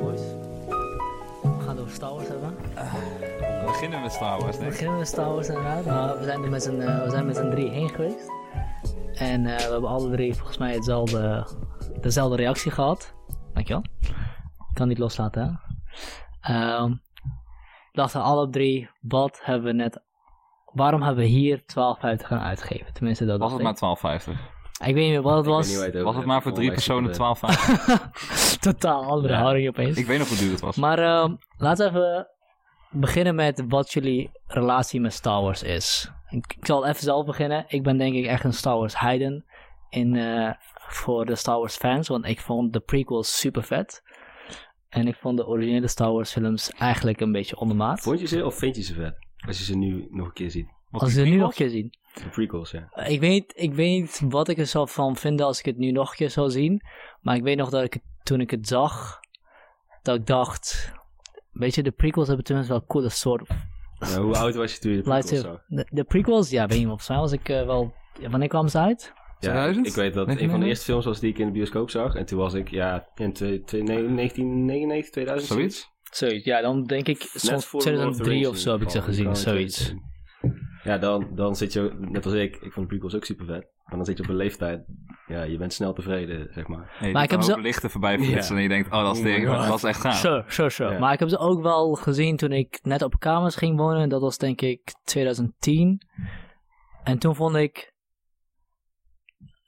Boys, we gaan het over Star Wars hebben. We beginnen met Star Wars, We denk ik. beginnen met Star Wars inderdaad. Nou, we zijn er met z'n eh, we zijn met z'n drie heen geweest. En eh, we hebben alle drie volgens mij hetzelfde, dezelfde reactie gehad. Dankjewel. Ik kan niet loslaten, hè. Ehm, we dachten alle drie, wat hebben we net... Waarom hebben we hier 12,50 gaan uitgegeven? Tenminste, dat Was het maar 12,50? Ik weet niet meer wat het was. niet waar je het Was het maar voor drie personen zit het, 12,50? Totaal andere Ja. houding opeens. Ik weet nog hoe duur het was. Maar ehm, laten we even beginnen met wat jullie relatie met Star Wars is. Ik, ik zal even zelf beginnen. Ik ben denk ik echt een Star Wars heiden in, eh, voor de Star Wars fans. Want ik vond de prequels super vet. En ik vond de originele Star Wars films eigenlijk een beetje ondermaat. Vond je ze of vind je ze vet? Als je ze nu nog een keer ziet. Wat Als die we nu nog een keer zien. De prequels, ja. Ik weet, ik weet niet wat ik er zou van vinden als ik het nu nog een keer zou zien. Maar ik weet nog dat ik het, toen ik het zag, dat ik dacht... Weet je, de prequels hebben tenminste wel coole soort Nou, hoe oud was je toen je de prequels zag? De, de prequels, ja, weet je volgens mij was ik eh, wel... ja, wanneer kwamen ze uit? Ja, 2000? ik weet dat een van de eerste films was die ik in de bioscoop zag. En toen was ik, ja, in twee- twee- nee, 1999, 2000. Zoiets? Zoiets, ja, dan denk ik Net soms voor Lord of the 2003 Rings of zo heb ik ze gezien, zoiets. Ja, dan, dan zit je, net als ik, ik vond de prequels ook super vet. Maar dan zit je op een leeftijd, ja, je bent snel tevreden, zeg maar. Nee, Maar ik heb zo... zo- lichten voorbij flitsen en je denkt, oh dat is Oh ding, dat is echt gaaf. Sure, sure, sure. Ja. Maar ik heb ze ook wel gezien toen ik net op kamers ging wonen. Dat was denk ik 2010. En toen vond ik...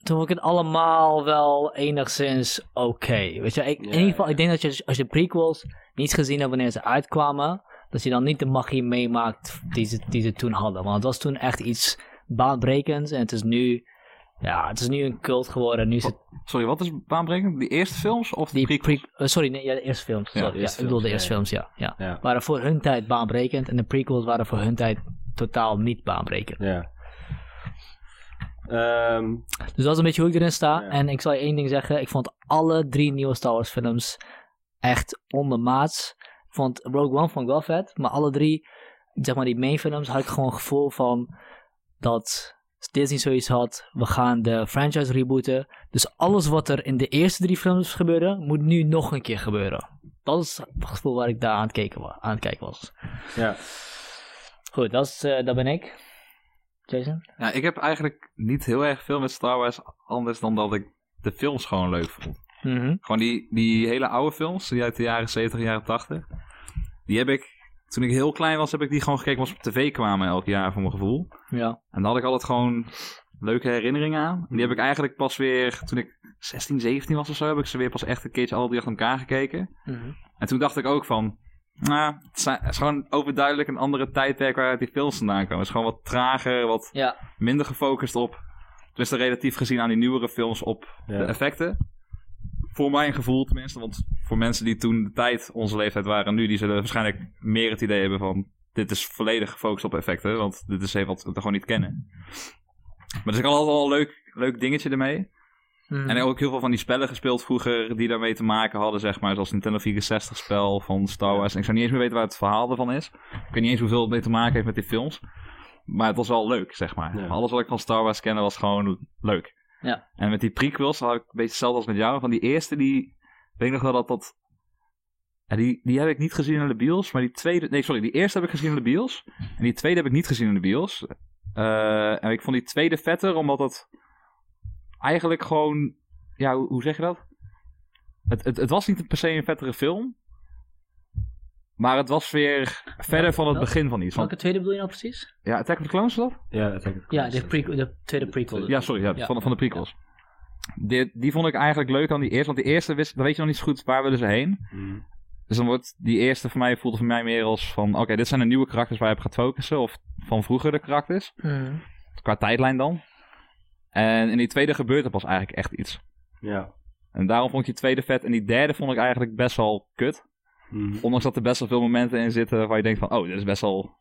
Toen vond ik het allemaal wel enigszins oké. Weet je, ik, in ieder geval, ja. ik denk dat je als je prequels niet gezien hebt wanneer ze uitkwamen, dat je dan niet de magie meemaakt die ze, die ze toen hadden. Want het was toen echt iets baanbrekends en het is nu, ja, het is nu een cult geworden. Nu is het Sorry, wat is baanbrekend? Die eerste films of de die pre- eh, sorry, nee, ja, de eerste films. Ja, Sorry, ja, ik bedoel de eerste films, ja, ja. Waren voor hun tijd baanbrekend en de prequels waren voor hun tijd totaal niet baanbrekend. ja. Ehm, Dus dat is een beetje hoe ik erin sta. Ja. En ik zal je één ding zeggen. Ik vond alle drie nieuwe Star Wars films echt ondermaats. Ik vond Rogue One vond ik wel vet. Maar alle drie, zeg maar die main films, had ik gewoon een gevoel van dat Disney zoiets had. We gaan de franchise rebooten. Dus alles wat er in de eerste drie films gebeurde, moet nu nog een keer gebeuren. Dat is het gevoel waar ik daar aan het, kijken wa- aan het kijken was. ja. Goed, dat, is, eh, dat ben ik. Jason? Ja, ik heb eigenlijk niet heel erg veel met Star Wars anders dan dat ik de films gewoon leuk vond. Mhm. Gewoon die, die hele oude films, die uit de jaren 70, jaren 80. Die heb ik, toen ik heel klein was, heb ik die gewoon gekeken, was op tv kwamen elk jaar voor mijn gevoel. Ja. En daar had ik altijd gewoon leuke herinneringen aan. En die heb ik eigenlijk pas weer, toen ik 16, 17 was of zo, heb ik ze weer pas echt een keertje alle drie achter elkaar gekeken. Mhm. En toen dacht ik ook van, nou, het is gewoon overduidelijk een andere tijdperk waaruit die films vandaan komen. Het is gewoon wat trager, wat Ja. minder gefocust op, tenminste relatief gezien aan die nieuwere films, op Ja. de effecten. Voor mijn gevoel tenminste, want voor mensen die toen de tijd onze leeftijd waren nu, die zullen waarschijnlijk meer het idee hebben van, dit is volledig gefocust op effecten, want dit is even wat we gewoon niet kennen. Maar dus ik had altijd wel een leuk, leuk dingetje ermee. Mhm. En ook heel veel van die spellen gespeeld vroeger die daarmee te maken hadden, zeg maar. Zoals Nintendo 64 spel van Star Wars. En ik zou niet eens meer weten waar het verhaal ervan is. Ik weet niet eens hoeveel het mee te maken heeft met die films. Maar het was wel leuk, zeg maar. Ja. Alles wat ik van Star Wars kende was gewoon leuk. Ja. En met die prequels had ik een beetje hetzelfde als met jou. Van die eerste, die weet ik nog wel dat dat... Ja, die, die heb ik niet gezien in de bios, maar die tweede... Nee, sorry, die eerste heb ik gezien in de bios. En die tweede heb ik niet gezien in de bios. Eh, en ik vond die tweede vetter, omdat het eigenlijk gewoon... Ja, hoe, hoe zeg je dat? Het, het, het was niet per se een vettere film. Maar het was weer verder van het begin van iets. Welke tweede bedoel je nou precies? ja, Attack of the Clones dat? Ja, dat denk ik. Ja, de, prequel, de tweede prequel. Ja, sorry, ja, Ja. Van, van de prequels. Die, die vond ik eigenlijk leuk aan die eerste. Want die eerste, wist, dan weet je nog niet zo goed waar willen ze heen. Mhm. Dus dan wordt die eerste voor mij, voelde voor mij meer als van... Oké, dit zijn de nieuwe karakters waar je op gaat focussen. Of van vroeger de karakters. Mhm. Qua tijdlijn dan. En in die tweede gebeurt er pas eigenlijk echt iets. Ja. En daarom vond ik die tweede vet. En die derde vond ik eigenlijk best wel kut. Mhm. Ondanks dat er best wel veel momenten in zitten waar je denkt van... Oh, dit is best wel...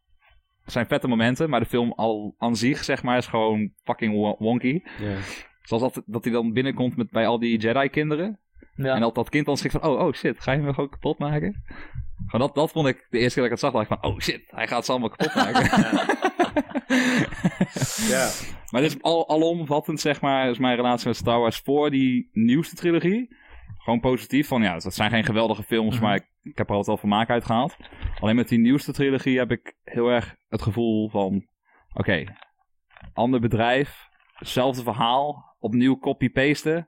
Het zijn vette momenten, maar de film al aan zich, zeg maar, is gewoon fucking wo- wonky. Ja. Zoals dat, dat hij dan binnenkomt met, bij al die Jedi-kinderen. Ja. En dat dat kind dan schrikt van, oh, oh shit, ga je me gewoon kapot maken? Gewoon dat, dat vond ik de eerste keer dat ik het zag, dacht ik van, oh shit, hij gaat ze allemaal kapot maken. ja. maar dit is al, alomvattend, zeg maar, is mijn relatie met Star Wars voor die nieuwste trilogie. Gewoon positief. Van ja, dat zijn geen geweldige films, Mhm. maar ik, ik heb er altijd wel vermaak uit gehaald. Alleen met die nieuwste trilogie heb ik heel erg het gevoel van... Oké, ander bedrijf, hetzelfde verhaal, opnieuw copy-pasten.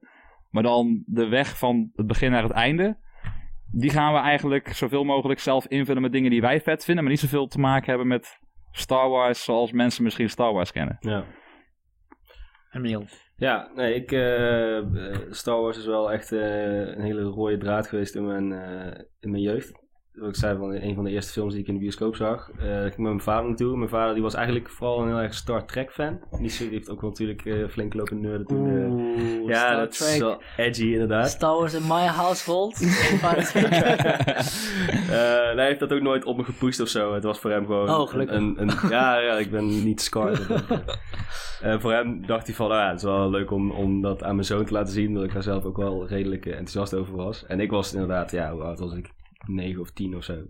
Maar dan de weg van het begin naar het einde... Die gaan we eigenlijk zoveel mogelijk zelf invullen met dingen die wij vet vinden... maar niet zoveel te maken hebben met Star Wars zoals mensen misschien Star Wars kennen. Ja. Emiel. Ja, nee, ik, eh, Star Wars is wel echt eh, een hele rode draad geweest in mijn, in mijn jeugd. Wat ik zei, van een van de eerste films die ik in de bioscoop zag. Eh, ik ging met mijn vader naartoe. Mijn vader die was eigenlijk vooral een heel erg Star Trek fan. Die heeft ook wel natuurlijk eh, flink lopen nerden toen. Oeh, ja, Star dat is Trek. wel edgy inderdaad. Star Wars in my household. Eh, hij heeft dat ook nooit op me gepusht of zo. Het was voor hem gewoon... Oh, gelukkig. Een, een, ja, ja, ik ben niet. Eh, voor hem dacht hij van, nou ja, het is wel leuk om, om dat aan mijn zoon te laten zien. Dat ik daar zelf ook wel redelijk enthousiast over was. En ik was inderdaad, ja, hoe oud was ik? 9 of 10 of zo.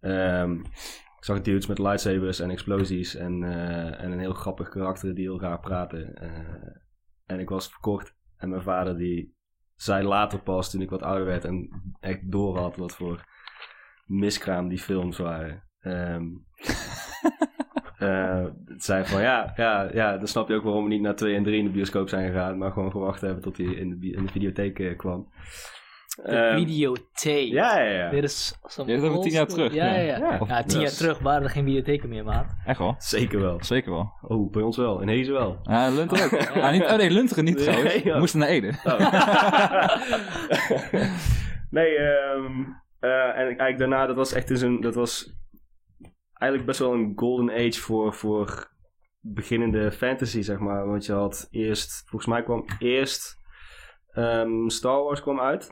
Ehm, ik zag dudes met lightsabers en explosies en, eh, en een heel grappig karakter die heel raar praten. Eh, en ik was verkocht. En mijn vader die zei later pas, toen ik wat ouder werd en echt door had wat voor miskraam die films waren. Eh, het zei van ja, ja, ja, dan snap je ook waarom we niet naar 2 en 3 in de bioscoop zijn gegaan, maar gewoon gewacht hebben tot hij in de, in de videotheek kwam. De Ehm, videotheek. ja, ja, ja. Dit is zo'n Dit is tien jaar terug, Ja, ja, ja. ja. Ja. Tien Ja. jaar terug waren er geen videotheken meer, maat. Echt wel? Zeker wel. Zeker wel. Oh, bij ons wel. In Hezen wel. Ja, Lunteren ook. Ah, niet, oh nee, Lunteren niet Nee, trouwens. ja. We moesten naar Ede. Oh. nee, ehm, eh, en eigenlijk daarna, dat was echt dus een, dat was eigenlijk best wel een golden age voor, voor beginnende fantasy, zeg maar. Want je had eerst, volgens mij kwam eerst ehm, Star Wars kwam uit.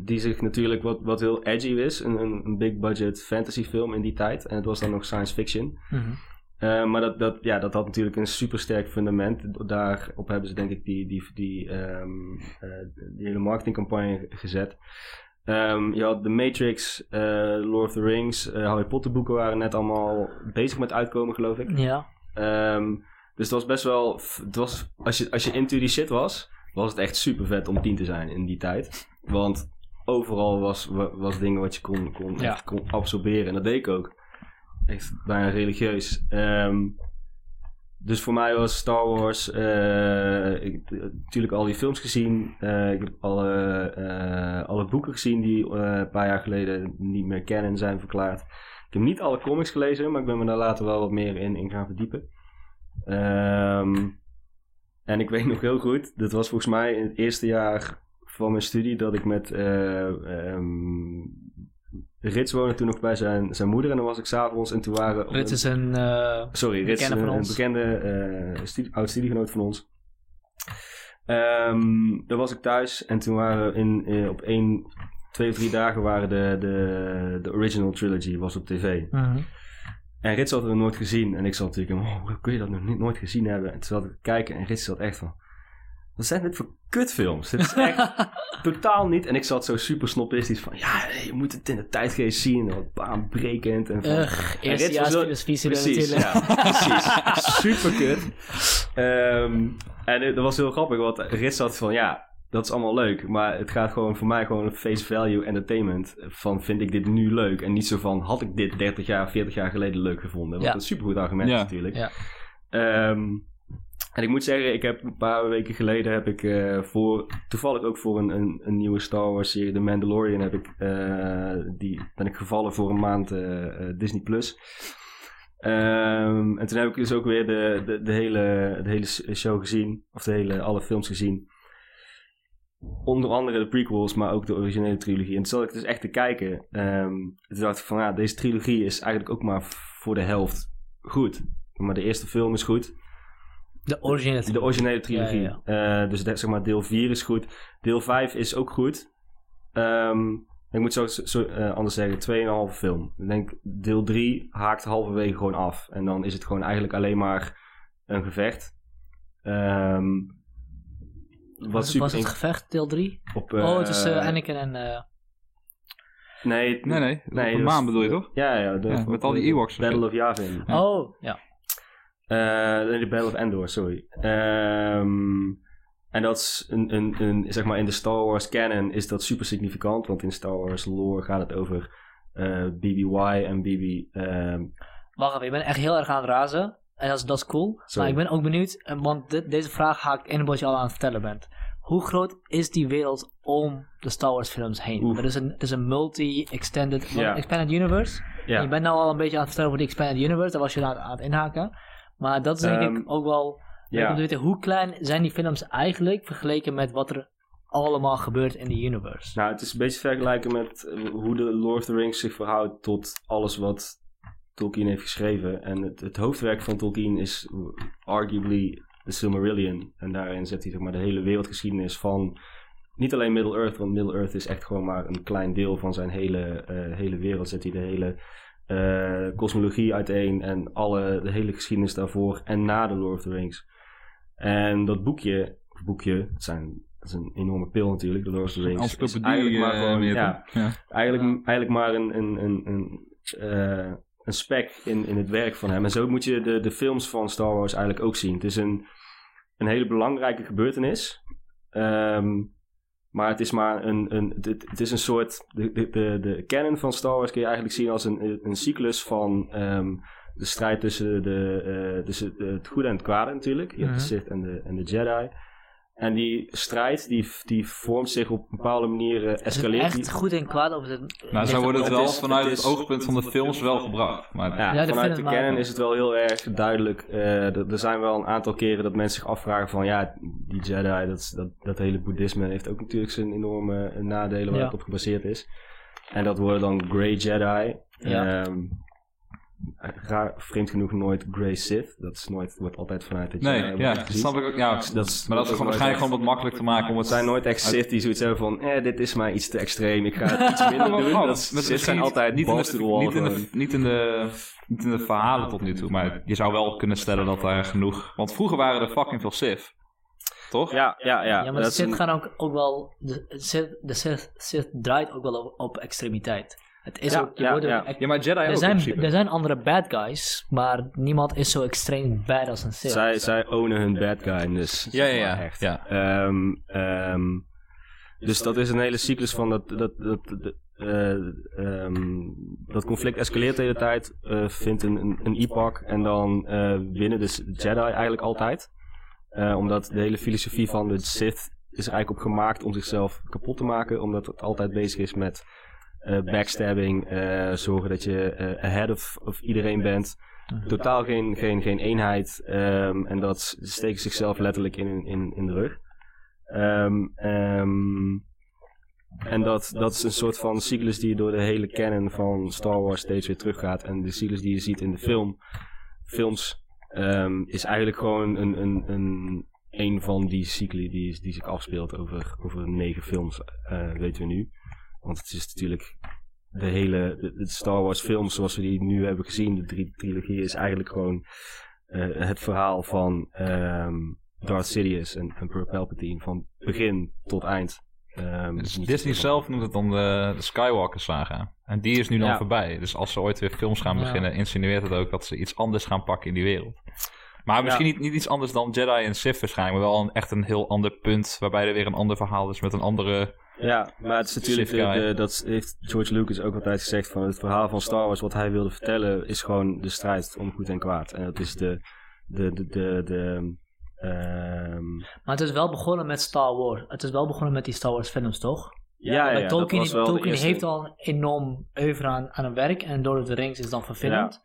Die zich natuurlijk wat, wat heel edgy is. Een, een, big budget fantasy film in die tijd. En het was dan nog science fiction. Mhm. Eh, maar dat, dat, ja, dat had natuurlijk een supersterk fundament. Daarop hebben ze denk ik die, die, die, ehm, eh, die hele marketingcampagne gezet. Ehm, je had The Matrix, eh, Lord of the Rings, Harry Potter boeken waren net allemaal bezig met uitkomen geloof ik. Ja. Ehm, dus het was best wel, het was, als, je, als je into die shit was, was het echt super vet om tien te zijn in die tijd. Want overal was, wa- was dingen wat je kon, kon, Ja. echt kon absorberen. En dat deed ik ook. Echt bijna religieus. Ehm, dus voor mij was Star Wars, eh, ik heb natuurlijk al die films gezien. Eh, ik heb alle, eh, alle boeken gezien die een paar jaar geleden niet meer kennen zijn verklaard. Ik heb niet alle comics gelezen, maar ik ben me daar later wel wat meer in, in gaan verdiepen. Ehm, en ik weet nog heel goed, dit was volgens mij in het eerste jaar van mijn studie dat ik met eh ehm, Rits woonde toen nog bij zijn, zijn moeder en dan was ik s'avonds en toen waren... Dit is een... eh, Sorry, Rits, bekende een, een ons. bekende eh studie, oud studiegenoot van ons. Ehm daar was ik thuis en toen waren in, eh, op één, twee of drie dagen waren de, de, de original trilogy was op tv. mhm. En Rits had het nog nooit gezien. En ik zat natuurlijk, oh, hoe kun je dat nog niet, nooit gezien hebben? En toen zat ik te kijken en Rits zat echt van, wat zijn dit voor kutfilms? Dit is echt totaal niet. En ik zat zo super snobistisch van, ja, je moet het in de tijdgeest zien. en Wat baanbrekend. En van, Ugh, En eerste Rits was wel- filosofie Precies, natuurlijk. ja, precies. Super kut. Ehm, en het- dat was heel grappig, want Rits had van, ja, dat is allemaal leuk. Maar het gaat gewoon voor mij gewoon face value entertainment. Van, vind ik dit nu leuk? En niet zo van, had ik dit 30 jaar, 40 jaar geleden leuk gevonden? Wat Ja. een supergoed argument is Ja. natuurlijk. Ja. Ehm, en ik moet zeggen, ik heb een paar weken geleden heb ik eh, voor, toevallig ook voor een, een, een nieuwe Star Wars serie, The Mandalorian, heb ik, eh, die, ben ik gevallen voor een maand eh, Disney Plus. Ehm, en toen heb ik dus ook weer de, de, de, hele, de hele show gezien, of de hele, alle films gezien. Onder andere de prequels, maar ook de originele trilogie. En toen zat ik dus echt te kijken. Ehm, toen dacht ik van, ja, deze trilogie is eigenlijk ook maar voor de helft goed. Maar de eerste film is goed. De originele De originele trilogie. Ja, Eh, dus dat, zeg maar deel 4 is goed. Deel 5 is ook goed. Ehm, ik moet zo, zo eh, anders zeggen, 2,5 film. Ik denk deel 3 haakt halverwege gewoon af. En dan is het gewoon eigenlijk alleen maar een gevecht. Ehm wat Was, super was het gevecht, deel 3? op, oh, het is eh, eh, Anakin en... eh, Nee, Nee, nee. Nee, op dat maan bedoel je toch? Ja, ja. De, Ja, met al die Ewoks. Battle of Yavin. Ja. Oh, ja. Eh, nee, de Battle of Endor, sorry. Ehm, En dat is een, een, een, zeg maar in de Star Wars canon is dat super significant, want in Star Wars lore gaat het over eh, BBY en BB. ehm, Wacht even, je bent echt heel erg aan het razen. En dat is, dat is cool. Sorry. Maar ik ben ook benieuwd, eh, want dit- deze vraag haakt in wat je al aan het vertellen bent. Hoe groot is die wereld om de Star Wars films heen? Er is een, het is een multi-extended expanded universe. En je bent nou al een beetje aan het vertellen over die expanded universe. Daar was je aan, aan het inhaken. Maar dat is denk Ehm, ik ook wel... Ja. Om te weten, hoe klein zijn die films eigenlijk vergeleken met wat er allemaal gebeurt in die universe? Nou, het is een beetje vergelijken met eh, hoe de Lord of the Rings zich verhoudt tot alles wat Tolkien heeft geschreven. En het, het hoofdwerk van Tolkien is arguably The Silmarillion. En daarin zet hij zeg maar, de hele wereldgeschiedenis van niet alleen Middle-earth, want Middle-earth is echt gewoon maar een klein deel van zijn hele, eh, hele wereld. Zet hij de hele kosmologie uiteen en alle, de hele geschiedenis daarvoor en na de Lord of the Rings. En dat boekje, of boekje, het, zijn, het is een enorme pil natuurlijk, de Lord of the Rings. is eigenlijk maar eh, gewoon, ja. eigenlijk, eigenlijk maar een, een, een, een, eh, een spek in, in het werk van hem. En zo moet je de, de films van Star Wars eigenlijk ook zien. Het is een, een hele belangrijke gebeurtenis. Ehm, maar het is maar een, een het, het is een soort, de, de, de, de canon van Star Wars kun je eigenlijk zien als een, een cyclus van ehm, de strijd tussen, de, eh, tussen de- het goede en het kwade natuurlijk. Je hebt de Mhm. Sith en de, en de Jedi. En die strijd die, die vormt zich op een bepaalde manier, eh, Is het escaleert. echt die- goed en kwaad? Of is het, Nou, zo het wordt het het wel is- vanuit het oogpunt van de films wel gebracht. Maar Ja, vanuit de canon maken. is het wel heel erg duidelijk. eh, er zijn wel een aantal keren dat mensen zich afvragen van... ja, die Jedi, dat, dat, dat hele boeddhisme heeft ook natuurlijk zijn enorme eh, nadelen waar Ja. het op gebaseerd is. En dat worden dan Grey Jedi. Ja. Ehm, raar, vreemd genoeg nooit Grey Sith. Dat is nooit, wordt altijd vanuit Jedi nee, ja, dat snap ik ook. Ja, Dat is- maar dat is gewoon waarschijnlijk gewoon wat makkelijk te maken om het... Het zijn nooit echt Sith die zoiets hebben van... Eh, dit is mij iets te extreem. Ik ga het iets minder Maar doen. Dat Sith zijn altijd niet in, de, niet, in de, niet, in de, niet in de verhalen tot nu toe, maar je zou wel kunnen stellen dat daar genoeg... Want vroeger waren er fucking veel Sith, toch? Ja, ja, ja. Ja, maar de dat Sith een- gaan ook, ook wel... De Sith, de Sith, Sith draait ook wel op, op extremiteit. Het is Ja, ook... je ja, ja. echt- Ja, maar Jedi er, zijn, er zijn andere bad guys, maar niemand is zo extreem bad als een Sith. Zij, zij ownen hun bad guy, dus Ja, ja, ja. echt. ja. Ehm, ehm, dus dat is een hele cyclus van dat, dat, dat, dat, eh, ehm, dat conflict escaleert de hele tijd, eh, vindt een, een, een epoch en dan eh, winnen dus de Jedi eigenlijk altijd. Eh, omdat de hele filosofie van de Sith is er eigenlijk op gemaakt om zichzelf kapot te maken, omdat het altijd bezig is met backstabbing, eh, zorgen dat je eh, ahead of, of iedereen bent totaal geen, geen, geen eenheid. ehm, en dat steken zichzelf letterlijk in, in, in de rug. Ehm, ehm, en dat, dat is een soort van cyclus die door de hele canon van Star Wars steeds weer teruggaat. En de cyclus die je ziet in de film, films is eigenlijk gewoon een, een, een, een van die cycli die, die zich afspeelt over, over negen films, eh, weten we nu. Want het is natuurlijk de hele de, de Star Wars films zoals we die nu hebben gezien, de drie trilogie, is eigenlijk gewoon eh, het verhaal van ehm Darth Sidious en Emperor Palpatine van begin tot eind. Ehm, Dus Disney zelf noemt het dan de, de Skywalker saga. En die is nu dan Ja. voorbij. Dus als ze ooit weer films gaan Ja. beginnen, insinueert het ook dat ze iets anders gaan pakken in die wereld. Maar misschien niet, niet iets anders dan Jedi en Sith waarschijnlijk, maar wel een, echt een heel ander punt, waarbij er weer een ander verhaal is met een andere... Ja, maar het is natuurlijk, de, de- dat heeft George Lucas ook altijd gezegd van het verhaal van Star Wars, wat hij wilde vertellen, is gewoon de strijd om goed en kwaad. En dat is de, de, de, de, de ehm, Maar het is wel begonnen met Star Wars. Het is wel begonnen met die Star Wars films, toch? ja, ja, Tolkien, dat was wel de Tolkien eerste. heeft al een enorm oeuvre aan, aan een werk en Lord of the Rings is dan verfilmd.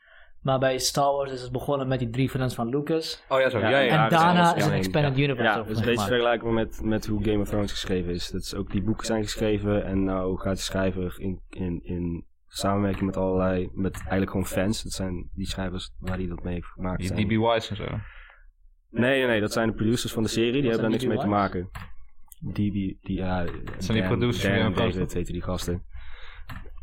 Maar bij Star Wars is het begonnen met die drie films van Lucas. Oh ja, zo. Ja, Ja, ja, en dat is daarna is een doorheen, expanded universe Ja, dat is een beetje vergelijkbaar met, met hoe Game of Thrones geschreven is. Dat is ook die boeken zijn geschreven en nou gaat de schrijver in, in, in samenwerking met allerlei, met eigenlijk gewoon fans. Dat zijn die schrijvers waar hij dat mee heeft gemaakt. Die. DB Wise en zo. Nee, nee, nee, dat zijn de producers van de serie. Die Wat hebben daar niks mee te maken. Die, die, die, ja, zijn die producers van David heten die gasten.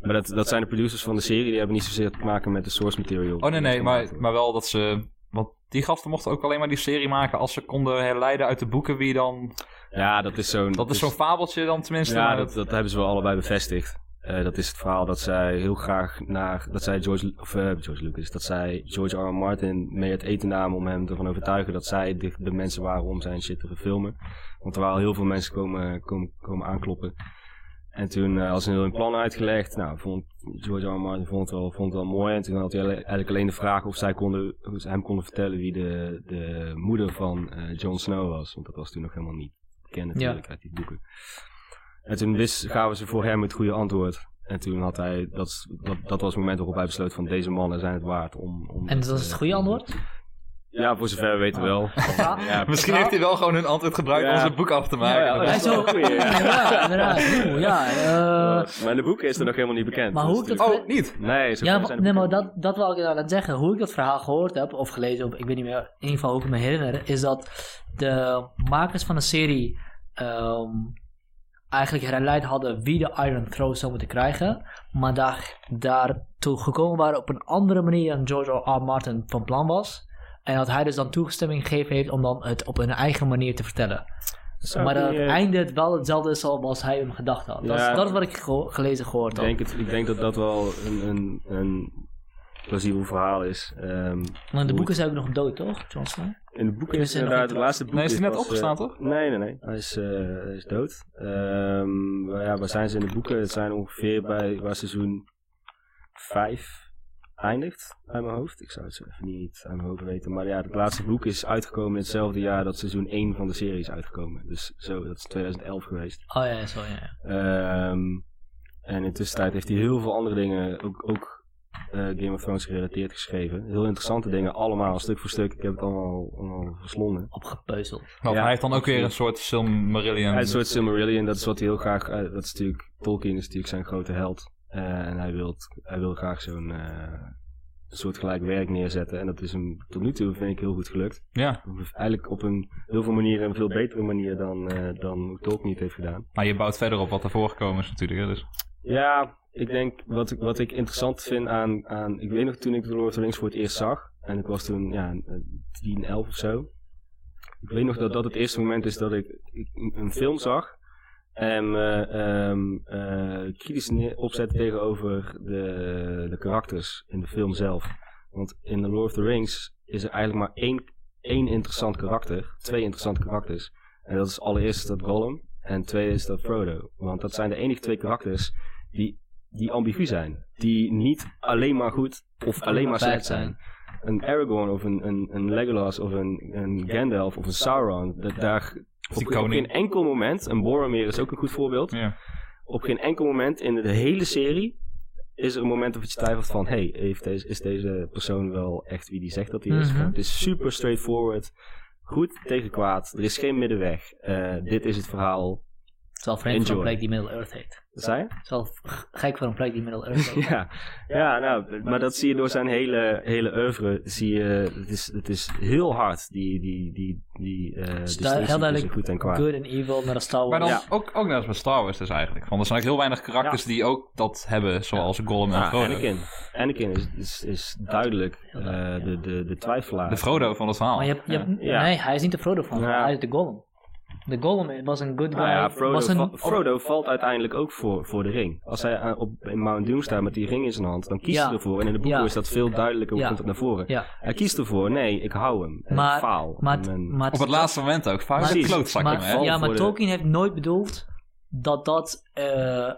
Maar dat, dat zijn de producers van de serie. Die hebben niet zozeer te maken met de source material. Oh nee, nee, maar, maar wel dat ze... Want die gasten mochten ook alleen maar die serie maken als ze konden herleiden uit de boeken wie dan... Ja, dat is zo'n... Dat is zo'n fabeltje dan tenminste. Ja, maar dat, dat hebben ze wel allebei bevestigd. Eh, dat is het verhaal dat zij heel graag naar, dat zij George, of, eh, George Lucas, dat zij George R. R. Martin mee het eten namen om hem ervan overtuigen dat zij de, de mensen waren om zijn shit te verfilmen. Want er waren heel veel mensen komen, komen, komen aankloppen. En toen uh, als een heel een plan uitgelegd. Nou, vond George R. Vond het, wel, vond het wel mooi. En toen had hij eigenlijk alleen de vraag of zij konden, of ze hem konden vertellen wie de, de moeder van eh Jon Snow was. Want dat was toen nog helemaal niet bekend natuurlijk uit die boeken. En toen wist, gaven ze voor hem het goede antwoord. En toen had hij, dat, dat, dat was het moment waarop hij besloot van deze mannen zijn het waard om... om En dat was het eh, goede antwoord? Ja, voor zover we weten wel. Ja. Misschien heeft hij wel gewoon hun antwoord gebruikt om zijn boek af te maken. Ja, ja, zo, Goeie, ja. inderdaad. Ja, eh, maar in de boeken is er nog helemaal niet bekend. Maar Dus hoe ik dat- natuurlijk- Oh, niet? Nee, zo ja, maar, nee, maar dat, dat wil ik inderdaad zeggen. Hoe ik dat verhaal gehoord heb, of gelezen, of ik weet niet meer, in ieder geval hoe ik me herinner, is dat de makers van de serie ehm, eigenlijk herleid hadden wie de Iron Throne zou moeten krijgen, maar daar, daartoe gekomen waren op een andere manier dan George R. R. Martin van plan was. En dat hij dus dan toestemming gegeven heeft om dan het op een eigen manier te vertellen. Zou maar ik dat het eh, einde het wel hetzelfde is zoals hij hem gedacht had. Dat, is, Ja. dat is wat ik geho- gelezen gehoord Ik had. denk, het, ik denk dat dat wel een, een, een plausibel verhaal is. Ehm, Maar in de boeken zijn ook nog dood, toch? Jon Snow? in de boeken is inderdaad de laatste boek. Nee, is hij net eh, opgestaan, toch? Nee, nee, nee. Hij is, eh, hij is dood. Ehm, maar ja, waar zijn ze in de boeken? Het zijn ongeveer bij waar seizoen 5 eindigt, uit mijn hoofd. Ik zou het zo even niet uit mijn hoofd weten. Maar ja, het laatste boek is uitgekomen in hetzelfde jaar dat seizoen 1 van de serie is uitgekomen. Dus zo, dat is 2011 geweest. Oh ja, zo ja. ja. Ehm, en in de tussentijd heeft hij heel veel andere dingen, ook, ook eh, Game of Thrones gerelateerd geschreven. Heel interessante dingen, allemaal stuk voor stuk. Ik heb het allemaal, allemaal verslonden. Opgepeuzeld. Ja, hij heeft dan ook weer een soort Silmarillion. Hij is een soort Silmarillion, dat is wat hij heel graag, eh, dat is natuurlijk, Tolkien is natuurlijk zijn grote held. Eh, en hij wil, hij wil graag zo'n eh, soort gelijk werk neerzetten. En dat is hem tot nu toe, vind ik, heel goed gelukt. Ja, Eigenlijk op een heel veel manieren een veel betere manier dan, eh, dan het heeft gedaan. maar je bouwt verder op wat ervoor gekomen is natuurlijk. hè, Dus. Ja, ik denk wat ik, wat ik interessant vind aan, aan. Ik weet nog toen ik The Lord of the Rings voor het eerst zag. En ik was toen ja, een 10, 11 of zo. Ik weet nog dat dat het eerste moment is dat ik, ik een film zag. En eh, ehm, eh, kritisch opzetten tegenover de, de karakters in de film zelf. Want in The Lord of the Rings is er eigenlijk maar één, één interessant karakter. Twee interessante karakters. En dat is allereerst dat Gollum. En tweede is dat Frodo. Want dat zijn de enige twee karakters die, die ambigu zijn. Die niet alleen maar goed of alleen maar slecht zijn. Een Aragorn of een, een, een Legolas of een, een Gandalf of een Sauron. Dat daar op, geen enkel moment, een Boromir is ook een goed voorbeeld. Ja. Op geen enkel moment in de hele serie is er een moment dat je twijfelt van... Hey, heeft deze, is deze persoon wel echt wie die zegt dat hij is? Mhm. Het is super straightforward. Goed tegen kwaad. Er is geen middenweg. Eh, dit is het verhaal. Het is wel vreemd voor een plek die Middle-earth heet. Wat zei je? Het is wel gek voor een plek die Middle-earth heet. Ja, ja nou, maar dat zie je door zijn hele, hele oeuvre. Zie je, het is, het is heel hard, die, die, die, die eh Het is distinctie daar heel duidelijk goed en kwaad. good en evil naar de Star Maar Wars. dan Ja. ook, ook net als met Star Wars dus eigenlijk. Want er zijn ook heel weinig karakters die ook dat hebben, zoals Gollum en Ja, Frodo. Anakin. Anakin is, is, is duidelijk eh, de, de, de twijfelaar. De Frodo van het verhaal. Maar je hebt, je hebt- Ja. Nee, hij is niet de Frodo van. Ja. Hij is de Gollum. De Gollum was een good guy. Nou ja, Frodo, was een, va- Frodo valt uiteindelijk ook voor, voor de ring. Als hij aan- op, in Mount Doom staat met die ring in zijn hand, dan kiest Ja. hij ervoor. En in de boeken Ja. is dat veel duidelijker, Ja. komt het naar voren. Ja, Hij kiest ervoor, nee, ik hou hem. Maar- ik faal. maar, En men- maar, Op het laatste moment ook. Vaak een klootzak maar, hem, hè? val ja, maar de- Tolkien heeft nooit bedoeld dat dat eh,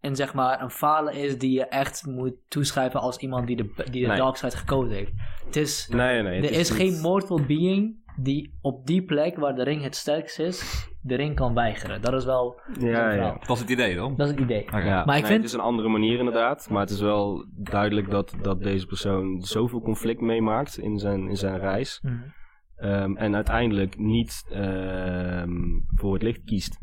een, zeg maar, een falen is die je echt moet toeschrijven als iemand die de, die de Nee. dark side gekozen heeft. Het is, nee, nee. het er is niet- geen mortal being die op die plek waar de ring het sterkst is, de ring kan weigeren. Dat is wel Ja, ja. Dat is het idee, dan. Dat is het idee. Ja, Maar ik nee, vind- Het is een andere manier inderdaad, maar het is wel duidelijk dat, dat deze persoon zoveel conflict meemaakt in zijn, in zijn reis. Mhm. ehm, en uiteindelijk niet ehm, voor het licht kiest.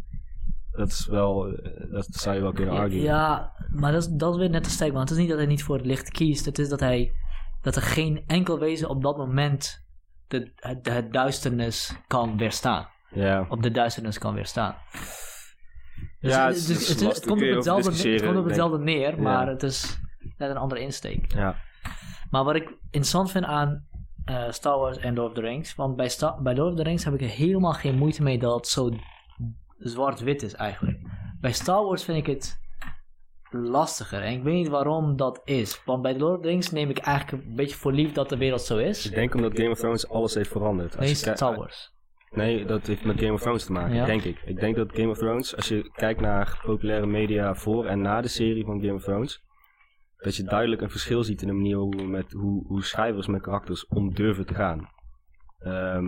Dat is wel, eh, dat zou je wel kunnen arguen. ja, maar dat is, dat is weer net te sterk. Want het is niet dat hij niet voor het licht kiest. Het is dat, hij, dat er geen enkel wezen op dat moment de, het, het duisternis kan weerstaan. ja. Op de duisternis kan weerstaan. Dus Ja, het, het is- dus komt op hetzelfde, het discussiëren, komt op denk hetzelfde neer, Ja. maar het is net een andere insteek. Ja. Maar wat ik interessant vind aan eh, Star Wars en Lord of the Rings, want bij, Sta- bij Lord of the Rings heb ik er helemaal geen moeite mee dat het zo zwart-wit is eigenlijk. Bij Star Wars vind ik het lastiger. En ik weet niet waarom dat is. Want bij Lord of the Rings neem ik eigenlijk een beetje voor lief dat de wereld zo is. Ik denk omdat Game of Thrones alles heeft veranderd. Nee, Star Wars. Nee, dat heeft met Game of Thrones te maken, Ja. denk ik. Ik denk dat Game of Thrones, als je kijkt naar populaire media voor en na de serie van Game of Thrones, dat je duidelijk een verschil ziet in de manier hoe, met, hoe, hoe schrijvers met karakters om durven te gaan. Ehm,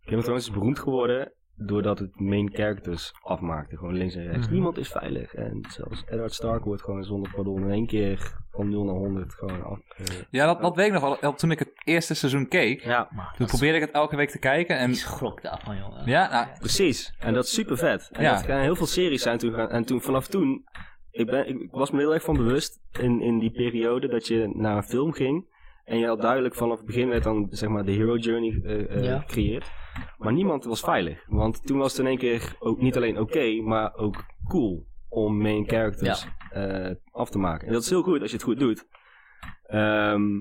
Game of Thrones is beroemd geworden doordat het main characters afmaakte, gewoon links en rechts. Mhm. Niemand is veilig en zelfs Edward Stark wordt gewoon zonder pardon in één keer van 0 naar 100 gewoon af. eh, Ja, dat, dat weet ik nog wel. Toen ik het eerste seizoen keek, ja, Maar toen probeerde ik het elke week te kijken. En is schrok daarvan, jongen. ja, nou, Precies, en dat is super vet. En Ja. dat gaan heel veel series zijn toen gaan. En toen vanaf toen, ik, ben, ik was me heel erg van bewust in, in die periode dat je naar een film ging. En je had duidelijk vanaf het begin werd dan zeg maar de hero journey Ja. gecreëerd. Maar niemand was veilig. Want toen was het in één keer ook niet alleen oké, maar ook cool om main characters eh, af te maken. En dat is heel goed als je het goed doet. Ehm,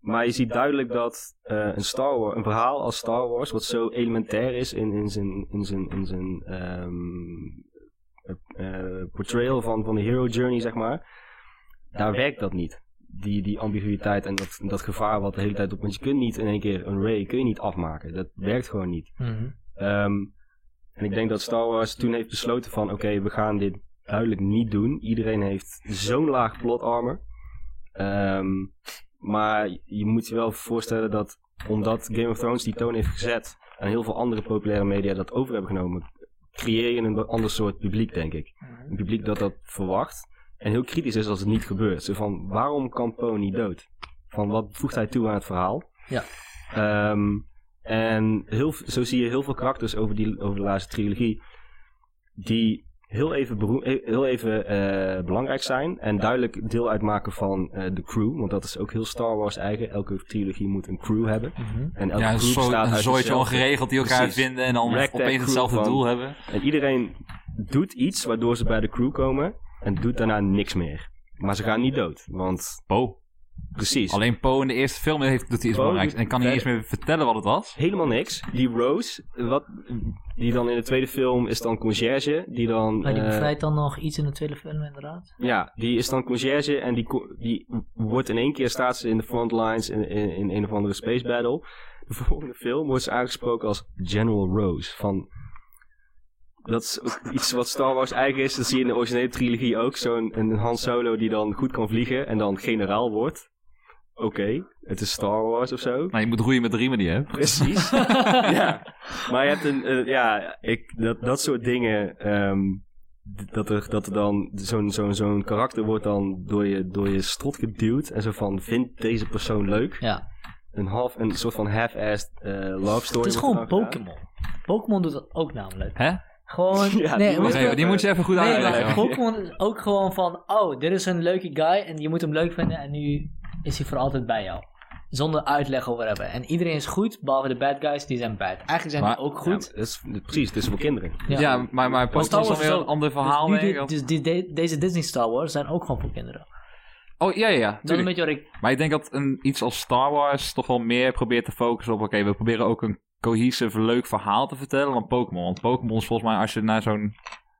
maar je ziet duidelijk dat een, Star Wars, een verhaal als Star Wars, wat zo elementair is in, in zijn, in zijn, in zijn ehm, eh, portrayal van, van de hero journey, zeg maar, daar werkt dat niet. Die, die ambiguïteit en dat, dat gevaar wat de hele tijd op. Want je kunt niet in één keer een Ray kun je niet afmaken. Dat werkt gewoon niet. Mhm. Ehm, en ik denk dat Star Wars toen heeft besloten van oké, we gaan dit duidelijk niet doen. Iedereen heeft zo'n laag plot armor. Ehm, maar je moet je wel voorstellen dat omdat Game of Thrones die toon heeft gezet en heel veel andere populaire media dat over hebben genomen, creëer je een ander soort publiek, denk ik. Een publiek dat dat verwacht en heel kritisch is als het niet gebeurt. Zo van, waarom kan Poe niet dood? Van, wat voegt hij toe aan het verhaal? Ja. Ehm, en heel, zo zie je heel veel karakters over, die, over de laatste trilogie die heel even, beroem- heel even eh, belangrijk zijn en duidelijk deel uitmaken van eh, de crew. Want dat is ook heel Star Wars eigen. Elke trilogie moet een crew hebben. Mhm. En elke ja, een, crew zo, bestaat een uit zooitje dezelfde- ongeregeld die elkaar Precies. vinden en dan opeens hetzelfde van- doel hebben. En iedereen doet iets waardoor ze bij de crew komen en doet daarna niks meer. Maar ze gaan niet dood, want Poe. precies. Alleen Poe in de eerste film heeft, doet hij iets belangrijks. En kan niet eens meer vertellen wat het was. Helemaal niks. Die Rose, wat, die dan in de tweede film is dan conciërge, die dan... Maar die eh, bevrijdt dan nog iets in de tweede film, inderdaad. Ja, die is dan conciërge en die, die wordt in één keer staat ze in de frontlines in, in, in een of andere space battle. De volgende film wordt ze aangesproken als General Rose. Van, dat is iets wat Star Wars eigen is. Dat zie je in de originele trilogie ook. Zo'n een Han Solo die dan goed kan vliegen en dan generaal wordt. Oké, het is Star Wars of zo. Nou, je moet roeien met de riemen die je hebt. Precies. ja. Maar je hebt een, ja, ik, dat, dat soort dingen. ehm, dat, er, dat er dan zo'n zo'n zo'n karakter wordt dan door je, door je strot geduwd. En zo van, vindt deze persoon leuk? Ja. Een, half, een soort van half-assed eh, love story. Het is gewoon. Pokémon. Pokémon doet dat ook namelijk. Hè? Gewoon... Ja, nee, die moet die moet je even goed Nee, uitleggen. maar Pokémon is ook gewoon van, oh, dit is een leuke guy en je moet hem leuk vinden en nu is hij voor altijd bij jou. Zonder uitleg over hebben. En iedereen is goed, behalve de bad guys, die zijn bad. Eigenlijk zijn Maar- die ook Ja, goed. dat is, precies, het is voor kinderen. Ja, maar, maar Pokémon Star is weer is een ook- ander verhaal. dus nu denk die- ik. dus die, de- deze Disney Star Wars zijn ook gewoon voor kinderen. Oh, ja, ja, ja. Dat is een tuurlijk. beetje wat ik... Maar ik denk dat een, iets als Star Wars toch wel meer probeert te focussen op... Oké, we proberen ook een cohesive, leuk verhaal te vertellen dan Pokémon. Want Pokémon is volgens mij, als je naar zo'n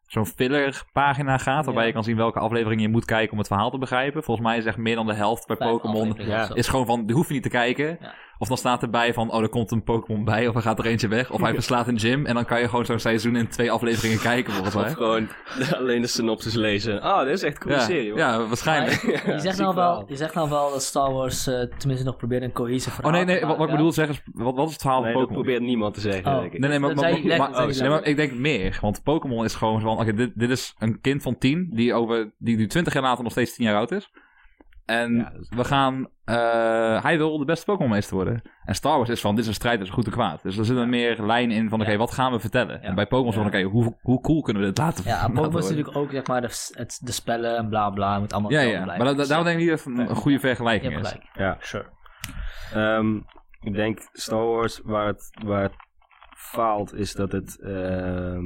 zo'n filler pagina gaat... waarbij Ja. je kan zien welke aflevering je moet kijken om het verhaal te begrijpen. Volgens mij is echt meer dan de helft bij Pokémon... ja, is gewoon van, die hoef je niet te kijken. Ja. Of dan staat erbij van, oh, er komt een Pokémon bij. Of er gaat er eentje weg. Of hij verslaat een gym. En dan kan je gewoon zo'n seizoen in twee afleveringen kijken, volgens Of mij. gewoon alleen de synopsis lezen. Ah, dit is echt een coole Ja, serie. hoor. ja, waarschijnlijk. Je, zegt nou wel, je zegt nou wel dat Star Wars eh, tenminste nog probeert een cohesive Oh verhaal nee, nee, te wat, wat ik bedoel zeggen is, wat, wat is het verhaal Nee, van dat Pokémon? probeert niemand te zeggen, Oh. denk ik. Nee, nee, maar, Dat dat nee, ik denk meer. Want Pokémon is gewoon van... Oké, dit, dit is een kind van 10 die, over, die nu 20 jaar later nog steeds 10 jaar oud is. En Ja, dat is- we gaan... eh, hij wil de beste Pokémon-meester worden. En Star Wars is van, dit is een strijd tussen goed en kwaad. Dus er zit een meer lijn in van, oké, Ja. wat gaan we vertellen? En bij Pokémon is van, oké, hoe, hoe cool kunnen we dit laten Ja, Pokémon is worden? natuurlijk ook zeg maar de, het, de spellen en bla bla. moet allemaal Ja, ja. blijven. Maar da- da- daarom denk ik niet dat het een, goede vergelijking is. Ja. Sure. Ehm, ik denk Star Wars, waar het, waar het faalt, is dat het. ehm,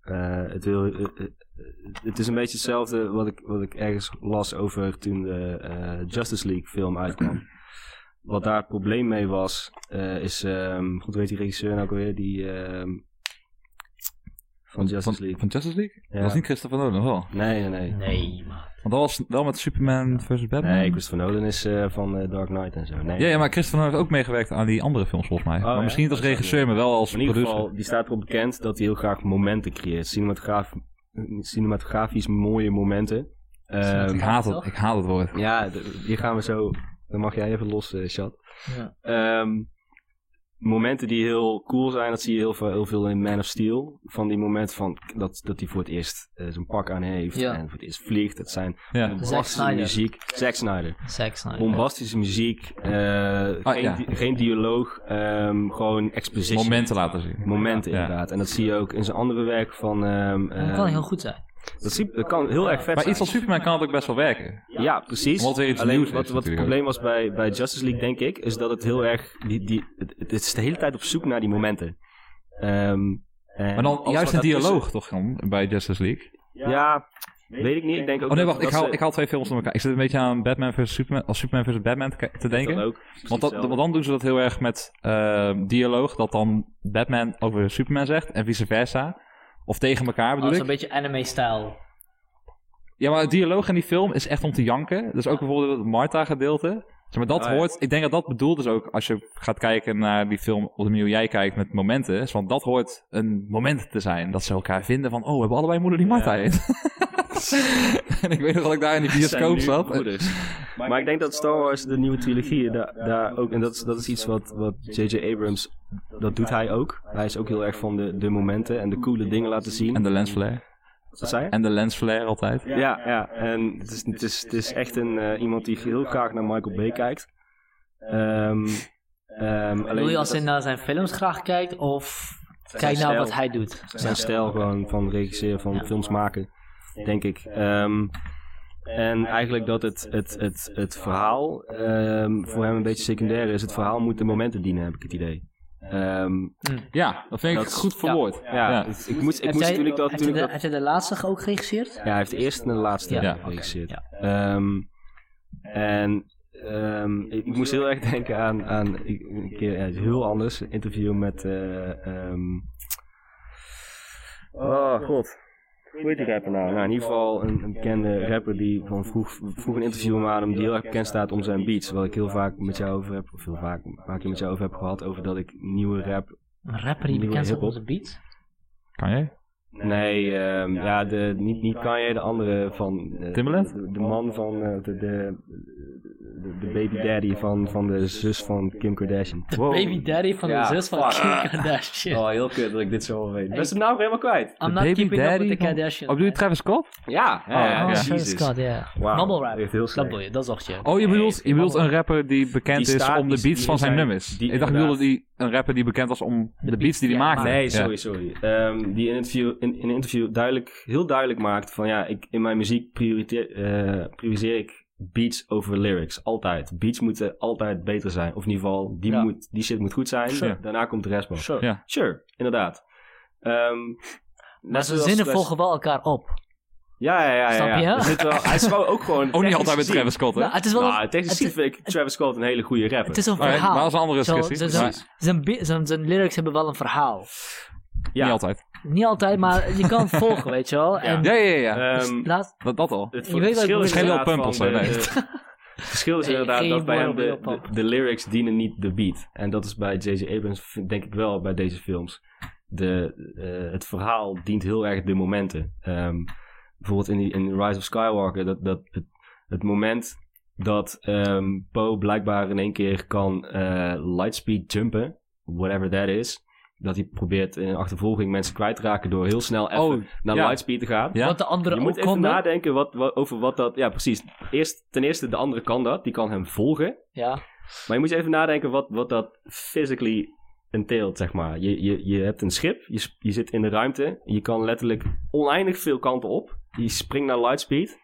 eh, het, wil, eh, het is een beetje hetzelfde wat ik, wat ik ergens las over toen de eh, Justice League film uitkwam. Wat daar het probleem mee was, eh, is. ehm goed, weet die regisseur nou ook alweer? Die. ehm, van Justice van, League. Van Justice League? Ja. Dat was niet Christopher Nolan, wel. Nee, nee, nee. Nee, man. Want dat was wel met Superman vs. Batman. Nee, Christopher Nolan is eh, van eh, Dark Knight en zo. Nee. Ja, ja, maar Christopher Nolan heeft ook meegewerkt aan die andere films volgens mij. maar ja? misschien niet als regisseur, maar wel als In ieder producer. geval, die staat erop bekend dat hij heel graag momenten creëert. Cinematograaf, cinematografisch mooie momenten. Ehm, ik, haat het, ik haat het woord. ja, hier gaan we zo. Dan mag jij even los, eh Chat. Ja. Ehm, momenten die heel cool zijn, dat zie je heel veel, heel veel in Man of Steel. Van die momenten van dat, dat hij voor het eerst eh, zijn pak aan heeft Ja. en voor het eerst vliegt. Dat zijn Ja. bombastische muziek. Zack Snyder. Zack Snyder. Bombastische muziek. eh, Ah, geen, ja. di- geen dialoog. ehm, gewoon exposition. Momenten laten zien. Momenten Ja. inderdaad. En dat zie je ook in zijn andere werk van... ehm, Dat kan ehm, heel goed zijn. Dat, zie- dat kan heel erg vet Maar zijn. iets als Superman kan het ook best wel werken. Ja, precies. Omdat het weer iets Alleen nieuws wat, is wat het probleem was bij, bij Justice League, denk ik, is dat het heel erg. Die, die, het, het is de hele tijd op zoek naar die momenten. Ehm, Maar dan juist daartussen- dialoog toch dan, bij Justice League? Ja, weet ik niet. Ik denk ook Oh nee, wacht, ik haal, ze- ik haal twee films door elkaar. Ik zit een beetje aan Batman vs. Superman, als Superman vs. Batman te, te dat denken. ook. Want, dat, want dan doen ze dat heel erg met eh, dialoog, dat dan Batman over Superman zegt en vice versa. Of tegen elkaar bedoel Als ik. een beetje anime-stijl. Ja, maar het dialoog in die film is echt om te janken. Dus ook bijvoorbeeld het Martha-gedeelte. Zeg maar dat ja. hoort, ik denk dat dat bedoeld is ook als je gaat kijken naar die film, op de manier hoe jij kijkt met momenten. Is, want dat hoort een moment te zijn. Dat ze elkaar vinden van, oh, we hebben allebei moeder die Martha Ja. heet. en ik weet nog dat ik daar in die bioscoop zat. Maar ik denk dat Star Wars, de nieuwe trilogie, daar, daar ook, en dat is, dat is iets wat wat J.J. Abrams, dat doet hij ook. Hij is ook heel erg van de, de momenten en de coole dingen laten zien. En de lensflare. Wat zei je? En de lensflare altijd. Ja, ja. En het is, het is, het is echt een, eh, iemand die heel graag naar Michael Bay kijkt. Ehm ehm, alleen Wil je als je naar zijn films graag kijkt of kijk naar stijl. wat hij doet? zijn stijl gewoon van regisseren, van Ja. films maken, denk ik. Ehm, en eigenlijk dat het, het, het, het verhaal ehm, voor hem een beetje secundair is. Het verhaal moet de momenten dienen, heb ik het idee. Ehm, Ja, dat vind ik Dat goed verwoord. ja, ik moest, ik Heb moest jij- natuurlijk dat... heeft, hij Natuurlijk de, dat laatste ook geregisseerd? ja, hij heeft de eerste en de laatste Ja. Geregisseerd. Ja. Ehm, en ehm, ik, ik moest heel erg denken aan, aan een keer ja, het is heel anders, een interview met... eh, ehm, oh god, hoe heet die rapper nou? nou in ieder geval een, een bekende rapper die van vroeg, vroeg een interview met hem die heel erg bekend staat om zijn beats. Wat ik heel vaak met jou over heb, of heel vaak, keer met jou over heb gehad, over dat ik nieuwe rap... Een rapper die bekend staat op hiphop. onze beats? Kan jij? Nee, ehm, ja, de, niet, niet Kanye, de andere van... eh, Timbaland? De, de man van, eh, de, de, de, de baby daddy van, van de zus van Kim Kardashian. De baby daddy van Ja, de zus van fuck. Kim Kardashian. Oh, heel kut dat ik dit zo al weet. Ben zijn naam helemaal kwijt. I'm De not baby keeping up daddy with the van- Kardashian. Oh, bedoel je Travis Scott? Ja, ja, ja. Oh, Ja. Travis Scott, ja. Wauw, Mumble rap. heel Dat bedoel je, dat zocht je. Oh, je bedoelt, je bedoelt een rapper die bekend Die is staat- om de beats van zijn zijn- nummers. die ik dacht, je bedoelde die, een rapper die bekend was om de, beats beats die hij maakte. Nee, Ja. sorry, sorry. Ehm, die in, interview, in, in een interview duidelijk, heel duidelijk maakt van ja, ik, in mijn muziek prioriteer, eh, prioriseer ik beats over lyrics. Altijd. Beats moeten altijd beter zijn. Of in ieder geval, die, Ja. moet, die shit moet goed zijn. Sure. Daarna komt de rest wel. Sure. Ja. Sure, inderdaad. Ehm, Maar zijn zinnen volgen wel elkaar op. Ja, ja, ja. ja, Snap ja. je? Zit wel, hij is gewoon ook gewoon... Ook niet altijd met gezien- Travis Scott, hè? Nou, het is wel Nou, een, technisch het gezien is- vind ik Travis Scott een hele goede rapper. het is een verhaal. maar dat is een andere discussie. zijn lyrics hebben wel een verhaal. Ja. Niet altijd. Niet altijd, maar je kan het volgen, weet je wel. En Ja, ja, ja. Ehm, laat, dat, dat al. het, Je weet verschil is. Geen Lil inderdaad Pump nee. de- Het verschil is inderdaad dat bij hem de, de, lyrics dienen niet de beat. En dat is bij J.J. Abrams denk ik wel bij deze films. De, eh, het verhaal dient heel erg de momenten. Ehm, bijvoorbeeld in, die, in Rise of Skywalker, dat, dat het, het moment dat ehm Poe blijkbaar in één keer kan eh, lightspeed jumpen, whatever that is. Dat hij probeert in een achtervolging mensen kwijt te raken door heel snel even Oh, naar ja. lightspeed te gaan. Ja. wat de anderen Je ook moet even konden. nadenken wat, wat- over wat dat... Ja, precies. Eerst, ten eerste, de andere kan dat. Die kan hem volgen. Ja, Maar je moet even nadenken wat, wat dat physically entailed, zeg maar. Je, je, je hebt een schip, je, je zit in de ruimte. Je kan letterlijk oneindig veel kanten op. Je springt naar lightspeed.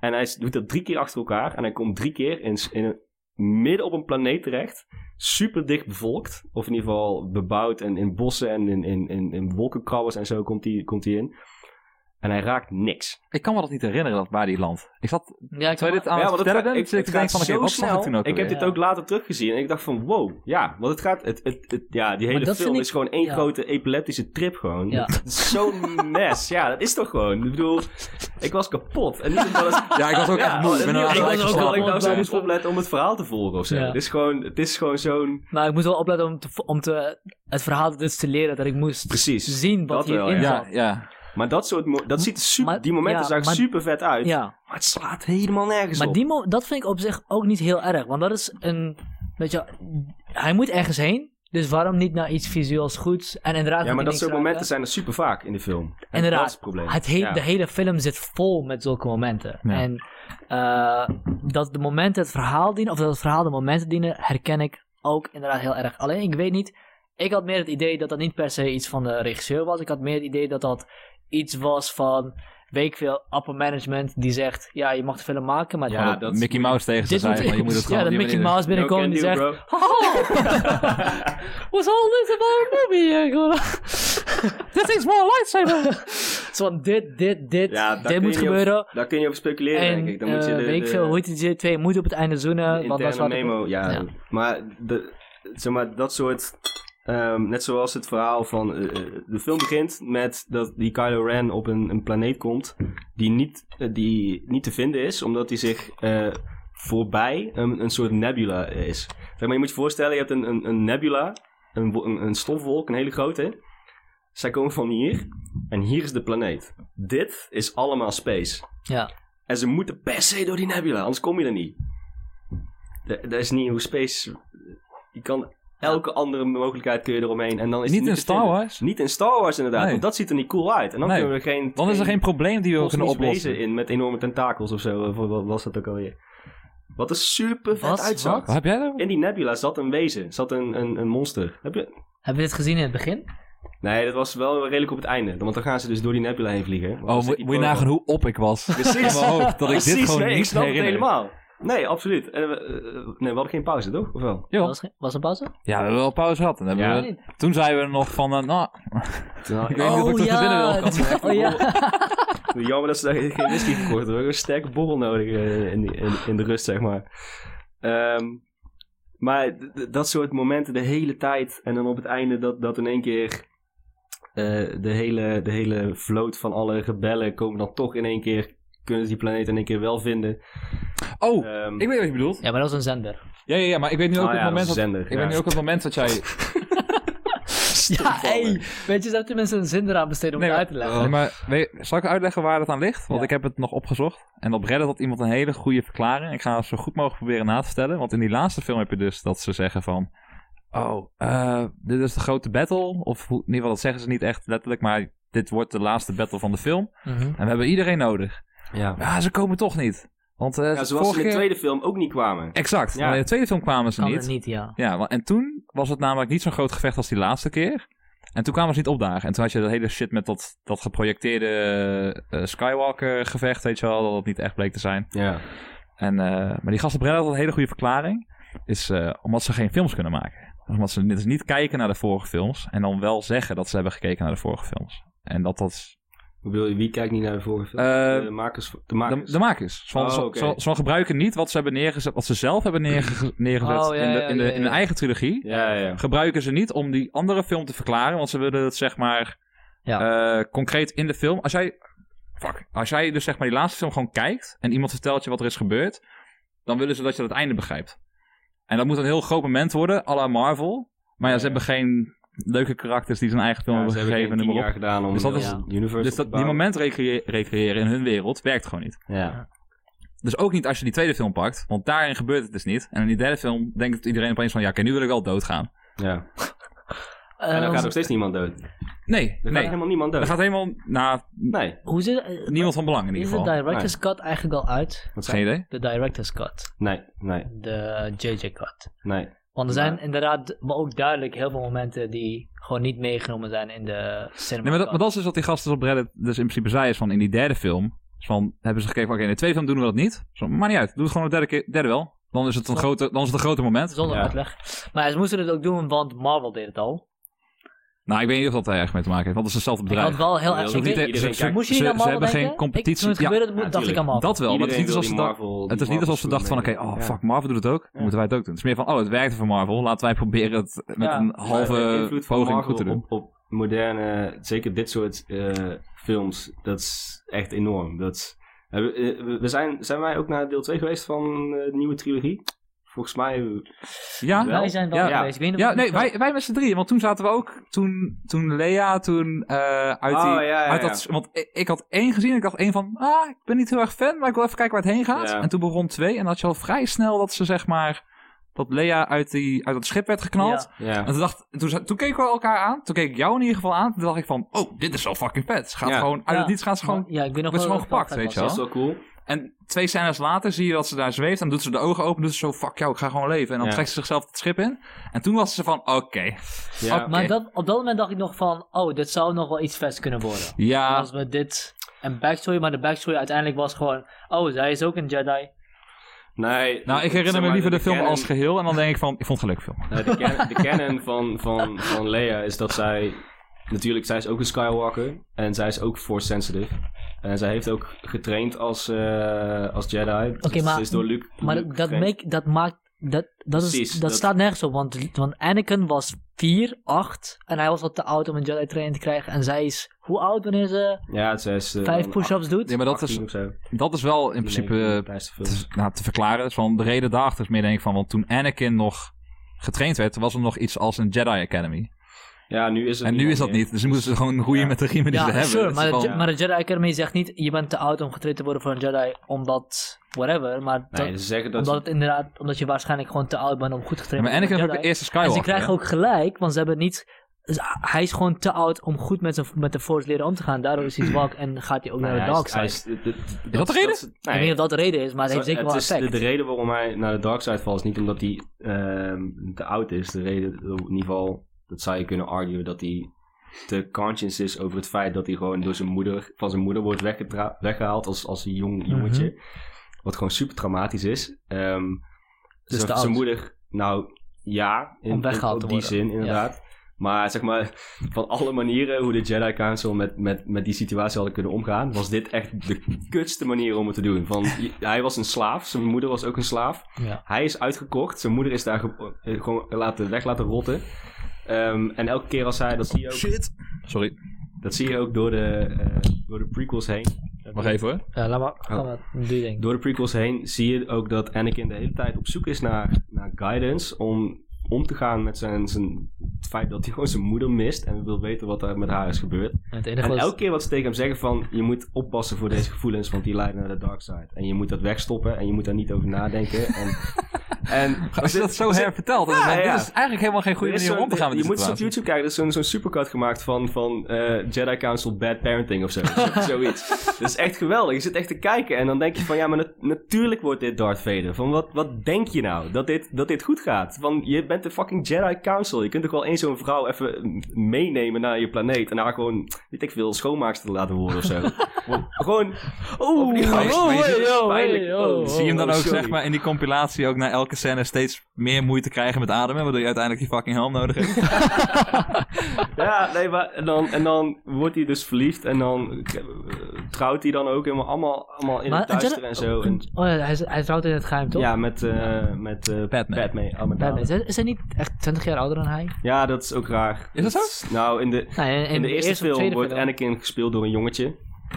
En hij doet dat drie keer achter elkaar. En hij komt drie keer in, in een, midden op een planeet terecht. Super dicht bevolkt. Of in ieder geval bebouwd. En in bossen en in, in, in, in wolkenkrabbers en zo komt hij komt in. En hij raakt niks. Ik kan me dat niet herinneren dat waar die landt. Ik zat, Ja, ik dit aan Ja, het vertellen ik- zit ik het te denken van, zo ik snel. toen ook Ik heb dit ook later teruggezien en ik dacht van wow, ja, want het gaat, het, het, het- ja, die hele film ik- is gewoon één ja. grote epileptische trip gewoon. Ja. Het is Zo'n mes, ja, dat is toch gewoon. Ik bedoel, ik was kapot. En niet omdat het... Ja, ik was ook Ja, echt moe. Ik ben omdat ook ik geslapen. nou zo Ja. moest opletten om het verhaal te volgen of zo. Ja. Het is gewoon, het is gewoon zo'n... Maar ik moest wel opletten om, te, om te, het verhaal dus te leren dat ik moest Precies. zien wat hierin Ja, zat. ja. Maar dat soort, mo- dat ziet er super, Maar- die momenten ja, zagen maar- super vet uit. Ja, Maar het slaat helemaal nergens maar op. die mo- dat vind ik op zich ook niet heel erg. Want dat is een, weet je, hij moet ergens heen. Dus waarom niet naar iets visueels goeds? En inderdaad, ja, maar dat soort momenten zijn er super vaak in de film. En Inderdaad. Dat is het probleem. Het he- Ja. De hele film zit vol met zulke momenten. Ja. En eh, dat de momenten het verhaal dienen, of dat het verhaal de momenten dienen, herken ik ook inderdaad heel erg. Alleen ik weet niet, ik had meer het idee dat dat niet per se iets van de regisseur was. Ik had meer het idee dat dat iets was van, weet ik veel, upper management die zegt, ja, je mag de film maken, maar Ja, dat dat Mickey moet Mouse tegen ze moet- maar je moet het gewoon ja, op dat Mickey Mouse binnenkomt en die zegt! Was all this about a movie? This is more lightsaber! Zo van, dit, dit, dit, Ja, dit moet gebeuren. Daar kun je over speculeren, En denk ik. Dan moet je eh, de, weet de- veel, hoe heet die twee moeten op het einde zoenen. de want dat is wat memo, ja. ja. Maar, de, zeg maar dat soort... ehm, net zoals het verhaal van... eh, eh, de film begint met dat die Kylo Ren op een, een planeet komt... Die niet, eh, die niet te vinden is, omdat hij zich... voorbij een, een soort nebula is. Zeg maar, je moet je voorstellen, je hebt een, een, een nebula, een, een, een stofwolk, een hele grote. Zij komen van hier en hier is de planeet. Dit is allemaal space. Ja. En ze moeten per se door die nebula, anders kom je er niet. Da- Dat is niet hoe space... Je kan elke andere mogelijkheid kun je eromheen. En dan is Niet het in Star. Wars? Niet in Star Wars inderdaad, Nee. want dat ziet er niet cool uit. En dan Nee. kunnen we geen... Dan is er geen probleem die we kunnen oplossen. wezen in met enorme tentakels of zo. Of wat was dat ook alweer? Wat er super vet Wat? uitzag. Wat? Heb jij daar? In die nebula zat een wezen, zat een, een, een monster. Heb je... Hebben we dit gezien in het begin? Nee, dat was wel redelijk op het einde. Want dan gaan ze dus door die nebula heen vliegen. Dan Oh, moet je nagaan hoe op ik was. Precies. In mijn hoofd, dat ik dit gewoon nee, ik niet snap het helemaal. Nee, absoluut. En we, eh, nee, we hadden geen pauze, toch? Of wel? Jawel. Was, was er een pauze? Ja, we hebben wel pauze gehad. En hebben Ja. we, toen zeiden we nog van, eh, nou, Toen- Ik weet niet of ik terug naar binnen wil. dat- Oh ja. Jammer dat ze daar geen whisky verkocht hebben. We hebben een sterke borrel nodig eh, in, die- in, in de rust, zeg maar. Ehm, maar dat soort momenten de hele tijd. En dan op het einde dat, dat in één keer... eh, de, hele, de hele vloot van alle rebellen komen dan toch in één keer... Kunnen ze die planeet in één keer wel vinden. oh, Ehm, ik weet wat je bedoelt. ja, maar dat was een zender. Ja, ja, ja, maar ik weet nu ook oh het ja, moment dat is zender. ik weet nu ook het moment dat jij... Ja, hey. Weet je, dat de mensen een zender aan besteden om Nee, het uit te leggen. Nee, maar weet, zal ik uitleggen waar dat aan ligt? Want Ja. ik heb het nog opgezocht. En op Reddit had iemand een hele goede verklaring. Ik ga het zo goed mogelijk proberen na te vertellen. Want in die laatste film heb je dus dat ze zeggen van... Oh, eh, dit is de grote battle. Of hoe, in ieder geval, dat zeggen ze niet echt letterlijk. Maar dit wordt de laatste battle van de film. Mhm. En we hebben iedereen nodig. Ja. Ja, ze komen toch niet. Want eh Ja, zoals ze vorige in de keer- tweede film ook niet kwamen. Exact. Ja. Maar in de tweede film kwamen ze Kan niet. niet, ja. Ja, en toen was het namelijk niet zo'n groot gevecht als die laatste keer. En toen kwamen ze niet opdagen. En toen had je dat hele shit met dat, dat geprojecteerde eh, Skywalker gevecht, weet je wel, dat het niet echt bleek te zijn. Ja. En, eh, maar die gasten Brad had een hele goede verklaring. Is eh, omdat ze geen films kunnen maken. Omdat ze dus niet kijken naar de vorige films. En dan wel zeggen dat ze hebben gekeken naar de vorige films. En dat dat... Bedoel wie kijkt niet naar de vorige film? Eh, de makers. De makers. de makers. Ze, Oh, gebruiken niet wat ze hebben neergezet, wat ze zelf hebben neerge- neergezet Oh, ja, in, de, in, de, in hun eigen trilogie. Ja, ja, ja. gebruiken ze niet om die andere film te verklaren. Want ze willen het zeg maar eh, concreet in de film. Als jij, fuck, als jij dus zeg maar die laatste film gewoon kijkt en iemand vertelt je wat er is gebeurd, dan willen ze dat je het einde begrijpt. En dat moet een heel groot moment worden, à la Marvel. Maar ja, ze hebben geen leuke karakters die zijn eigen film Ja, hebben ze gegeven. maar jaar op. gedaan om Dus dat is- universe Dus dat, die moment recre- recreëren in hun wereld werkt gewoon niet. Ja. Dus ook niet als je die tweede film pakt, want daarin gebeurt het dus niet. En in die derde film denkt iedereen opeens van, ja, oké, nu wil ik wel doodgaan. ja. Eh, En dan gaat nog steeds niemand dood. Er Nee, gaat nee. helemaal niemand dood. Er gaat helemaal, nou, Nee. Hoe zit niemand van belang in ieder Is de geval. director's cut eigenlijk al uit? Wat Geen idee. De director's cut. Nee, nee, De JJ cut. nee. Want er zijn inderdaad, maar ook duidelijk heel veel momenten die gewoon niet meegenomen zijn in de cinema. Nee, maar dat, maar dat is dus wat die gasten op Reddit dus in principe zei, is van in die derde film, is van, hebben ze gekeken oké, in de tweede film doen we dat niet. Zo, maar niet uit, doe het gewoon de derde, keer, derde wel. Dan is het een, grote, dan is het een groter moment. Zonder Ja. uitleg. Maar ze moesten het ook doen, want Marvel deed het al. Nou, ik weet niet of dat er erg mee te maken heeft, want het is hetzelfde Ik bedrijf. had wel heel erg... Ze Ik ze- kijkt- Moest je ze- ze Marvel hebben geen denken? competitie. Ik, toen het Ja, gebeurde, ja, dacht ik. Marvel. Dat wel, maar het is niet alsof dat... Marvel- Het is die niet alsof ze dachten van, oké, oh fuck, Marvel doet het ook. Dan moeten wij het ook doen. Het is meer van, oh, het werkte voor Marvel. Laten wij proberen het met Ja. een halve poging goed te doen. Op, op moderne, zeker dit soort eh, films, dat is echt enorm. Dat eh, we- we zijn, zijn wij ook naar deel 2 geweest van eh, de nieuwe trilogie? Volgens mij. Ja, Wel? Wij zijn wel Ja. geweest. Ik weet niet Ja, of- nee, wij, wij met z'n drieën. Want toen zaten we ook, toen, toen Lea, toen eh, uit die... Oh, ja, ja, uit ja. dat, want ik, ik had één gezien. Ik dacht één van, ah, ik ben niet heel erg fan, maar ik wil even kijken waar het heen gaat. Ja. En toen begon twee. En dan had je al vrij snel dat ze zeg maar, dat Lea uit, die, uit het schip werd geknald. Ja. Ja. En toen, dacht, toen, toen keken we elkaar aan. Toen keek ik jou in ieder geval aan. Toen dacht ik van, oh, dit is wel fucking vet. Ze gaat Ja. gewoon, uit Ja. het niets gaan ze gewoon... Ja, ik weet nog wel gewoon dat gepakt, weet je. Dat is wel cool. En twee scènes later zie je dat ze daar zweeft. En doet ze de ogen open. Doet ze zo, fuck jou, ik ga gewoon leven. En dan Ja. trekt ze zichzelf het schip in. En toen was ze van, oké. Ja. Maar dat, op dat moment dacht ik nog van, oh, dit zou nog wel iets vets kunnen worden. Ja, Als we dit... Een backstory, maar de backstory uiteindelijk was gewoon... Oh, zij is ook een Jedi. Nee, nou, ik zeg herinner me liever de, film canon- als geheel. En dan denk ik van, ik vond het een leuke film. Nee, de, can- de canon van, van, van Leia is dat zij... Natuurlijk, zij is ook een Skywalker. En zij is ook Force sensitive. En zij heeft ook getraind als, eh, als Jedi. Oké, maar- Ze is door Luke... Maar Luke dat, dat, getraind. make, dat maakt... Dat, dat, is, Precies, dat, dat- staat nergens op, want, want Anakin was 4, 8 en hij was wat te oud om een Jedi training te krijgen. En zij is hoe oud wanneer ze Ja, zij is... eh, 5 dan push-ups doet? Ja, maar dat 18 is, dat is wel in principe eh, te, nou, te verklaren. Dus van de reden daarachter is meer denk ik van, want toen Anakin nog getraind werd, was er nog iets als een Jedi Academy. Ja, nu is het En nu is dat niet. Dus nu moeten ze gewoon Ja. met de riemen die Ja, ze hebben. sure, maar, maar de Jedi Academy zegt niet, je bent te oud om getraind te worden voor een Jedi, omdat, whatever, maar dat- Nee, ze zeggen dat... omdat het inderdaad, omdat je waarschijnlijk gewoon te oud bent om goed getraind maar te Anakin is worden ook de eerste een Jedi. En Skywalker. ze krijgen ook gelijk, want ze hebben niet, dus hij is gewoon te oud om goed met, zijn, met de Force leren om te gaan, daardoor is hij zwak en gaat hij ook Nee, naar de dark side. is- dat de reden? is- Ik weet niet of dat de reden is, maar het heeft zeker wel is de, effect. de reden waarom hij naar de dark side valt is niet omdat hij ehm, te oud is. De reden, in ieder geval, dat zou je kunnen arguen, dat hij te conscious is over het feit dat hij gewoon door zijn moeder, van zijn moeder wordt weggehaald als, als een jong jongetje. Wat gewoon super traumatisch is. Ehm Dus zijn- moeder, nou ja, in, Om weggehaald in- op die worden. zin inderdaad. Maar zeg maar, van alle manieren hoe de Jedi Council met, met, met die situatie hadden kunnen omgaan, was dit echt de kutste manier om het te doen. Van, hij was een slaaf, zijn moeder was ook een slaaf. Ja. Hij is uitgekocht, zijn moeder is daar eh, gewoon laten, weg laten rotten. Ehm, en elke keer als hij, dat zie je ook, Shit. Sorry, dat zie je ook door de, eh, door de prequels heen. wacht even hoor. Ja, laat maar, ga maar, doe je ding. Door de prequels heen zie je ook dat Anakin de hele tijd op zoek is naar, naar guidance om om te gaan met zijn, zijn, het feit dat hij gewoon zijn moeder mist en wil weten wat er met haar is gebeurd. En het enige En was, elke keer wat ze tegen hem zeggen van, je moet oppassen voor deze gevoelens, want die leiden naar de dark side. En je moet dat wegstoppen en je moet daar niet over nadenken. En, en Als je dat zo hervertelt, dan Ja, is eigenlijk helemaal geen goede Er manier om te gaan met Je moet eens op. YouTube kijken, er is zo'n zo'n supercut gemaakt van, van eh, Jedi Council Bad Parenting of zo. Zo- Zoiets. Dat is echt geweldig. Je zit echt te kijken en dan denk je van, ja, maar nat- natuurlijk wordt dit Darth Vader. Van wat, wat denk je nou? Dat dit, dat dit goed gaat? Van, je bent de fucking Jedi Council. Je kunt toch wel één zo'n vrouw even meenemen naar je planeet en haar gewoon, weet ik veel, schoonmaakster laten worden of zo. gewoon, oh, oh, Oh, Zie je hem dan oh, ook, sorry. zeg maar, in die compilatie ook na elke scène steeds meer moeite krijgen met ademen, waardoor je uiteindelijk die fucking helm nodig hebt? Ja, nee, maar en dan, en dan wordt hij dus verliefd en dan trouwt hij dan ook helemaal allemaal, allemaal in het duister Jedi- en zo. En, Oh ja, hij, hij trouwt in het geheim, toch? ja, met, eh met eh, Batman. Batman. Amidala. Batman. Is hij, is hij niet echt 20 jaar ouder dan hij? Ja, dat is ook raar. Is dat zo? Nou, in de, Nee, in, in de eerste film wordt film. Anakin gespeeld door een jongetje.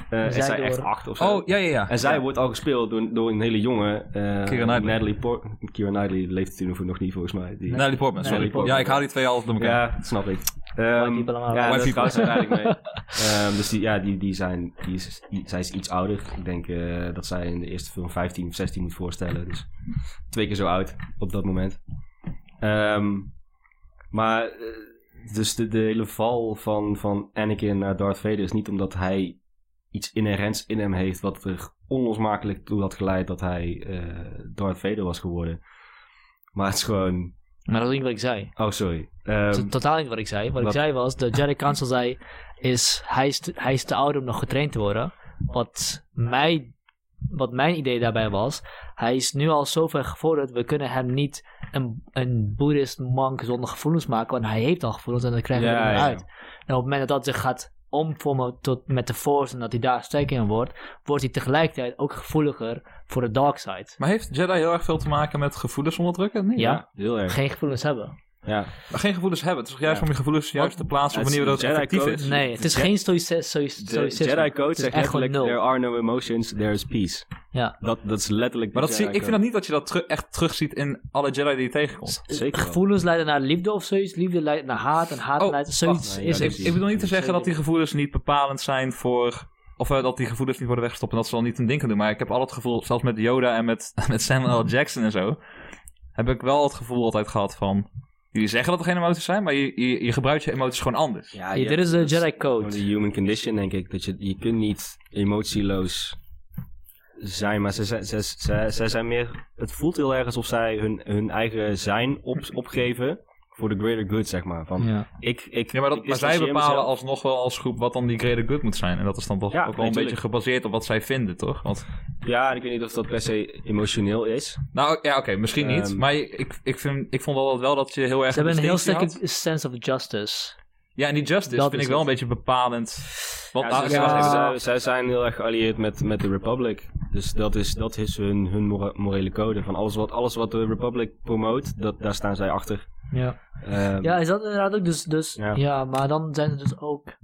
Eh en zij door- echt acht of zo. Oh, ja, ja, ja. En zij Ja. wordt al gespeeld door, door een hele jonge eh Keira Knightley. Natalie Por Keira Knightley leeft toen nog niet volgens mij. Die, Natalie Portman, sorry. Natalie Portman. Ja, ik haal die twee altijd door elkaar. Ja, dat snap ik. Ehm allemaal. ja, dat trouwens uiteindelijk mee. Ehm, dus die, ja, die, die zijn, die is, die- zij is iets ouder. Ik denk eh, dat zij in de eerste film 15 of 16 moet voorstellen. Dus twee keer zo oud op dat moment. Ehm, maar eh, dus de, de hele val van, van Anakin naar Darth Vader is niet omdat hij iets inherents in hem heeft wat er onlosmakelijk toe had geleid dat hij eh, Darth Vader was geworden. Maar het is gewoon... Maar dat is niet wat ik zei. Oh, sorry. Dat Ehm, totaal niet wat ik zei. Wat, wat? ik zei was, de Jedi Council zei, is hij is, te, hij is te oud om nog getraind te worden. Wat, mij, wat mijn idee daarbij was, hij is nu al zo ver gevorderd, we kunnen hem niet een, een boeddhist monk zonder gevoelens maken, want hij heeft al gevoelens en dan krijg je Ja, er niet ja. uit. En op het moment dat dat zich gaat omvormen tot, met de force en dat hij daar sterk in wordt, wordt hij tegelijkertijd ook gevoeliger voor de dark side. Maar heeft Jedi heel erg veel te maken met gevoelens onderdrukken? Nee, Ja. Heel erg. Geen gevoelens hebben. Ja. Maar geen gevoelens hebben. Het is toch juist Ja. om je gevoelens juist te plaatsen op wanneer dat Jedi effectief code. is. Nee, het is geen stoïci- stoïci- De stoïcisme. Jedi Code zegt letterlijk, nul. there are no emotions, there is peace. Ja. Dat, dat is letterlijk Maar dat zie, ik vind dat niet dat je dat teru- echt terugziet in alle Jedi die je tegenkomt. Zeker wel. Gevoelens leiden naar liefde of zoiets. Liefde leidt naar haat. En haat Oh, leidt... Zoiets Nee, is ja, Ik, ik bedoel niet te zeggen dat die gevoelens niet bepalend zijn voor... Of eh, dat die gevoelens niet worden weggestopt en dat ze dan niet een ding kunnen doen. Maar ik heb altijd het gevoel, zelfs met Yoda en met, met Samuel L. Jackson en zo... heb ik wel het gevoel altijd gehad van... Jullie zeggen dat er geen emoties zijn, maar je, je, je gebruikt je emoties gewoon anders. Ja, dit is de Jedi Code. de human condition, denk ik. Dat je, je kunt niet emotieloos zijn, maar ze, ze, ze, ze, zij zijn meer... Het voelt heel erg alsof zij hun, hun eigen zijn op, opgeven voor de greater good, zeg maar. Van, Ja. ik, ik, Ja, maar, dat, ik maar zij bepalen mezelf. alsnog wel als groep wat dan die greater good moet zijn. En dat is dan toch Ja, ook wel een beetje gebaseerd op wat zij vinden, toch? Want, Ja, en ik weet niet of dat per se emotioneel is. nou ja, oké, misschien niet. Ehm. Maar ik, ik, vind, ik vond altijd wel dat je heel erg Ze hebben een heel sterke sense of justice. Ja, en die justice Dat vind ik wel het. een beetje bepalend. Want, Ja, ze- even- zij, zij zijn heel erg geallieerd met, met de Republic. Dus dat is, dat is hun, hun morele code. Van alles wat, alles wat de Republic promoot, dat, daar staan zij achter. Ja. Ehm, Ja, is dat inderdaad ook dus... dus ja. Ja. maar dan zijn ze dus ook...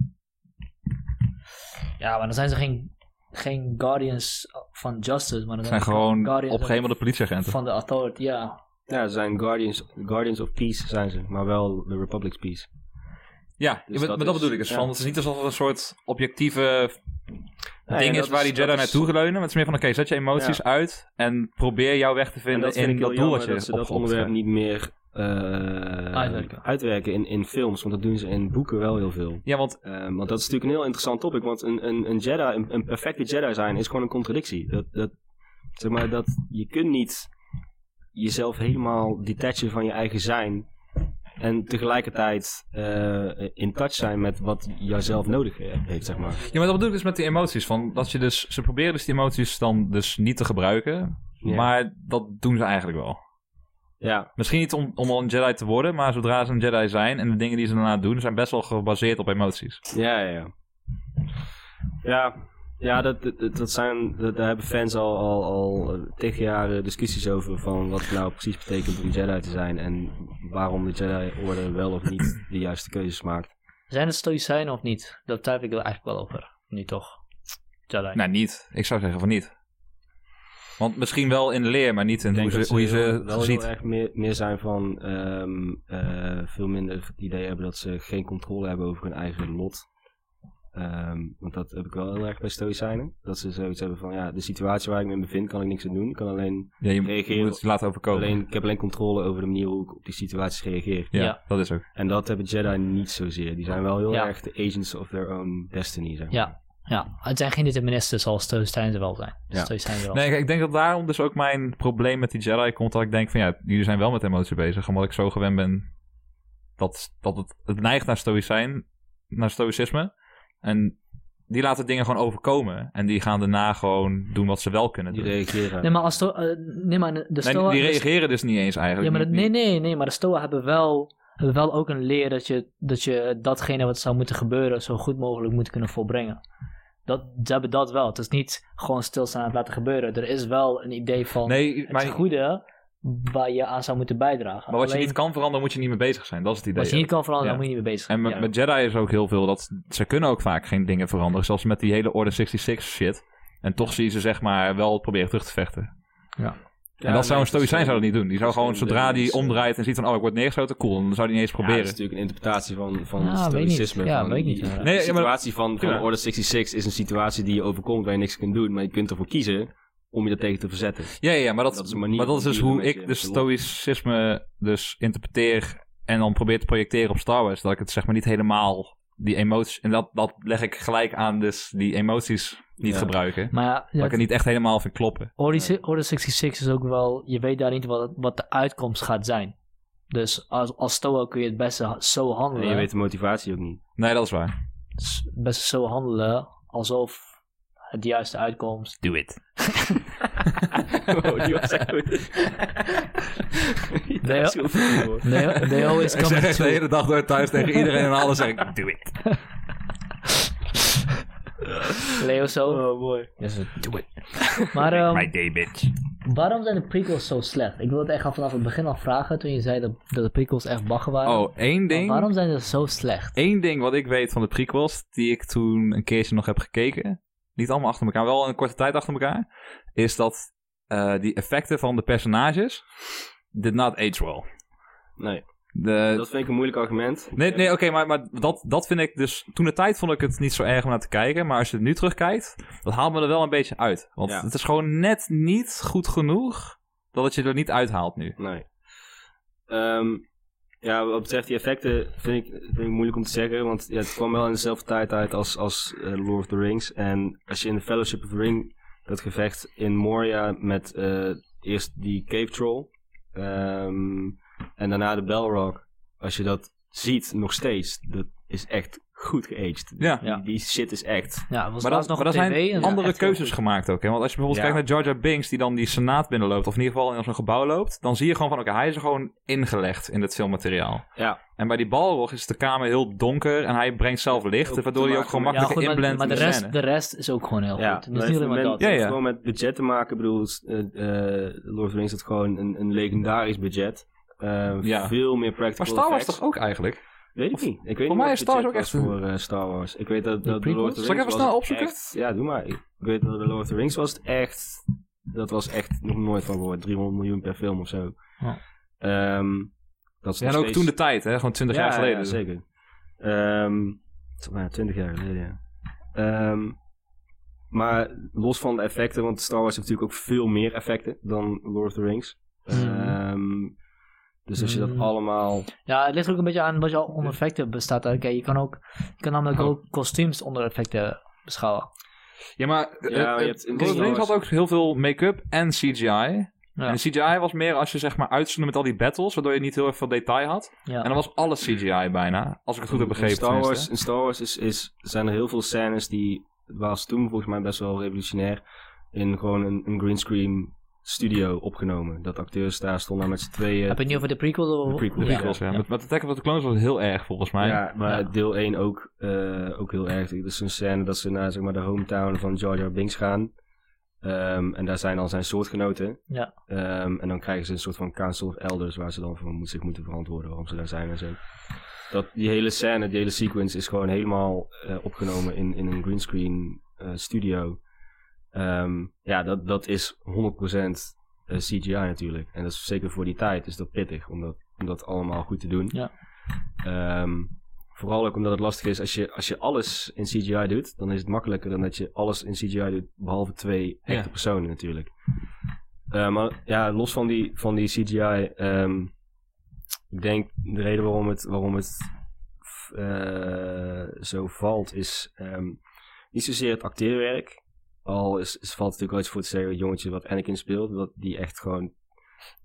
Ja, maar dan zijn ze geen, geen guardians van justice, maar dan zijn ze gewoon guardians opgehemelde politieagenten. van de authority, ja. Ja, ze zijn Guardians, Guardians of Peace, zijn ze. Maar wel de Republic's Peace. Ja, Dus maar dat dat, dat is- bedoel ik. Dus ja. van, het is niet alsof het een soort objectieve Nee, ding is waar die Jedi naartoe geleunen. Maar het is meer van, oké, zet je emoties uit en probeer jouw weg te En vinden dat in dat doel jammer wat je dat ze dat onderwerp niet meer eh, Uitwerken. uitwerken in, in films. Want dat doen ze in boeken wel heel veel. Ja, want Ehm, want dat is natuurlijk een heel interessant topic. Want een, een, een Jedi, een, een perfecte Jedi zijn, is gewoon een contradictie. Dat, dat, zeg maar, dat, je kunt niet jezelf helemaal detachen van je eigen zijn. En tegelijkertijd eh, in touch zijn met wat jouzelf nodig he- heeft, zeg maar. Ja, maar dat bedoel ik dus met die emoties. Van dat je dus, ze proberen dus die emoties dan dus niet te gebruiken. Maar dat doen ze eigenlijk wel. Ja, Misschien niet om, om al een Jedi te worden, maar zodra ze een Jedi zijn en de dingen die ze daarna doen, zijn best wel gebaseerd op emoties. ja, ja. Ja, ja, ja dat, dat, dat zijn, dat, daar hebben fans al, al, al eh, tegen jaren discussies over van wat het nou precies betekent om Jedi te zijn en waarom de Jedi-orde wel of niet de juiste keuzes maakt. Zijn het stoïcijnen of niet? Daar twijfel ik er eigenlijk wel over. Nu toch. Jedi. Nou, niet. Ik zou zeggen van niet. Want misschien wel in de leer, maar niet in Ik hoe, denk dat ze, hoe je ze wel ziet. heel erg meer, meer zijn van ehm, eh, veel minder het idee hebben dat ze geen controle hebben over hun eigen lot. Ehm, want dat heb ik wel heel erg bij Stoïcijnen. Dat ze zoiets hebben van ja, de situatie waar ik me in bevind kan ik niks aan doen. Ik kan alleen, Ja, je reageren moet het laten overkomen. alleen, ik heb alleen controle over de manier hoe ik op die situaties reageer. ja, Ja. dat is ook. En dat hebben Jedi niet zozeer. Die zijn wel heel Ja. erg de agents of their own destiny. Zeg maar. Ja. Ja, het zijn geen deterministen zoals stoïcijnen wel zijn. Ja. Stoïcijnen wel. Nee, ik denk dat daarom dus ook mijn probleem met die Jedi komt. Dat ik denk van ja, jullie zijn wel met emotie bezig. Omdat ik zo gewend ben dat, dat het, het neigt naar stoïcijn, naar stoïcisme. En die laten dingen gewoon overkomen. En die gaan daarna gewoon doen wat ze wel kunnen Die doen. reageren. Nee, maar als sto- eh, nee, maar de Nee, stoa... die de- reageren dus niet eens eigenlijk. Ja, maar Die- nee, nee, nee, maar de stoa hebben wel, hebben wel ook een leer dat je, dat je datgene wat zou moeten gebeuren zo goed mogelijk moet kunnen volbrengen. Dat, ze hebben dat wel. Het is niet gewoon stilstaan en het laten gebeuren. Er is wel een idee van Nee, het maar, goede waar je aan zou moeten bijdragen. maar wat je niet kan veranderen, moet je niet mee bezig zijn. Dat is het idee. wat je niet kan veranderen, Ja. daar moet je niet mee bezig En zijn. met, Ja. met Jedi is ook heel veel dat ze kunnen ook vaak geen dingen veranderen. Zelfs met die hele Order 66 shit. En toch zie je ze zeg maar wel proberen terug te vechten. Ja, en dat zou een stoïcijn zou dat niet doen. Die zou gewoon, zodra die omdraait en ziet van, oh, ik word neergeschoten, cool. Dan zou die niet eens Ja, dat proberen. is natuurlijk een interpretatie van, van stoïcisme. niet. Ja, weet niet. Nee, de ja, maar- situatie van, van Ja. Order 66 is een situatie die je overkomt waar je niks kan doen. Maar je kunt ervoor kiezen om je er tegen te verzetten. ja, ja, maar dat, Dat is een manier maar dat is dus hoe ik de lot. stoïcisme dus interpreteer en dan probeer te projecteren op Star Wars. Dat ik het zeg maar niet helemaal, die emoties, en dat, dat leg ik gelijk aan dus die emoties niet Ja. gebruiken. Maar ja, Dat ik het niet echt helemaal vind kloppen. Order, Order 66 is ook wel, je weet daar niet wat, wat de uitkomst gaat zijn. Dus als, als Stoa kun je het beste zo En handelen. je weet de motivatie ook niet. Nee, dat is waar. s- best zo handelen alsof de juiste uitkomst. Do it. oh, die was echt goed. Hoor. They, they always Ik come zeg echt de to... hele dag door thuis tegen iedereen en alles zeg ik, do it. Leo zo. Oh, mooi. Yes, do it. Maar ehm, My day, bitch. waarom zijn de prequels zo slecht? Ik wil het echt al vanaf het begin al vragen toen je zei dat, dat de prequels echt baggen waren. Oh, één Maar ding. waarom zijn ze zo slecht? Eén ding wat ik weet van de prequels, die ik toen een keertje nog heb gekeken, niet allemaal achter elkaar, wel een korte tijd achter elkaar, is dat eh, die effecten van de personages did not age well. Nee, De, dat vind ik een moeilijk argument. nee, nee oké, maar, maar dat, dat vind ik dus... Toen de tijd vond ik het niet zo erg om naar te kijken, maar als je het nu terugkijkt, dat haalt me er wel een beetje uit. Want Ja. het is gewoon net niet goed genoeg dat het je er niet uithaalt nu. Nee. Ehm, ja, wat betreft die effecten vind ik, vind ik moeilijk om te zeggen. Want ja, het kwam wel in dezelfde tijd uit als, als eh, Lord of the Rings. En als je in de Fellowship of the Ring, dat gevecht in Moria met eh, eerst die cave troll. ehm, en daarna de Balrog. Als je dat ziet nog steeds, dat is echt goed geaged. Ja. Die, die shit is echt. Ja, was Maar, dat, nog maar er tv zijn en andere keuzes goed. gemaakt ook. Hè? Want als je bijvoorbeeld Ja. kijkt naar Jar Binks, die dan die senaat binnenloopt, of in ieder geval in zo'n gebouw loopt, dan zie je gewoon van, oké, hij is er gewoon ingelegd in het filmmateriaal. Ja, En bij die Balrog is de kamer heel donker en hij brengt zelf licht, Ook waardoor hij ook gewoon Ja, makkelijk goed, maar, maar de, de rest, scène. de rest is ook gewoon heel Ja, goed. Het maar is niet alleen maar dat. Ja, ja. Gewoon met budget te maken. Ik bedoel, eh, eh, Lord of the Rings had gewoon een, een legendarisch budget. Eh, Ja. Veel meer Maar practical Star Wars effects. toch ook eigenlijk? Weet ik niet. Ik weet Voor niet mij is Star Wars ook echt voor eh, Star Wars. Ik weet dat, dat Lord of the prequels? Zal ik Rings even snel opzoeken? echt- ja, doe maar. Ik, weet dat de Lord of the Rings was echt... Dat was echt nog nooit van gehoord. 300 miljoen per film of zo. Ja. Ehm, dat is Ja, en ook steeds- toen de tijd, hè? gewoon 20 jaar ja, geleden. Ja, zeker. Ehm, het is maar 20 jaar geleden, ja. Ehm, maar los van de effecten, want Star Wars heeft natuurlijk ook veel meer effecten dan Lord of the Rings. Hmm. Dus als je dat Hmm. allemaal... Ja, het ligt er ook een beetje aan wat je al onder effecten bestaat. Oké, je kan ook, je kan namelijk Oh. ook kostuums onder effecten beschouwen. Ja, maar eh, Ja, Wars- had ook heel veel make-up en CGI. Ja. En de CGI was meer als je zeg maar uitzoomde met al die battles, waardoor je niet heel erg veel detail had. Ja. En dan was alles CGI bijna, als ik het goed heb begrepen. In Star. Wars, in Star Wars is, is, zijn er heel veel scènes die... was toen volgens mij best wel revolutionair. In gewoon een, een greenscreen studio opgenomen. Dat acteurs daar stonden met z'n tweeën. Heb je het niet over de prequel? Of... De prequel, De Ja. prequels, ja. Ja. Met, met Attack of the Clones was heel erg volgens mij. Ja, maar Ja. deel 1 ook, eh, ook heel erg. Er is een scène dat ze naar zeg maar, de hometown van Jar Jar Binks gaan. Ehm, en daar zijn al zijn soortgenoten. Ja. Ehm, en dan krijgen ze een soort van Council of Elders waar ze dan voor moet- zich moeten verantwoorden waarom ze daar zijn en zo. Dat, die hele scène, die hele sequence is gewoon helemaal eh, opgenomen in, in een greenscreen eh, studio. Ehm, ja, dat, dat is 100% eh, CGI natuurlijk. En dat is zeker voor die tijd is dat pittig om dat, om dat allemaal goed te doen. Ja. Ehm, vooral ook omdat het lastig is, als je, als je alles in CGI doet, dan is het makkelijker dan dat je alles in CGI doet, behalve twee echte Ja. personen natuurlijk. Eh, maar ja, los van die, van die CGI, ehm, ik denk de reden waarom het, waarom het eh, zo valt, is niet zozeer het acteerwerk. Al is, is, valt natuurlijk wel iets voor te zeggen, het jongetje wat Anakin speelt, wat die echt gewoon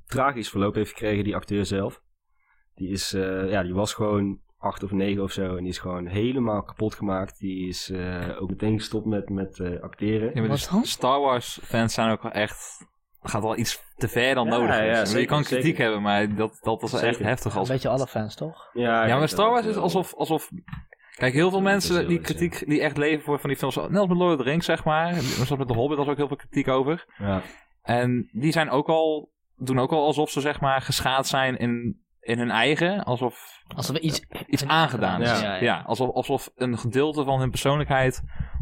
tragisch verloop heeft gekregen, die acteur zelf. Die, is, eh, ja, die was gewoon acht of negen of zo en die is gewoon helemaal kapot gemaakt. Die is eh, ook meteen gestopt met, met eh, acteren. Ja, maar de dan? Star Wars fans zijn ook wel echt... gaat wel iets te ver dan Ja, nodig is. ja, je kan kritiek zeker. hebben, maar dat, dat was echt heftig. Een Als... beetje alle fans, toch? Ja, Ja, maar Star Wars is alsof... alsof Kijk, heel veel mensen heel die kritiek die echt leven voor van die films, net als met Lord of the Rings zeg maar, zoals met The Hobbit was ook heel veel kritiek over. Ja. En die zijn ook al, doen ook al alsof ze zeg maar geschaad zijn in, in hun eigen, alsof Alsof we iets... iets aangedaan is. Ja. Ja, Ja, ja. alsof, alsof een gedeelte van hun persoonlijkheid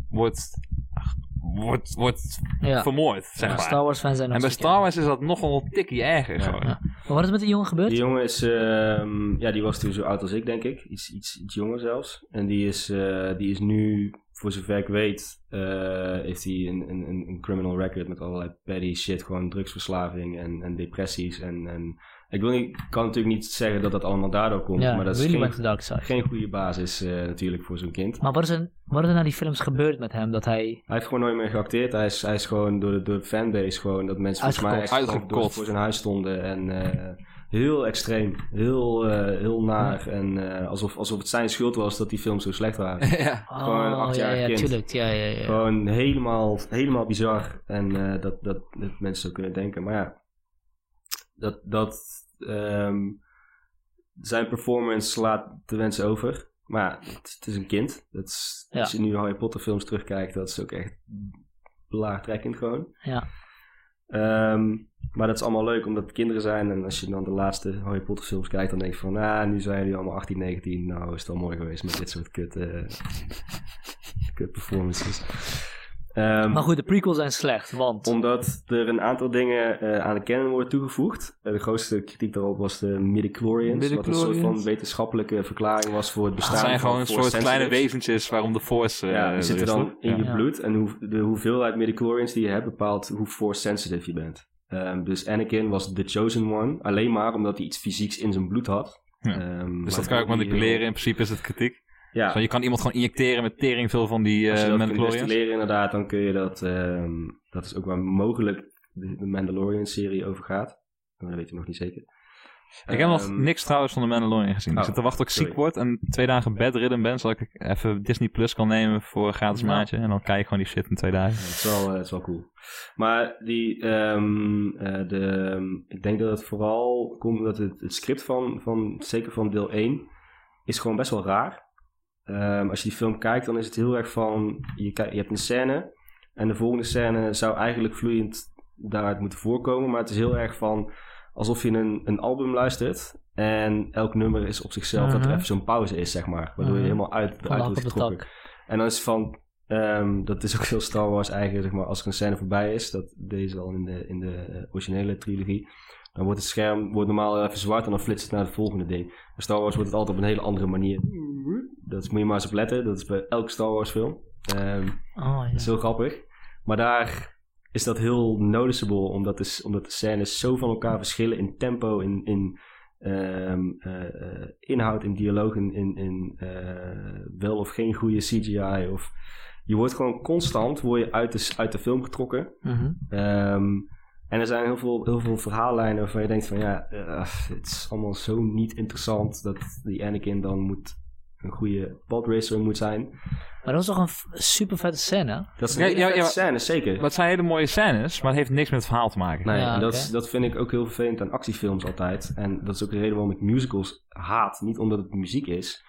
wordt, wordt, wordt Ja. vermoord, zeg maar. Star Wars fans zijn nog en bij. Star Wars is dat nog wel een tikkie erger. Ja. gewoon. Ja. Maar wat is met die jongen gebeurd? Die jongen is, ehm, ja, die was toen zo oud als ik, denk ik. Iets, iets, iets jonger zelfs. En die is, eh, die is nu, voor zover ik weet, eh, heeft hij een, een, een een criminal record met allerlei petty shit. Gewoon drugsverslaving en, en depressies. En, en ik wil niet, ik kan natuurlijk niet zeggen dat dat allemaal daardoor komt. ja, maar dat is really geen, goede basis eh, natuurlijk voor zo'n kind. Maar wat is, er, wat is er na die films gebeurd met hem? Dat hij... Hij heeft gewoon nooit meer geacteerd. Hij is, hij is gewoon door de, door de fanbase gewoon dat mensen volgens mij echt voor zijn huis stonden en eh, heel extreem. Heel, eh, heel naar. En eh, alsof, alsof het zijn schuld was dat die films zo slecht waren. ja. Gewoon een Oh, ja, achtjarig ja, kind. tuurlijk. Ja, ja, ja. Gewoon helemaal, helemaal bizar. En eh, dat, dat, dat mensen zo kunnen denken. Maar ja, dat, dat ehm, zijn performance slaat de wens over. Maar het, het is een kind. Dat is, Ja. Als je nu de Harry Potter films terugkijkt, dat is ook echt blaartrekkend gewoon. Ja. Ehm, maar dat is allemaal leuk omdat het kinderen zijn. En als je dan de laatste Harry Potter films kijkt, dan denk je van... Ah, nu zijn jullie allemaal 18, 19. Nou, is het wel mooi geweest met dit soort kut, eh, kut performances. Ehm, Maar goed, de prequels zijn slecht, want... omdat er een aantal dingen eh, aan de canon worden toegevoegd. Eh, de grootste kritiek daarop was de midichlorians. Wat een soort van wetenschappelijke verklaring was voor het bestaan Het zijn van gewoon een soort kleine wezentjes waarom de Force... eh, Ja, die er zitten dan in Ja. je bloed. En hoe, de hoeveelheid midichlorians die je hebt bepaalt hoe force sensitive je bent. Ehm, dus Anakin was the chosen one. Alleen maar omdat hij iets fysieks in zijn bloed had. Ja. Ehm, Dus dat kan je ook die manipuleren. heel- In principe is het kritiek. Ja, Zo, je kan iemand gewoon injecteren met tering veel van die als je eh dat Mandalorians. destilleren inderdaad, dan kun je dat... ehm, dat is ook waar mogelijk de, Mandalorian-serie over gaat. Maar dat weet ik nog niet zeker. Ik heb nog Ehm, niks trouwens van de Mandalorian gezien. Ik Oh, zit te wachten tot ik sorry. ziek word en twee dagen bedridden ben. Zal ik even Disney Plus kan nemen voor een gratis Ja. maandje. En dan kijk ik gewoon die shit in twee dagen. Ja, het, is wel, eh, het is wel cool. Maar die, ehm, eh, de, ik denk dat het vooral komt dat het, het script van, van, zeker van deel 1, is gewoon best wel raar. Ehm, als je die film kijkt, dan is het heel erg van, je, je hebt een scène en de volgende scène zou eigenlijk vloeiend daaruit moeten voorkomen. Maar het is heel erg van, alsof je een, een album luistert en elk nummer is op zichzelf, dat er Mhm. even zo'n pauze is, zeg maar. Waardoor je Mhm. helemaal uit, eruit hak wordt getrokken. En dan is het van, ehm, dat is ook heel Star Wars eigen, zeg maar, als er een scène voorbij is, dat deze al in de, in de originele trilogie, dan wordt het scherm wordt normaal even zwart en dan flitst het naar het volgende ding. Bij Star Wars wordt het altijd op een hele andere manier. Dat moet je maar eens op letten, dat is bij elke Star Wars film. Ehm, Oh, ja. dat is heel grappig. Maar daar is dat heel noticeable, omdat de, omdat de scènes zo van elkaar verschillen in tempo, in, in ehm, eh, eh, inhoud, in dialoog, in, in, in eh, wel of geen goede CGI. Of, je wordt gewoon constant word je uit, de, uit de film getrokken. Ehm, en er zijn heel veel, heel veel verhaallijnen waarvan je denkt van ja, eh, het is allemaal zo niet interessant dat die Anakin dan moet een goede podracer moet zijn. Maar dat was toch een super vette scène? Dat is een Ja, hele ja, vette ja. scène, zeker. Maar het zijn hele mooie scènes, maar het heeft niks met het verhaal te maken. Nee, Ja, en dat, is- dat vind ik ook heel vervelend aan actiefilms altijd. En dat is ook de reden waarom ik musicals haat. Niet omdat het muziek is,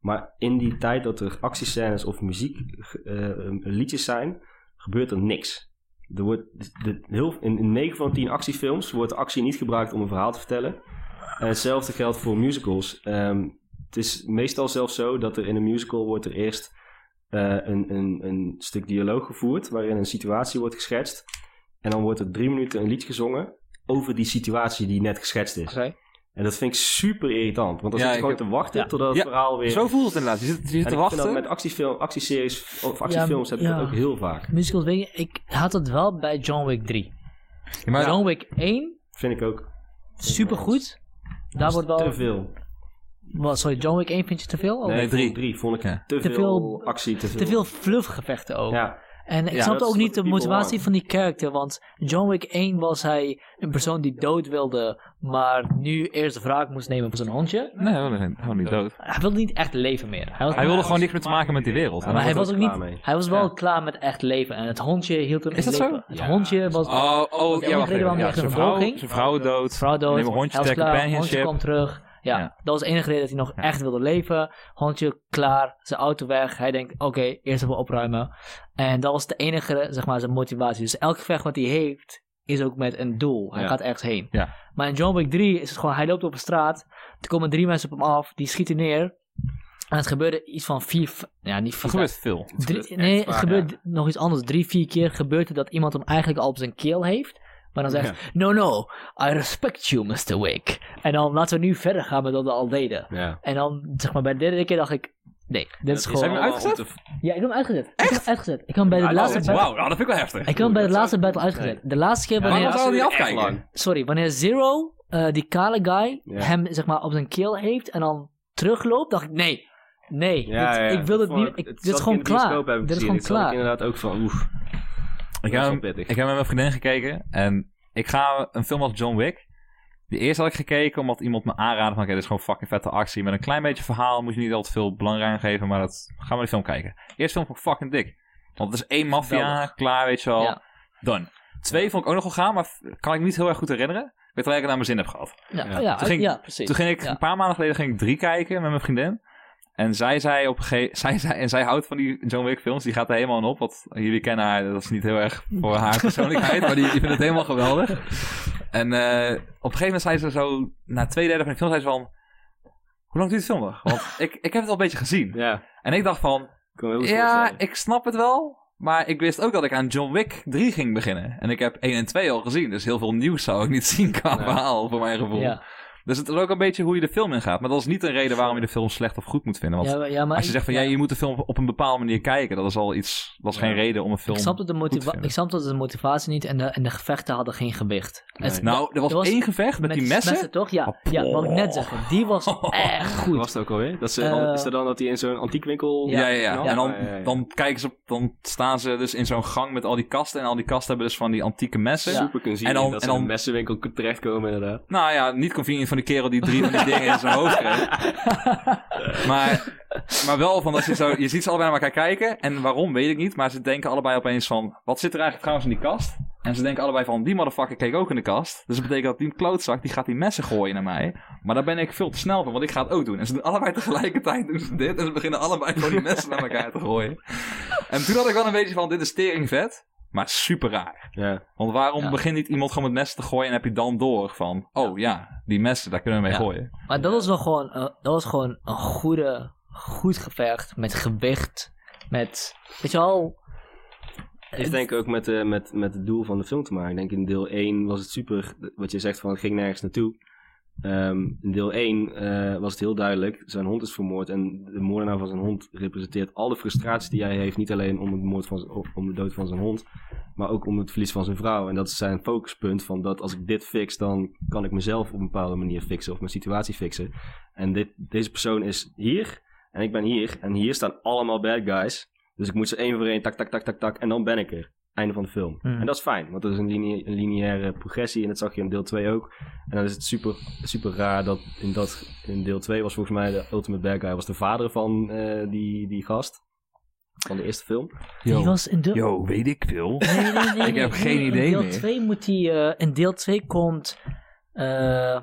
maar in die tijd dat er actiescènes of muziek eh, liedjes zijn, gebeurt er niks. Er wordt, de, in, in 9 van de 10 actiefilms wordt actie niet gebruikt om een verhaal te vertellen. En hetzelfde geldt voor musicals. Ehm, het is meestal zelfs zo dat er in een musical wordt er eerst eh, een, een, een stuk dialoog gevoerd waarin een situatie wordt geschetst. En dan wordt er drie minuten een lied gezongen over die situatie die net geschetst is. En dat vind ik super irritant, want dan Ja, zit je gewoon te wachten ja. totdat het Ja, verhaal weer... Zo voelt het inderdaad. Je zit, je zit te ik vind dat wachten. met actiefilm, actieseries of actiefilms heb ik ja. dat ook heel vaak. Musicals, weet je, ik had het wel bij John Wick 3. Ja, maar John Wick 1, Vind ik ook. super goed. Daar wordt wel... Te veel. Wat, sorry, John Wick 1 vind je te veel? Of Nee, Nee, drie. drie. drie vond ik Ja. te, Te veel, veel- actie, te veel. Te veel fluffgevechten ook. Ja, En ik Ja, snapte ook niet de motivatie want. van die character. Want John Wick 1 was hij een persoon die dood wilde. Maar nu eerst de wraak moest nemen voor zijn hondje. Nee, hij wilde gewoon niet dood. Hij wilde niet echt leven meer. Hij, was, Hij wilde gewoon niks meer te maken met die wereld. Ja, maar hij was ook niet. mee. Hij was wel Ja. klaar met echt leven. En het hondje hield hem Is dat zo? Het Ja. hondje was. Oh, oh, ja, wacht even. hij Ja, zijn vrouw, zijn vrouw dood. Vrouw dood. Neem een hondje hij was. Hondje kwam terug. Ja, Ja. dat was de enige reden dat hij nog Ja. echt wilde leven. Hondje klaar, zijn auto weg. Hij denkt, oké, eerst even opruimen. En dat was de enige, zeg maar, zijn motivatie. Dus elk gevecht wat hij heeft, is ook met een doel. Hij Ja. gaat ergens heen. Ja. Maar in John Wick 3 is het gewoon, hij loopt op een straat. Er komen drie mensen op hem af, die schieten neer. En het gebeurde iets van vier, ja niet Er vier, gebeurt veel. gebeurt echt nee, het gebeurt nog iets anders. Drie, vier keer gebeurt het dat iemand hem eigenlijk al op zijn keel heeft. Maar dan zegt, Ja. no, no, I respect you, Mr. Wick. En dan laten we nu verder gaan met wat we al deden. Ja. En dan, zeg maar, bij de derde keer dacht ik, nee, dit is gewoon... Heb je hem uitgezet? Ja, ik heb hem uitgezet. Ik heb hem uitgezet. Ik heb hem bij de Ja, laatste battle... Wauw, nou, dat vind ik wel heftig. Ik heb hem bij de laatste battle uitgezet. nee. De laatste keer Ja, wanneer... waarom zou je niet echt afkijken? lang. Sorry, wanneer Zero, eh, die kale guy, Ja. hem zeg maar op zijn keel heeft en dan terugloopt, dacht ik, nee, nee, Ja, dit- ja, ik wil het niet, ik- ik, het dit is ik gewoon klaar. ik Dit is gewoon Ik klaar. inderdaad ook van, oef. Ik Dat heb, hem, ik heb met mijn vriendin gekeken en ik ga een film als John Wick. De eerste had ik gekeken omdat iemand me aanraadde van... Oké, dit is gewoon fucking vette actie. Met een klein beetje verhaal. Moet je niet altijd veel belang aan geven. Maar dat, ga maar die film kijken. Eerste film vond ik fucking dik. Want het is één maffia. Klaar, weet je wel. Ja. Done. Twee vond ik ook nog wel gaan. Maar kan ik niet heel erg goed herinneren. Ik weet wel dat ik het naar mijn zin heb gehad. Ja, Ja. ja, Toen ging- ja, precies. Toen ging ik Ja. een paar maanden geleden ging ik drie kijken met mijn vriendin. En zij zei op een gegeven zij zei, en zij houdt van die John Wick films, die gaat er helemaal in op. Want jullie kennen haar, dat is niet heel erg voor haar persoonlijkheid, maar die, die vindt het helemaal geweldig. En eh, op een gegeven moment zei ze zo, na twee derde van de film, zei ze van, hoe lang duurt de film nog? Want ik, ik heb het al een beetje gezien. Ja, En ik dacht van, ik ja, ik snap het wel. Maar ik wist ook dat ik aan John Wick 3 ging beginnen. En ik heb 1 en 2 al gezien. Dus heel veel nieuws zou ik niet zien qua Nee. verhaal, voor mijn gevoel. Ja. Dus het is ook een beetje hoe je de film ingaat. Maar dat is niet een reden waarom je de film slecht of goed moet vinden. Want Ja, maar- ja, maar als je zegt van ja, je moet de film op een bepaalde manier kijken. Dat is al iets, dat is Ja. geen reden om een film Ik de, te motiva vinden. ik snapte de motivatie niet en de, en de gevechten hadden geen gewicht. Nee. Het- Nou, er was, Er was- één gevecht met, die messen. toch? Ja, Oh, ja, wou ik net zeggen. Die was echt goed. was het ook alweer? Dat ze, Eh, dan, is er dan dat hij in zo'n antiekwinkel... Ja, ja, ja. En dan, Ja, ja, ja. dan kijken ze, dan staan ze dus in zo'n gang met al die kasten. En al die kasten hebben dus van die antieke messen. Ja. super convenient En dan- dat en ze in een messenwinkel terechtkomen inderdaad. Nou ja, niet convenient van die kerel die drie van die dingen in zijn hoofd kreeg. Maar, maar wel van dat je zo... Je ziet ze allebei naar elkaar kijken. En waarom, weet ik niet. Maar ze denken allebei opeens van... Wat zit er eigenlijk trouwens in die kast? En ze denken allebei van... Die motherfucker keek ook in de kast. Dus dat betekent dat die klootzak... Die gaat die messen gooien naar mij. Maar daar ben ik veel te snel voor. Want ik ga het ook doen. En ze doen allebei tegelijkertijd doen ze dit. En ze beginnen allebei gewoon die messen naar elkaar te gooien. En toen had ik wel een beetje van... Dit is tering vet. Maar super raar. Ja. Want waarom Ja. begint niet iemand gewoon met messen te gooien en heb je dan door van, oh ja, die messen, daar kunnen we mee Ja. gooien. Maar dat was nog gewoon, eh, dat was gewoon een goede, goed gevecht met gewicht. Met, weet je wel, heeft denk ik ook met, eh, met, met het doel van de film te maken. Ik denk in deel 1 was het super, wat je zegt van het ging nergens naartoe. Ehm, in deel 1 eh, was het heel duidelijk, zijn hond is vermoord en de moordenaar van zijn hond representeert alle frustratie die hij heeft. Niet alleen om, het moord van, om de dood van zijn hond, maar ook om het verlies van zijn vrouw. En dat is zijn focuspunt van dat als ik dit fix, dan kan ik mezelf op een bepaalde manier fixen of mijn situatie fixen. En dit, deze persoon is hier en ik ben hier en hier staan allemaal bad guys. Dus ik moet ze één voor één, tak, tak, tak, tak, tak, en dan ben ik er. Einde van de film. Hmm. En dat is fijn, want dat is een, linea- een lineaire progressie en dat zag je in deel 2 ook. En dan is het super, super raar dat in, dat in deel 2 was volgens mij de ultimate bad guy, was de vader van eh, die, die gast. Van de eerste film. die was in deel... yo, weet ik veel. Nee, nee, nee, Ik heb nee, geen idee In deel meer. 2 moet hij, eh, in deel 2 komt eh,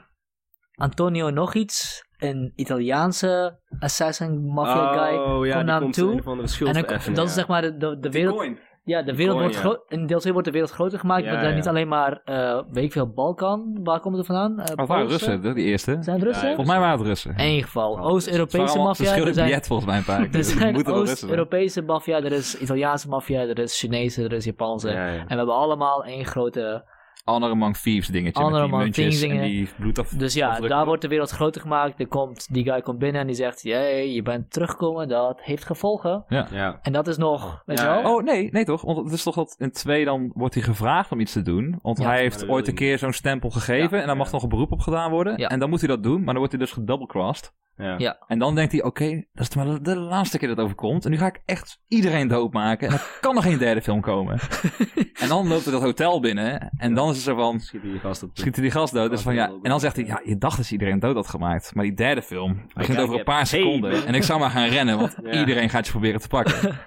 Antonio nog iets, een Italiaanse assassin mafia guy. oh ja, komt die naar hem komt toe. een van de En dan, dat is ja. zeg maar de, de, de wereld. Ja, de wereld wordt groot. In deel 2 wordt de wereld groter gemaakt. Ja, er ja. niet alleen maar, eh, weet ik veel, Balkan. Waar komt het vandaan? Eh, Wat waren? Russen, die eerste? Zijn het Russen? Ja, Volgens mij waren het Russen. In ieder geval, Oh, Het Oost-Europese maffia. Er zijn, biljet volgens mij een paar keer. er het zijn. Oost-Europese maffia, er is Italiaanse maffia, er is Chinese, er is Japanse. Ja, ja. En we hebben allemaal één grote... Honor Among Thieves dingetje. Honor met die Among muntjes Thieves dingen. die bloedaf... Dus ja, daar wordt de wereld groter gemaakt. Er komt, die guy komt binnen en die zegt, jee, je bent teruggekomen, dat heeft gevolgen. Ja. En dat is nog, weet Ja, je wel? Oh, nee, nee toch? Want het is toch dat in twee dan wordt hij gevraagd om iets te doen. Want Ja, hij heeft ooit een keer zo'n stempel gegeven. Ja. en daar mag Ja. nog een beroep op gedaan worden. Ja. En dan moet hij dat doen. Maar dan wordt hij dus gedoublecrossed. Ja. Ja. En dan denkt hij, oké, dat is maar de, de laatste keer dat het overkomt. En nu ga ik echt iedereen doodmaken. En dan kan er geen derde film komen. en dan loopt hij dat hotel binnen. En dan is het zo van, Schiet die gast die gast dood. Dus van, ja, Oh, en dan zegt hij, ja, je dacht dat je iedereen dood had gemaakt. Maar die derde film begint over een paar seconden. en ik zou maar gaan rennen, want Ja. iedereen gaat je proberen te pakken.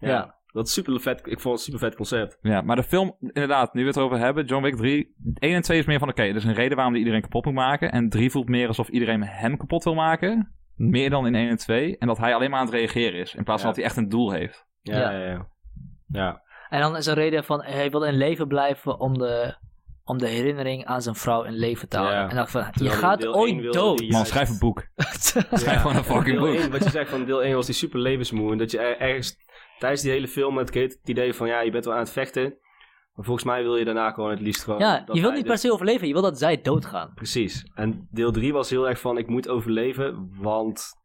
Ja. Dat is super vet. Ik vond het een super vet concept. Ja, maar de film, inderdaad, nu we het erover hebben, John Wick 3, 1 en 2 is meer van, oké, er is een reden waarom die iedereen kapot moet maken. En 3 voelt meer alsof iedereen hem kapot wil maken. Meer dan in 1 en 2. En dat hij alleen maar aan het reageren is, in plaats van Ja. dat hij echt een doel heeft. Ja, Ja. ja, ja. Ja, En dan is een reden van, hij wil in leven blijven om de, om de herinnering aan zijn vrouw in leven te houden. Ja. En dan van, je Terwijl gaat ooit dood. Man, Juist. schrijf een boek. Schrijf Ja. gewoon een fucking deel boek. 1, wat je zegt van deel 1 was die super levensmoe. En dat je er- ergens tijdens die hele film het, het idee van ja, je bent wel aan het vechten. Maar volgens mij wil je daarna gewoon het liefst gewoon... Ja, je wilt niet per se overleven, je wil dat zij doodgaan. Precies. En deel 3 was heel erg van ik moet overleven, want...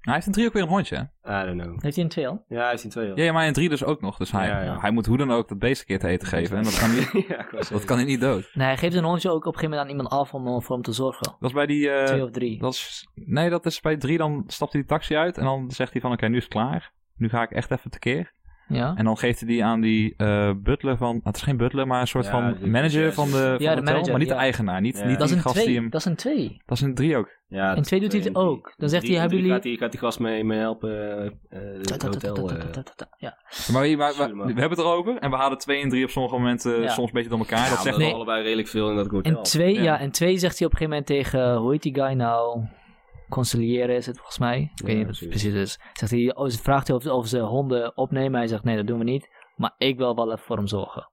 Hij heeft in 3 ook weer een hondje. hè? I don't know. Heeft hij een twee al? Ja, hij heeft in twee al. Ja, ja, maar in 3 dus ook nog. Dus hij, Ja, ja. hij moet hoe dan ook dat beest een keer te eten geven. En dat kan, niet, ik dat kan hij niet dood. Nee, hij geeft een hondje ook op een gegeven moment aan iemand af om eh, voor hem te zorgen. Dat is bij die... eh, Twee of drie. dat is, nee, dat is bij 3 dan stapt hij die taxi uit. En dan zegt hij van, oké, nu is het klaar. Nu ga ik echt even tekeer. Ja. En dan geeft hij die aan die eh, butler van... Het is geen butler, maar een soort Ja, van de- manager ja, van de, van de het hotel. manager, maar niet ja. de eigenaar. Niet, Ja. niet Dat is die een gast die twee. hem... Dat is een twee. Dat is een drie ook. Ja, In twee doet hij het ook. Dan zegt hij, hebben jullie- Gaat gaat hij gast mee, mee helpen eh, eh, het hotel. eh. Ja. Maar, we- hebben het erover. En we halen twee en drie op sommige momenten Ja. soms een beetje door elkaar. Ja, dat zegt we allebei redelijk veel in dat hotel. En twee, Ja. ja. en twee zegt hij op een gegeven moment tegen, hoe heet die guy nou? Conciliëren is het volgens mij. Ik weet niet wat het precies. is. Zegt hij, oh, ze vraagt hij of, of ze honden opnemen. Hij zegt, nee, dat doen we niet. Maar ik wil wel even voor hem zorgen.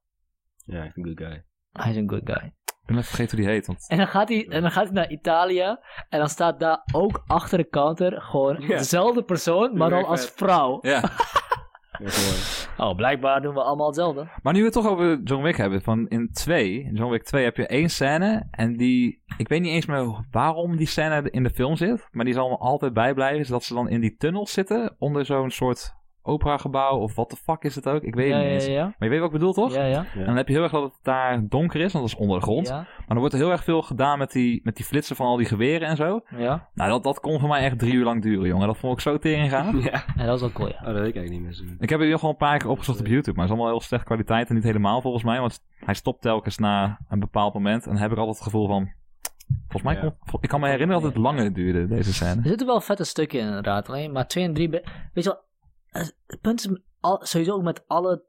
Ja, echt een good guy. Hij is een good guy. Ik ben even vergeten hoe die heet. Want... En dan gaat hij, en dan gaat hij naar Italië. En dan staat daar ook achter de counter gewoon Ja. dezelfde persoon, maar dan als vrouw. Ja. Oh, blijkbaar doen we allemaal hetzelfde. Maar nu we het toch over John Wick hebben. Van in 2, in John Wick 2 heb je één scène. En die, ik weet niet eens meer waarom die scène in de film zit. Maar die zal me altijd bijblijven. Is dat ze dan in die tunnels zitten. Onder zo'n soort operagebouw. Of wat de fuck is het ook? Ik weet Ja, het niet ja, ja. Maar je weet wat ik bedoel toch? Ja, ja. En dan heb je heel erg dat het daar donker is. Want dat is onder de grond. Ja, Maar dan wordt er heel erg veel gedaan met die, met die flitsen van al die geweren en zo. ja. Nou, dat, dat kon voor mij echt drie uur lang duren, jongen. Dat vond ik zo tering gaan. Ja. Ja, dat is wel cool, ja. Oh, dat weet ik eigenlijk niet meer zo. Ik heb het hier gewoon een paar keer opgezocht op YouTube, maar het is allemaal heel slechte kwaliteit en niet helemaal volgens mij, want hij stopt telkens na een bepaald moment en dan heb ik altijd het gevoel van, volgens mij, Ja. kon- vol- ik kan me herinneren dat het langer duurde, deze scène. Er zitten wel vette stukken in, inderdaad. Alleen maar 2 en 3. Weet je wel, het punt is al, sowieso ook met alle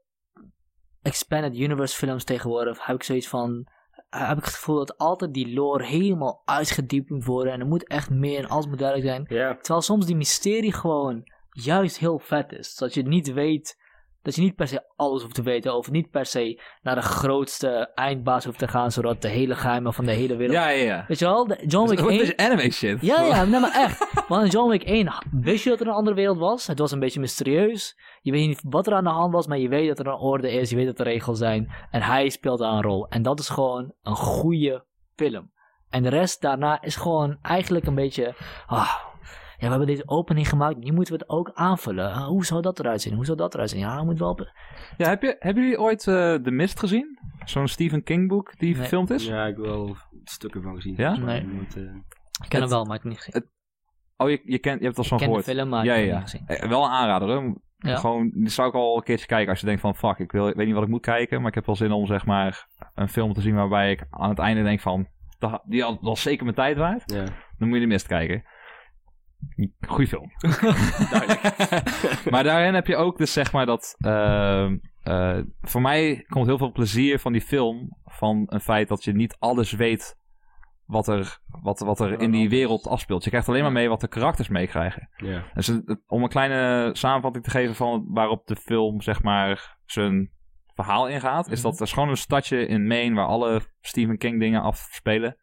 Expanded Universe films tegenwoordig. Heb ik zoiets van. eh, Heb ik het gevoel dat altijd die lore helemaal uitgediept moet worden. En er moet echt meer en alles moet duidelijk zijn. Terwijl soms die mysterie gewoon juist heel vet is. Zodat je niet weet. Dat je niet per se alles hoeft te weten. Of niet per se naar de grootste eindbaas hoeft te gaan. Zodat de hele geheimen van de hele wereld. Ja, ja, ja. Weet je wel, de- John Wick Wat 1. is anime shit? Ja, ja, nee, maar echt. Want in John Wick 1 wist je dat er een andere wereld was. Het was een beetje mysterieus. Je weet niet wat er aan de hand was, maar je weet dat er een orde is. Je weet dat er regels zijn. En hij speelt daar een rol. En dat is gewoon een goede film. En de rest daarna is gewoon eigenlijk een beetje... ah, we hebben deze opening gemaakt. Nu moeten we het ook aanvullen. Ah, hoe zou dat eruit zien? Hoe zou dat eruit zien? Ja, moet wel... op- Ja, heb je, hebben jullie ooit eh The Mist gezien? Zo'n Stephen King boek die Nee. gefilmd is? ja, ik heb wel stukken van gezien. Ja? Nee. Eh, Ik ken hem wel, maar ik heb het niet gezien. Oh, je, je, kent, je hebt het al Ik van ken de gehoord. film, maar ja, ik heb ja, het niet ja. gezien. Eh, Wel een aanrader, hoor. Ja. Gewoon, die zou ik al een keertje kijken als je denkt van, fuck, ik, wil, ik weet niet wat ik moet kijken, maar ik heb wel zin om, zeg maar, een film te zien waarbij ik aan het einde denk van, "Dat- die had was zeker mijn tijd waard. ja. Dan moet je de mist kijken. Goeie film. maar daarin heb je ook dus zeg maar dat... ehm, eh, voor mij komt heel veel plezier van die film... van een feit dat je niet alles weet... wat er, wat, wat er in die wereld afspeelt. Je krijgt alleen maar mee wat de karakters meekrijgen. ja. Dus het- om een kleine samenvatting te geven van waarop de film zeg maar zijn verhaal ingaat, is Mhm. dat er is gewoon een stadje in Maine waar alle Stephen King dingen afspelen.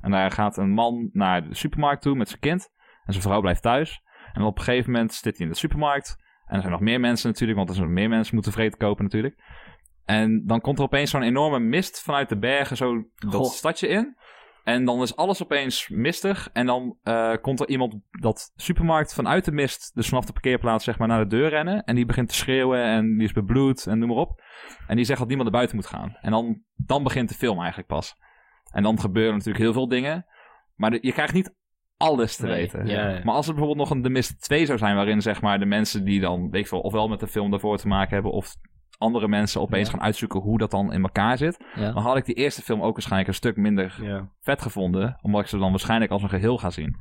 En daar gaat een man naar de supermarkt toe met zijn kind en zijn vrouw blijft thuis. En op een gegeven moment zit hij in de supermarkt en er zijn nog meer mensen natuurlijk, want er zijn nog meer mensen moeten vreten kopen natuurlijk. En dan komt er opeens zo'n enorme mist vanuit de bergen zo dat Goh. stadje in. En dan is alles opeens mistig. En dan eh, komt er iemand dat supermarkt vanuit de mist, dus vanaf de parkeerplaats zeg maar, naar de deur rennen. En die begint te schreeuwen en die is bebloed en noem maar op. En die zegt dat niemand naar buiten moet gaan. En dan, dan begint de film eigenlijk pas. En dan gebeuren natuurlijk heel veel dingen. Maar de- je krijgt niet alles te Nee, weten. ja, ja. Maar als er bijvoorbeeld nog een The Mist 2 zou zijn, waarin zeg maar de mensen die dan, weet ik veel, ofwel met de film daarvoor te maken hebben, of andere mensen opeens Ja. gaan uitzoeken hoe dat dan in elkaar zit. Ja. Dan had ik die eerste film ook waarschijnlijk een stuk minder Ja. vet gevonden. Omdat ik ze dan waarschijnlijk als een geheel ga zien.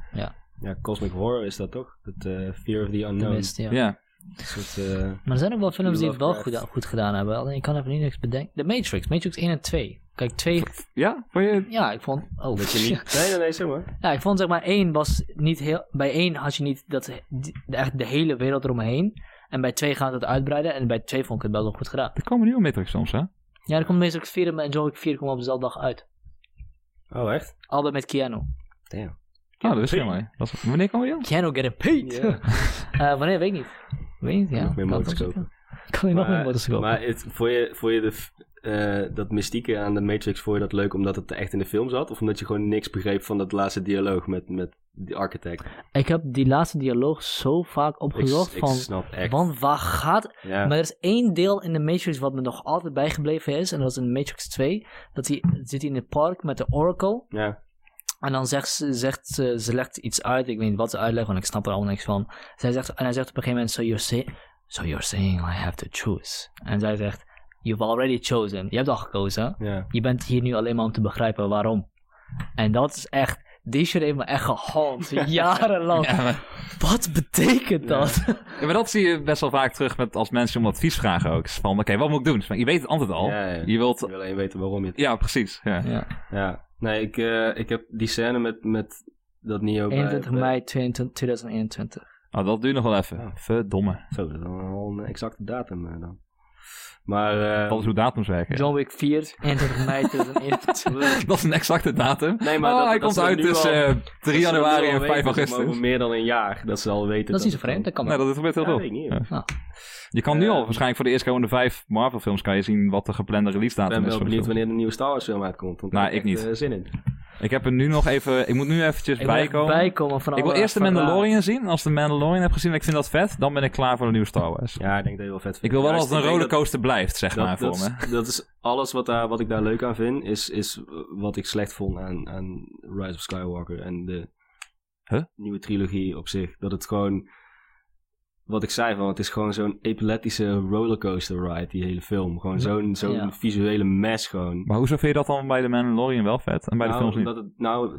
ja, Cosmic Horror is dat toch? Het eh, Fear of the De Unknown. mist, ja. Ja. Soort, eh, Maar er zijn ook wel films die het wel goed, goed gedaan hebben. Alleen ik kan even niet niks bedenken. De Matrix, Matrix 1 en 2. Kijk, 2. Ja? Vond je... Ja, ik vond. Oh, dat je niet... Nee, nee, nee, zeg maar. Ja, ik vond zeg maar 1 was niet heel. Bij 1 had je niet dat, echt de hele wereld eromheen. En bij 2 gaat het uitbreiden. En bij 2 vond ik het wel wel goed gedaan. Er komen nieuwe Matrix soms, hè? Ja, er komt Matrix 4 en Wick 4 komen op dezelfde dag uit. Oh, echt? Allebei met Keanu. Damn. Oh, dat is is- Wanneer komen die dan? Keanu getting paid. Ja. Eh, wanneer, weet ik niet. Weet ik niet, ja. Kopen. Kan je nog meer motors kopen? Maar het, vond je, vond je de, eh, dat mystieke aan de Matrix, vond je dat leuk omdat het echt in de film zat? Of omdat je gewoon niks begreep van dat laatste dialoog met, met die architect? Ik heb die laatste dialoog zo vaak opgezocht ik van... snap echt. Want waar gaat ja. Maar er is één deel in de Matrix wat me nog altijd bijgebleven is. En dat is in Matrix 2. Dat hij zit hij in het park met de Oracle. ja. En dan zegt ze, zegt ze, ze legt iets uit. Ik weet niet wat ze uitlegt, want ik snap er allemaal niks van. Zij zegt, en hij zegt op een gegeven moment, so you're, so you're saying I have to choose. En zij zegt, you've already chosen. Je hebt al gekozen. Ja. Je bent hier nu alleen maar om te begrijpen waarom. En dat is echt, die shit heeft me echt gehand. Jarenlang. Ja, maar, Wat betekent dat? ja, maar dat zie je best wel vaak terug met als mensen om advies vragen ook. Van, oké, wat moet ik doen? Maar je weet het antwoord al. Ja, ja. Je wilt... Je wil alleen weten waarom je het... Ja, precies. Ja. ja. Ja. Nee, ik, eh, ik heb die scène met, met dat Neo... bij- 21 bij- mei 22 2021. Oh, dat duurt nog wel even. Ja. Verdomme. Zo, dat is dan wel een exacte datum eh, dan. Maar... eh, Dat is hoe datums werken. John Wick 4, 21 mei 2021. Dat is een exacte datum. Nee, maar oh, dat- hij dat komt uit tussen eh, 3 dat ze januari en 5 weten, zeg maar, augustus. Over meer dan een jaar dat ze al weten. Dat is niet zo het vreemd, dat kan Nee, wel. dat gebeurt heel veel. ik Ja. Je kan nu Eh, al, waarschijnlijk voor de eerstkomende vijf Marvel films, kan je zien wat de geplande release Ik datum ben is. wel voor de benieuwd wanneer de nieuwe Star Wars film uitkomt. Want Nou, ik niet. eh, zin in. Ik heb er nu nog even, ik moet nu eventjes Ik bijkomen. bijkomen van Ik wil eerst de. Mandalorian zien. Als de Mandalorian heb gezien en ik vind dat vet, dan ben ik klaar voor de nieuwe Star Wars. Ja, ik denk dat je wel vet Ik vindt. wil wel dat het een ik rollercoaster blijft, zeg dat, maar, dat, voor dat me. is, dat is alles wat, daar, wat ik daar leuk aan vind, is, is wat ik slecht vond aan, aan Rise of Skywalker en de Huh? nieuwe trilogie op zich. Dat het gewoon, wat ik zei van, het is gewoon zo'n epileptische rollercoaster ride, die hele film. Gewoon zo'n zo'n Ja. visuele mess gewoon. Maar hoezo vind je dat dan bij de Mandalorian wel vet en bij de nou, films niet? omdat het, nou,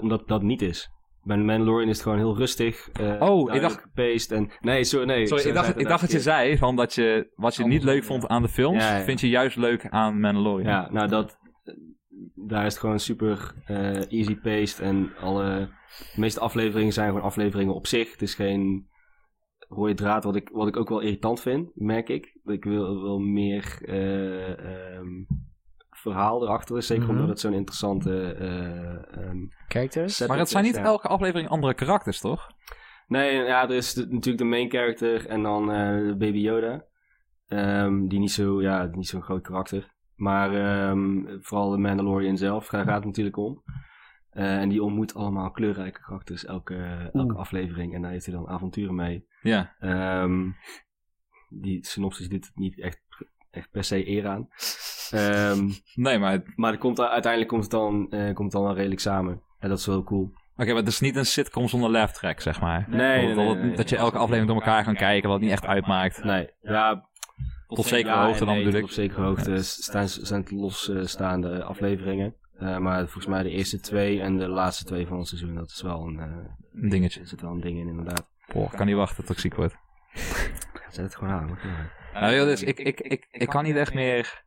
omdat dat niet is. Bij de Mandalorian is het gewoon heel rustig. eh, ik duidelijk dacht- gepaced en... Nee, sorry, nee. Sorry, ik dacht, ik dacht dat je zei van dat je wat je niet leuk vond ja. aan de films, Ja, ja. vind je juist leuk aan Mandalorian. Ja, nou dat... Daar is het gewoon super eh, easy paced en alle... De meeste afleveringen zijn gewoon afleveringen op zich. Het is geen rode draad, wat ik, wat ik ook wel irritant vind, merk ik. Ik wil wel meer eh, ehm, verhaal erachter, zeker Mhm. omdat het zo'n interessante... eh, ehm, Characters? Maar het zijn niet ja. elke aflevering andere karakters, toch? Nee, ja, er is de- natuurlijk de main character en dan eh, Baby Yoda. Ehm, die niet zo, ja, niet zo'n groot karakter. Maar ehm, vooral de Mandalorian zelf, daar gaat het natuurlijk om. Eh, en die ontmoet allemaal kleurrijke karakters elke, elke Oeh. aflevering. En daar heeft hij dan avonturen mee. Ja. Ehm, die synopsis doet het niet echt, echt per se eer aan. Ehm, Nee, maar maar er komt, uiteindelijk komt het, dan, eh, komt het dan wel redelijk samen. En dat is wel cool. Oké, maar het is niet een sitcom zonder laugh track, zeg maar. Nee, nee, dat, nee, dat- nee, nee. dat je elke aflevering door elkaar kan kijken, wat het niet echt uitmaakt. Nee, ja, Tot zekere Ja, hoogte dan bedoel tot ik. Op zekere hoogte staan, zijn het losstaande afleveringen. Eh, maar volgens mij de eerste twee en de laatste twee van het seizoen, dat is wel een, eh, dingetje. er zit wel een ding in inderdaad. Oh, ik kan niet wachten tot ik ziek word. Zet het gewoon aan. Nou, joh, dus ik, ik, ik, ik kan niet echt meer...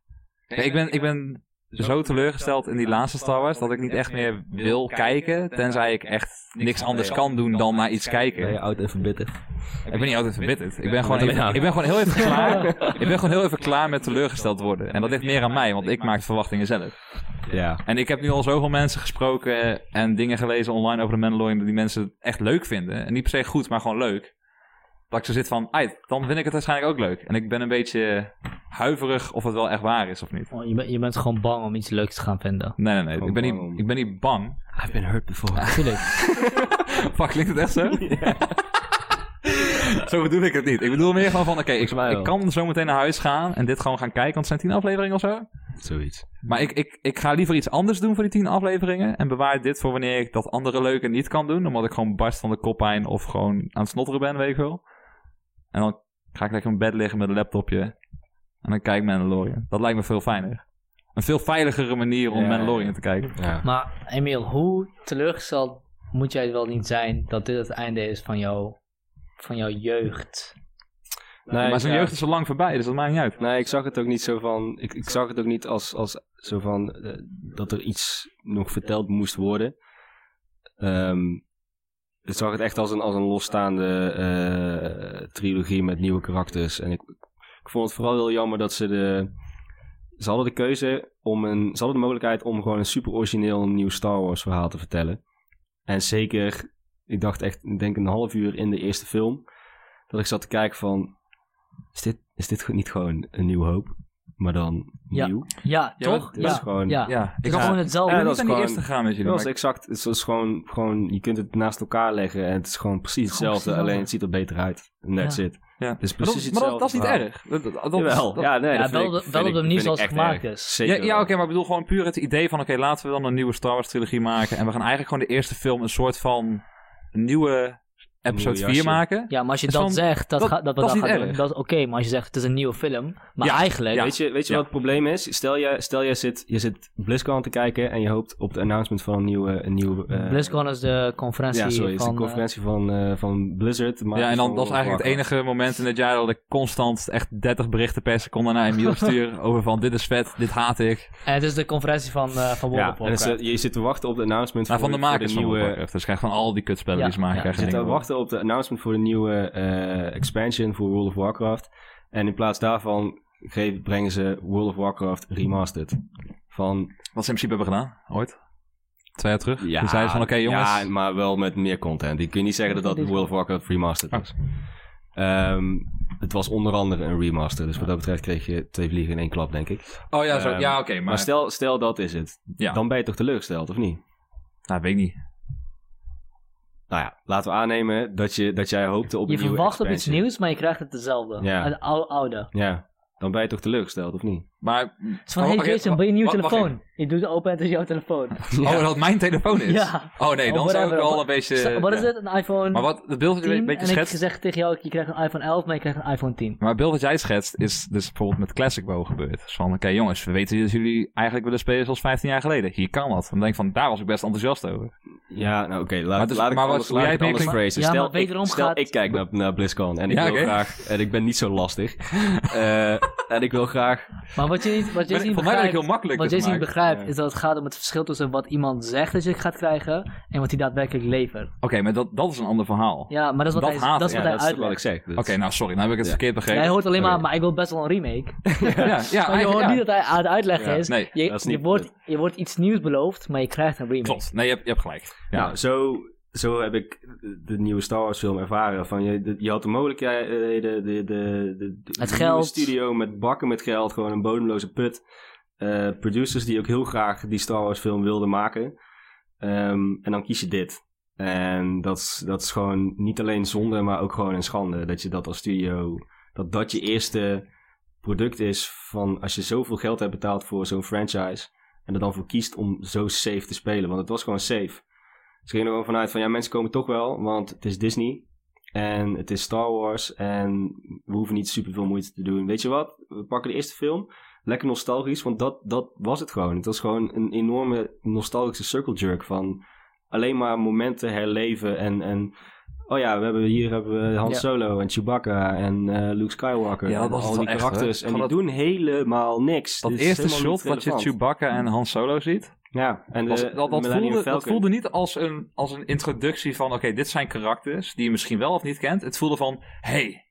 Ik, ben, ik ben zo teleurgesteld in die laatste Star Wars dat ik niet echt meer wil kijken, tenzij ik echt niks anders kan doen dan naar iets kijken. oud en verbitterd? Ik ben niet altijd verbitterd. Ik ben gewoon, even, ik ben gewoon heel even klaar. Ik ben gewoon heel even klaar met teleurgesteld worden. En dat ligt meer aan mij, want ik maak de verwachtingen zelf. Ja. En ik heb nu al zoveel mensen gesproken en dingen gelezen online over de Mandalorian dat die mensen het echt leuk vinden. En niet per se goed, maar gewoon leuk. Dat ik zo zit van, "Ai, dan vind ik het waarschijnlijk ook leuk. En ik ben een beetje huiverig of het wel echt waar is of niet. Oh, je, bent, je bent gewoon bang om iets leuks te gaan vinden. Nee, nee, nee. Ik ben, om- niet, ik ben niet bang. I've been hurt before. Natuurlijk. Fuck, klinkt het echt zo? zo bedoel ik het niet. Ik bedoel meer gewoon van, oké, ik, kan zo meteen naar huis gaan en dit gewoon gaan kijken. Want het zijn tien afleveringen of zo. Zoiets. Maar ik, ik, ik ga liever iets anders doen voor die tien afleveringen. En bewaar dit voor wanneer ik dat andere leuke niet kan doen. Omdat ik gewoon barst van de koppijn of gewoon aan het snotteren ben, weet ik wel. En dan ga ik lekker in bed liggen met een laptopje. En dan kijk ik Mandalorian. Dat lijkt me veel fijner. Een veel veiligere manier om Ja, Mandalorian te kijken. Ja. Maar Emiel, hoe teleurgesteld moet jij wel niet zijn dat dit het einde is van, jou, van jouw jeugd? Nee, maar zijn ja. jeugd is al lang voorbij, dus dat maakt niet uit. Nee, ik zag het ook niet zo van. Ik, ik zag het ook niet als, als zo van eh, dat er iets nog verteld moest worden. Ehm, ik zag het echt als een, als een losstaande eh, trilogie met nieuwe karakters. En ik, ik vond het vooral heel jammer dat ze de. Ze hadden de keuze om een. Ze hadden de mogelijkheid om gewoon een super origineel nieuw Star Wars verhaal te vertellen. En zeker, ik dacht echt, ik denk een half uur in de eerste film. Dat ik zat te kijken van. Is dit, is dit niet gewoon een nieuw hoop? Maar dan Ja. nieuw? Ja, Ja, toch? Dat Ja, is gewoon. ja. Ja, ik had gewoon hetzelfde. Ja, dat is gewoon- eerste gaan met jullie. Dat is exact. Het is gewoon, gewoon, je kunt het naast elkaar leggen en het is gewoon precies Gewoon hetzelfde, precies alleen het ziet er beter uit. En that's Ja. it. ik- ja. Het is Maar dat, precies maar dat, dat is niet erg. Dat, dat, dat- Jawel, dat- ja, nee, Ja, dat wel ik- wel op de manier zoals echt het gemaakt erg. is. Zeker Ja, ja oké, maar ik bedoel gewoon puur het idee van... oké, laten we dan een nieuwe Star Wars trilogie maken... en we gaan eigenlijk gewoon de eerste film... een soort van nieuwe episode nieuwe 4 jasje. maken. Ja, maar als je dat van- zegt, dat, dat- gaat- dat dat dat erg. dat is oké. maar als je zegt, het is een nieuwe film. Maar Ja, eigenlijk... ja. Weet je, weet je Ja. wat het probleem is? Stel jij, stel jij zit, je zit BlizzCon te kijken en je hoopt op de announcement van een nieuwe... Een nieuwe eh, BlizzCon is de conferentie Ja, sorry, het is van... de eh, conferentie van, eh, van Blizzard. maar Ja, en dan van dat is eigenlijk het enige moment in het jaar dat ik constant echt 30 berichten per seconde naar Emiel stuur over van dit is vet, dit haat ik. en het is de conferentie van, eh van World Ja, of en is, eh, je zit te wachten op de announcement Maar van de makers van nieuwe... Warcraft. Dus krijg van al die kutspellen die ze maken. ja. Je zit te dingen wachten op de announcement voor de nieuwe eh, expansion voor World of Warcraft. En in plaats daarvan geven, brengen ze World of Warcraft Remastered. Van, Wat ze in principe hebben gedaan, ooit. Twee jaar terug. Ja, Toen zeiden ze van oké jongens. Ja, maar wel met meer content. Die kun je niet zeggen dat dat World of Warcraft Remastered Oh. is. Ehm, het was onder andere een remaster. Dus wat dat betreft kreeg je twee vliegen in één klap, denk ik. Oh ja, zo. Ehm, ja oké, maar... Maar stel, stel dat is het. ja, Dan ben je toch teleurgesteld, of niet? nou, weet ik niet. Nou ja, laten we aannemen dat, je, dat jij hoopte op je een nieuwe verwacht op iets nieuws, maar je krijgt het dezelfde. Ja. Oude. Ja, dan ben je toch teleurgesteld, of niet? Maar... Het is van, Oh, hey Jason, ben je een nieuwe telefoon? Je doet het open en het is jouw telefoon. Oh, dat mijn telefoon is? Ja. Oh nee, dan zou ik wel een beetje... Wat is het? Een iPhone Maar wat, het beeld dat je 10? een beetje en ik heb schetst... gezegd tegen jou, je krijgt een iPhone 11, maar je krijgt een iPhone 10. Maar het beeld dat jij schetst is dus bijvoorbeeld met Classic WoW gebeurd. Dus van, oké jongens, we weten dat jullie eigenlijk willen spelen zoals 15 jaar geleden. Hier kan dat. Dan denk ik van, daar was ik best enthousiast over. Ja, nou oké, laat, laat ik maar wat- anders, laat jij ik anders mee- phrasen. Ja, Stel, ik, stel ik kijk naar, naar BlizzCon en ik Ja, wil graag, en ik ben niet zo lastig, Eh, en ik wil graag, Maar wat je niet, wat je Maar niet begrijpt, heel makkelijk wat niet begrijpt, Ja. is dat het gaat om het verschil tussen wat iemand zegt dat je gaat krijgen en wat hij daadwerkelijk levert. Oké, maar dat, dat is een ander verhaal. Ja, maar dat is wat Dat hij, haat dat is wat ja, hij dat is wat uitlegt. ik zeg. Oké, nou sorry, nou heb ik het Ja. verkeerd begrepen. Jij hoort alleen maar, maar ik wil best wel een remake. Ja, ja, Maar je eigenlijk, hoort ja. niet dat hij aan het uitleggen Ja, is. nee, je, dat is je, niet- wordt, je wordt iets nieuws beloofd, maar je krijgt een remake. Klopt. Nee, je hebt, je hebt gelijk. Ja. Nou, zo, zo heb ik de nieuwe Star Wars film ervaren. Van je, je had de mogelijkheden, de, de, de, de, Het geld. studio met bakken met geld, gewoon een bodemloze put. Eh, producers die ook heel graag die Star Wars film wilden maken. Ehm, en dan kies je dit. En dat is, dat is gewoon niet alleen zonde, maar ook gewoon een schande. Dat je dat als studio, dat dat je eerste product is van als je zoveel geld hebt betaald voor zo'n franchise. En er dan voor kiest om zo safe te spelen. Want het was gewoon safe. Ze gingen er gewoon vanuit van ja, mensen komen toch wel, want het is Disney. En het is Star Wars. En we hoeven niet super veel moeite te doen. Weet je wat? We pakken de eerste film. Lekker nostalgisch, want dat, dat was het gewoon. Het was gewoon een enorme nostalgische circle jerk van alleen maar momenten herleven. En, en oh ja, we hebben, hier hebben we Han Ja. Solo en Chewbacca en eh, Luke Skywalker. Ja, dat en was al die echt, karakters. en die doen helemaal niks. Dat eerste shot dat je. Chewbacca en Han Solo ziet, Ja, en de, was, dat, dat, voelde, dat voelde niet als een, als een introductie van, oké, dit zijn karakters die je misschien wel of niet kent. Het voelde van, hey,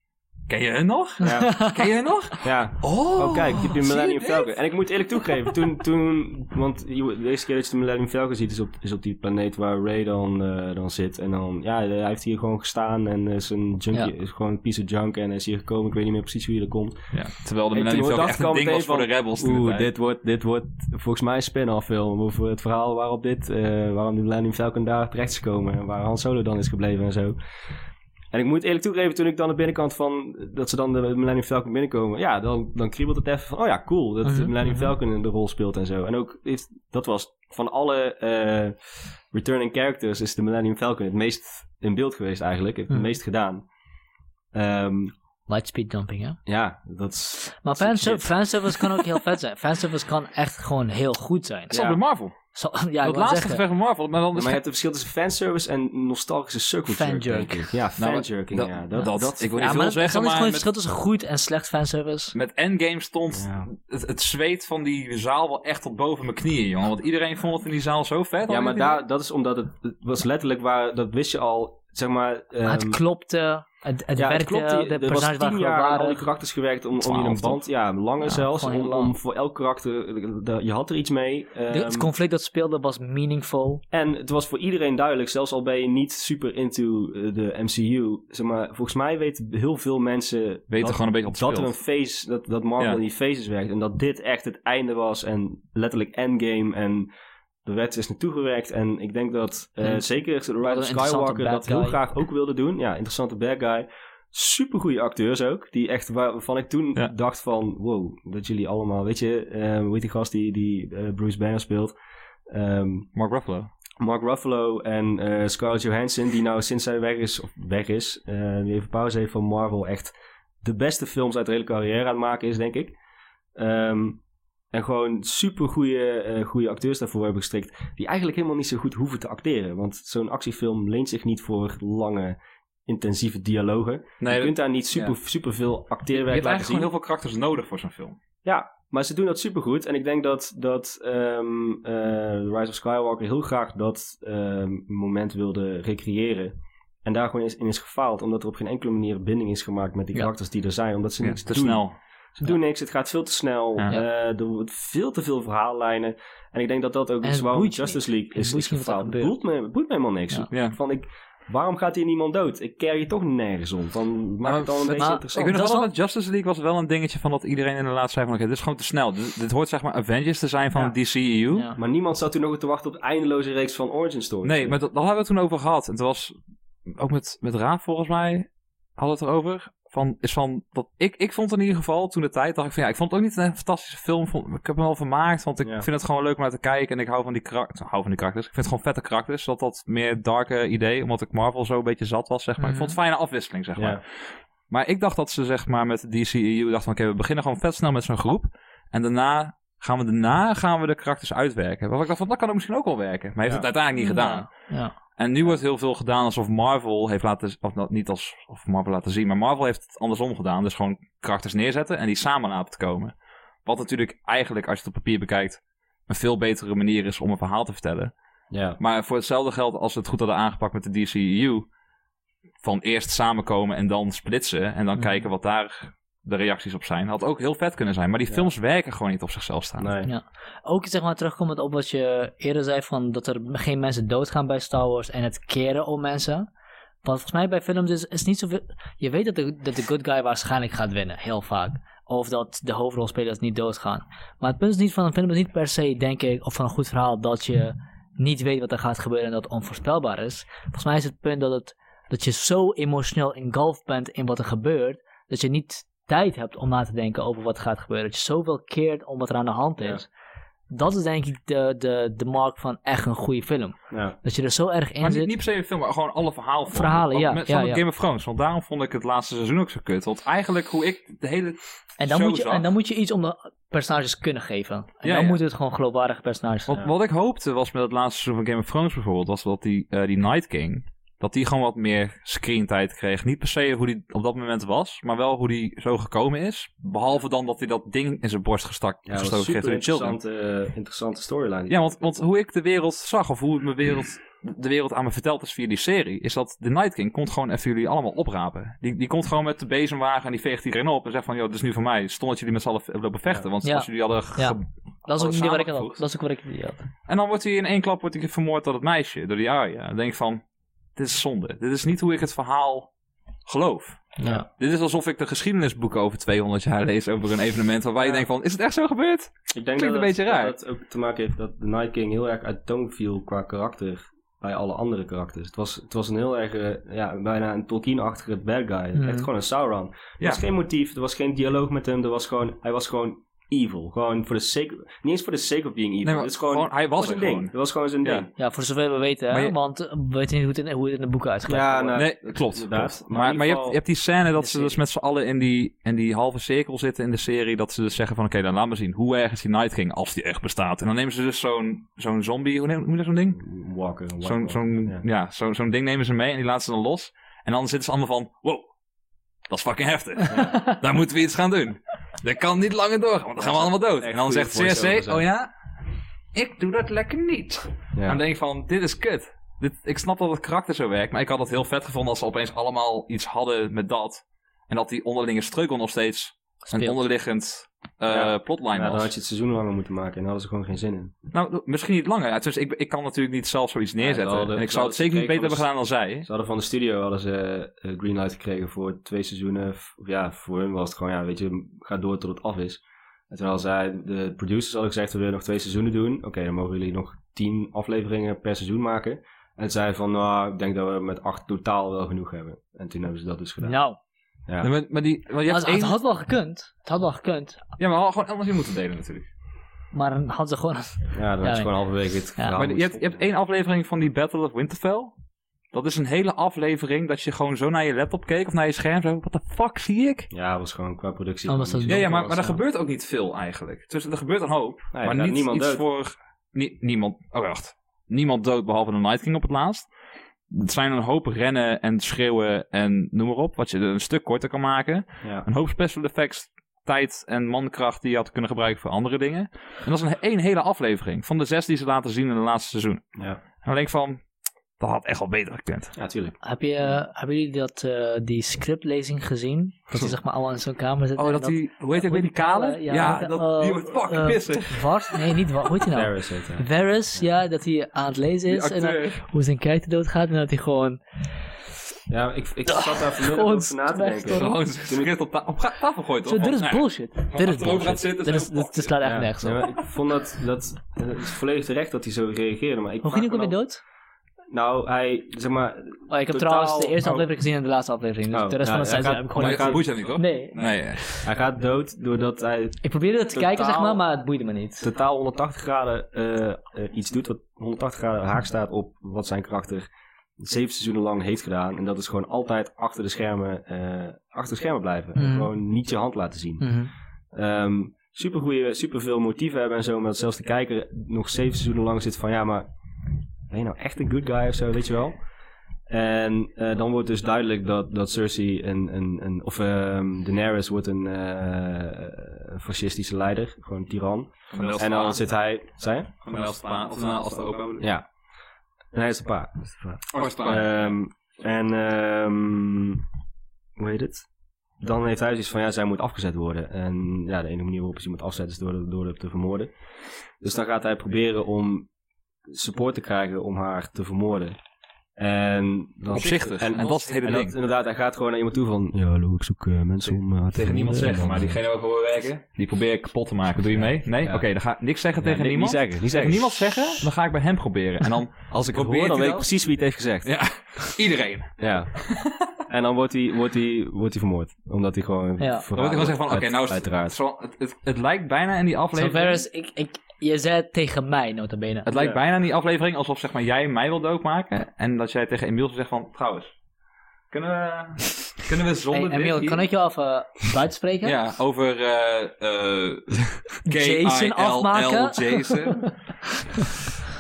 ken je hun nog? Ja, Ken je hun nog? ja. Oh, Oh, kijk, je hebt die Millennium? Falcon. En ik moet eerlijk toegeven, toen, toen want de eerste keer dat je de Millennium Falcon ziet, is op, is op die planeet waar Ray dan, eh, dan zit. En dan, ja, hij heeft hier gewoon gestaan en is een junkie, Ja. is gewoon een piece of junk en hij is hier gekomen. Ik weet niet meer precies hoe hij er komt. Ja, terwijl de En Millennium Falcon echt een ding was voor de Rebels Oeh, dit wordt, dit wordt volgens mij een spin-off film over het verhaal waarop dit, eh, waarom de Millennium Falcon daar terecht is gekomen en waar Han Solo dan is gebleven en zo. En ik moet eerlijk toegeven, toen ik dan de binnenkant van, dat ze dan de Millennium Falcon binnenkomen, ja, dan, dan kriebelt het even van, oh ja, cool, dat de Mhm, Millennium mhm. Falcon in de rol speelt en zo. En ook, heeft, dat was van alle eh, returning characters is de Millennium Falcon het meest in beeld geweest eigenlijk, heeft het Mhm. meest gedaan. Ehm, Lightspeed dumping, hè? ja, dat is... Maar dat is fanser- shit. fanservice kan ook heel vet zijn. Fanservice kan echt gewoon heel goed zijn. Het is Ja. bij Marvel. Zo, ja, ik dat laatste zeggen. gevecht van Marvel, maar dan Ja, is maar je hebt een verschil tussen fanservice en nostalgische circle jerk, Fanjerk. Ja, Nou, fanjerking, dat- ja. dat- Dat, ik wil niet veel is zeggen, maar gewoon een met- verschil tussen goed en slecht fanservice. Met Endgame stond Ja. het, het zweet van die zaal wel echt tot boven mijn knieën, jongen. Want iedereen vond het in die zaal zo vet. ja, maar daar, dat is omdat het, het was letterlijk waar, dat wist je al, zeg maar... Maar het ehm, klopte, het, het ja, het klopt. Die, de er was personages waren tien jaar aan al die karakters gewerkt om, om in een band, ja, langer Ja, zelfs, om, lang. om voor elk karakter, de- je had er iets mee. De- ehm, het conflict dat speelde was meaningful. En het was voor iedereen duidelijk, zelfs al ben je niet super into eh, de MCU. Zeg maar, volgens mij weten heel veel mensen Weten dat, gewoon een beetje dat er een phase, dat, dat Marvel Ja. in die phases werkt. En dat dit echt het einde was en letterlijk endgame. En er werd is naartoe gewerkt. En ik denk dat eh, En zeker Rise of interessante Skywalker dat heel graag ook wilde doen. Ja, interessante bad guy. Super goede acteurs ook. Die echt, waar- waarvan ik toen Ja. dacht van, wow, dat jullie allemaal, weet je, eh, hoe heet die gast die, die eh, Bruce Banner speelt? Ehm, Mark Ruffalo. Mark Ruffalo en eh, Scarlett Johansson, die nou sinds zij weg is, of weg is, eh, die even pauze heeft van Marvel, echt de beste films uit de hele carrière aan het maken is, denk ik. Ehm, en gewoon super goede, goede acteurs daarvoor hebben gestrikt, die eigenlijk helemaal niet zo goed hoeven te acteren. Want zo'n actiefilm leent zich niet voor lange, intensieve dialogen. Nee, je kunt daar niet super, super veel je acteerwerk hebt laten eigenlijk gewoon heel veel karakters nodig voor zo'n film. Ja, maar ze doen dat supergoed. En ik denk dat, dat ehm, eh, Rise of Skywalker heel graag dat ehm, moment wilde recreëren. En daar gewoon is, in is gefaald. Omdat er op geen enkele manier binding is gemaakt met die Ja. karakters die er zijn. Omdat ze Ja, niks te doen. snel. Ze doen niks, het gaat veel te snel. Ja. eh, er wordt veel te veel verhaallijnen. En ik denk dat dat ook is waarom Justice. League Het is, is gefaald. Het boeit me, boeit me helemaal niks. Ja. Ja. Van ik, waarom gaat hier niemand dood? Ik ker je toch nergens om. Dan maak het dan een beetje interessant. Ik weet nog Dat wel met Justice League was wel een dingetje van dat iedereen inderdaad zei van oké, dit is gewoon te snel. Dit, dit hoort zeg maar Avengers te zijn van Ja. de DCEU. Ja. Maar niemand zat toen nog te wachten op de eindeloze reeks van origin stories. Nee, maar dat, dat hebben we toen over gehad. En het was ook met, met Raaf volgens mij hadden we het erover. Van, is van, dat, ik, ik vond in ieder geval toen de tijd, dacht ik van ja, ik vond het ook niet een fantastische film. Vond, ik heb hem wel vermaakt, want ik Ja. vind het gewoon leuk om naar te kijken. En ik hou van die karakters. hou van die karakters. Ik vind het gewoon vette karakters. Dat dat meer darke idee, omdat ik Marvel zo een beetje zat was, zeg maar. Ik vond het een fijne afwisseling, zeg maar. Ja. Maar ik dacht dat ze zeg maar met DCEU dachten van oké, we beginnen gewoon vet snel met zo'n groep. En daarna gaan we, daarna gaan we de karakters uitwerken. Waar ik dacht van, dat kan ook misschien ook wel werken. Maar hij heeft Ja. het uiteindelijk niet gedaan. Ja. En nu wordt heel veel gedaan alsof Marvel heeft laten... Of niet als of Marvel laten zien, maar Marvel heeft het andersom gedaan. Dus gewoon karakters neerzetten en die samen laten komen. Wat natuurlijk eigenlijk, als je het op papier bekijkt... een veel betere manier is om een verhaal te vertellen. Ja. Maar voor hetzelfde geld als ze het goed hadden aangepakt met de DCEU... van eerst samenkomen en dan splitsen... en dan Mhm. kijken wat daar de reacties op zijn... had ook heel vet kunnen zijn. Maar die Ja. films werken gewoon niet op zichzelf staan. Nee. Ja. Ook zeg maar terugkomend op wat je eerder zei van dat er geen mensen doodgaan bij Star Wars en het keren om mensen. Want volgens mij bij films is, is niet zoveel. Je weet dat de, dat de good guy waarschijnlijk gaat winnen, heel vaak. Of dat de hoofdrolspelers niet doodgaan. Maar het punt is niet van een film is niet per se, denk ik, of van een goed verhaal dat je niet weet wat er gaat gebeuren en dat het onvoorspelbaar is. Volgens mij is het punt dat, het, dat je zo emotioneel engulfd bent in wat er gebeurt, dat je niet tijd hebt om na te denken over wat gaat gebeuren. Dat je zoveel keert om wat er aan de hand Ja. is. Dat is denk ik de, de, de mark van echt een goede film. Ja. Dat je er zo erg in Maar niet, zit. niet per se een film, maar gewoon alle verhaalvormen. Verhalen, ja, Met, ja, van ja. Game of Thrones. Want daarom vond ik het laatste seizoen ook zo kut. Want eigenlijk hoe ik de hele en, dan show moet je, zag- en dan moet je iets om de personages kunnen geven. En Ja, dan ja. moeten het gewoon geloofwaardige personages zijn. Wat, wat ik hoopte was met het laatste seizoen van Game of Thrones bijvoorbeeld, was dat die, eh, die Night King, dat die gewoon wat meer screentijd kreeg. Niet per se hoe die op dat moment was, maar wel hoe die zo gekomen is. Behalve dan dat hij dat ding in zijn borst gestak, Ja, dat gestoken een door de children. interessante, eh, interessante storyline. Ja, want, want hoe ik de wereld zag, of hoe mijn wereld, de wereld aan me verteld is via die serie, is dat de Night King komt gewoon even jullie allemaal oprapen. Die, die komt gewoon met de bezemwagen en die veegt iedereen op en zegt van, joh, dit is nu voor mij. Stond dat jullie met z'n allen v- lopen vechten, want Ja. als jullie hadden Ja. dat is ook niet waar ik had. Dat is ook waar ik het had. En dan wordt hij in één klap wordt hij vermoord door het meisje, door die Arya. Dan denk ik van, dit is zonde. Dit is niet hoe ik het verhaal geloof. Ja. Dit is alsof ik de geschiedenisboeken over 200 jaar lees over een evenement waarbij je denkt van, is het echt zo gebeurd? Ik denk Klinkt dat een het- beetje raar. Dat het ook te maken heeft dat de Night King heel erg uit toon viel qua karakter bij alle andere karakters. Het was, het was een heel erg, eh, ja, bijna een Tolkien-achtige bad guy. Mhm. Echt gewoon een Sauron. Er Ja. was geen motief, er was geen dialoog met hem, er was gewoon, hij was gewoon evil. Gewoon voor de sake, niet eens voor de sake of being evil. Nee, maar het is gewoon, gewoon- hij was er ding. gewoon. Het was gewoon zijn Ja. ding. ja, voor zover we weten, hè, Maar je- want eh, we weten niet hoe het in, hoe het in de boeken uitgelegd Ja, wordt. nou, Nee, klopt. klopt. Maar Maar, je, hebt, je hebt die scène dat ze dus met z'n allen in die, in die halve cirkel zitten in de serie. Dat ze dus zeggen van oké, dan laat maar zien hoe erg is die Night King als die echt bestaat. En dan nemen ze dus zo'n zo'n zombie, hoe noem je dat zo'n ding? Walker. een Zo'n ja. ja. zo'n zo'n ding nemen ze mee en die laten ze dan los. En dan zitten ze allemaal van, wow, dat is fucking heftig. Daar moeten we iets gaan doen. Dat kan niet langer doorgaan, want dan gaan we allemaal dood. En dan zegt CSC, oh ja, ik doe dat lekker niet. Ja. En dan denk ik van, dit is kut. Dit, ik snap dat het karakter zo werkt, maar ik had het heel vet gevonden als ze opeens allemaal iets hadden met dat. En dat die onderlinge struggle nog steeds een onderliggend eh, Ja. plotline Ja, dan had je het seizoen langer moeten maken en daar hadden ze gewoon geen zin in. Nou, misschien niet langer. Ja, dus ik, ik kan natuurlijk niet zelf zoiets neerzetten. hadden- en ik zou het zeker niet beter hebben gedaan dan zij. Ze hadden van de studio hadden ze eh, greenlight gekregen voor twee seizoenen. Ja, voor hun was het gewoon, ja, weet je, ga door tot het af is. En toen hadden zij, de producers hadden gezegd, we willen nog twee seizoenen doen. Oké, dan mogen jullie nog tien afleveringen per seizoen maken. En toen zei van, nou, ik denk dat we met acht totaal wel genoeg hebben. En toen hebben ze dat dus gedaan. Nou, Ja. Maar, maar die, maar je het, hebt het één... had wel gekund. Het had wel gekund. Ja, maar we hadden gewoon anders in moeten delen natuurlijk. Maar dan hadden ze gewoon... Ja, dan Ja, is gewoon halverwege het Ja. Maar je hebt, je hebt één aflevering van die Battle of Winterfell. Dat is een hele aflevering dat je gewoon zo naar je laptop keek of naar je scherm. Zo, wat de fuck zie ik? Ja, dat was gewoon qua productie. Oh, Ja, ja maar, maar er gebeurt ook niet veel eigenlijk. Dus er gebeurt een hoop. Nee, maar niet niemand iets dood. voor... nie- niemand... Oh, wacht. Niemand dood behalve de Night King op het laatst. Het zijn een hoop rennen en schreeuwen en noem maar op. Wat je een stuk korter kan maken. Ja. Een hoop special effects, tijd en mankracht die je had kunnen gebruiken voor andere dingen. En dat is een één hele aflevering van de zes die ze laten zien in het laatste seizoen. Ja. En dan denk ik van, dat had echt wel beter gekund. ja, tuurlijk. Heb je, eh, hebben jullie dat, eh, die scriptlezing gezien? Dat ze zeg maar allemaal in zo'n kamer zitten. Oh, en dat die, hoe heet ik weer, die kale? Ja, Ja, dat, eh, die wordt fucking eh, pissig. Vars? Nee, niet Vars. Hoe heet hij nou? Varys heet hij. Varys, ja, dat hij aan het lezen is. En dan, hoe zijn kijker doodgaat en dat hij gewoon... Ja, ik, ik zat daar vanmiddag over na te denken. Gewoon schrift op, ta op tafel gooit, toch? Zo, dit is bullshit. Dit is bullshit. zitten, Dit is, dit, slaat echt nergens ja, op. ik vond dat, dat, het is volledig terecht dat hij zo reageerde. Maar ik Hoe ging hij ook dan- dood? Nou, hij, zeg maar... Oh, ik heb Totaal- trouwens de eerste oh. aflevering gezien en de laatste aflevering. Dus Oh, de rest ja, van het seizoen heb ik Maar gewoon niet boeit hem niet, toch? Nee. Nee, ja. Hij gaat dood doordat hij Ik probeerde het te kijken, zeg maar, maar het boeide me niet. totaal 180 graden eh, eh, iets doet wat 180 graden haak staat op wat zijn karakter zeven seizoenen lang heeft gedaan. En dat is gewoon altijd achter de schermen, eh, achter de schermen blijven. En Mhm. gewoon niet je hand laten zien. Mhm. Ehm super goede, super veel motieven hebben en zo. Maar dat zelfs de kijker nog zeven seizoenen lang zit van ja, maar ben je nou echt een good guy of zo, weet je wel? En eh, dan wordt dus duidelijk dat, dat Cersei een, een, een of ehm Daenerys wordt een eh, een fascistische leider, gewoon een tiran. En dan zit hij, zei? Gewoon als de pa, of als de opa. ik. Ja. En hij is de pa. Oh, is het waar? Ehm, en ehm, hoe heet het? Dan heeft hij zoiets van, ja, zij moet afgezet worden. En ja, de enige manier waarop hij ze moet afzetten is door, door haar te vermoorden. Dus dan gaat hij proberen om support te krijgen om haar te vermoorden. En dan, Opzichtig. En dat is het hele en dat, ding. inderdaad, hij gaat gewoon naar iemand toe van, ja, hallo, ik zoek eh, mensen om haar te Tegen niemand zeggen, En maar diegene waar ik hoor werken, die probeer ik kapot te maken. Doe je mee? Nee? Ja. Oké, dan ga ik niks zeggen Ja, tegen nee, niemand. Niet zeggen, niet zeggen. niemand zeggen, dan ga ik bij hem proberen. En dan Als ik het hoor, dan weet ik precies wie het heeft gezegd. Ja, iedereen. Ja. en dan wordt hij, wordt, hij, wordt hij vermoord. Omdat hij gewoon... Ja. Dan verraden gewoon zeggen van, oké, wordt, nou is het, Uiteraard. zo, het, het, het lijkt bijna in die Zo aflevering... Varys, ik, ik, je zei het tegen mij, nota bene. Het lijkt Ja. bijna in die aflevering alsof zeg maar, jij mij wil doodmaken. En dat jij tegen Emiel zegt van, trouwens, kunnen we, kunnen we zonder Hey, Emiel, hier- kan ik jou even buiten spreken? Ja, over eh eh Jason afmaken? Jason.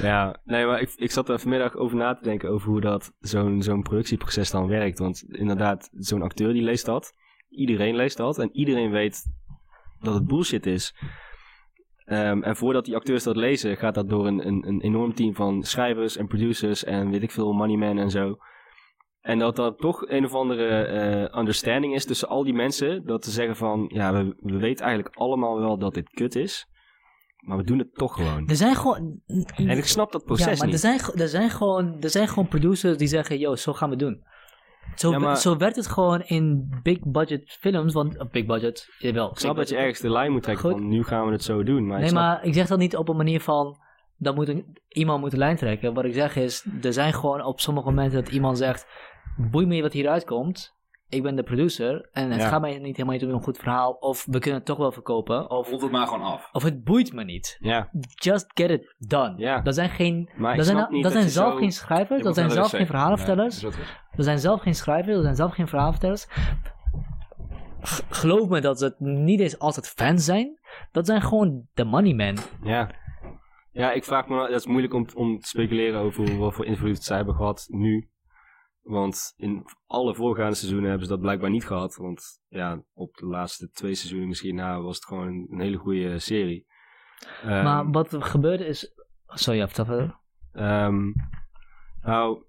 Ja, nee, maar ik, ik zat er vanmiddag over na te denken over hoe dat zo'n zo'n productieproces dan werkt. Want inderdaad, zo'n acteur die leest dat. Iedereen leest dat. En iedereen weet dat het bullshit is. Ehm, en voordat die acteurs dat lezen, gaat dat door een, een, een enorm team van schrijvers en producers en weet ik veel, moneymen en zo. En dat dat toch een of andere eh, understanding is tussen al die mensen. Dat ze zeggen van, ja, we, we weten eigenlijk allemaal wel dat dit kut is. Maar we doen het toch gewoon. Er zijn gewoon... En ik snap dat proces ja, maar niet. er zijn, er, zijn gewoon, er zijn gewoon producers die zeggen, yo, zo gaan we het doen. Zo, Ja, maar- zo werkt het gewoon in big budget films, want big budget, jawel. Ik snap dat je ergens de lijn moet trekken Goed. van nu gaan we het zo doen. Maar ik Nee, snap- maar ik zeg dat niet op een manier van, dan moet een, iemand moet de lijn trekken. Wat ik zeg is, er zijn gewoon op sommige momenten dat iemand zegt, boei me wat hieruit komt. Ik ben de producer en het Ja. gaat mij niet helemaal niet om een goed verhaal. Of we kunnen het toch wel verkopen. Of, Rond het maar gewoon af. of het boeit me niet. Ja, Just get it done. Ja. Dat zijn geen... maar Dat zijn, dat dat zijn zelf zo- geen schrijvers, dat zijn zelf geen verhalenvertellers. Ja, is dat. Er zijn zelf geen schrijvers, er zijn zelf geen verhalenvertellers. G- geloof me dat het niet eens altijd fans zijn. Dat zijn gewoon de money men. Ja. Ja, ik vraag me, dat is moeilijk om, om te speculeren over wat voor invloed zij hebben gehad nu. Want in alle voorgaande seizoenen hebben ze dat blijkbaar niet gehad. Want ja, op de laatste twee seizoenen misschien na was het gewoon een, een hele goede serie. Ehm, maar wat er gebeurde is... Sorry, vertel verder. Ehm, nou,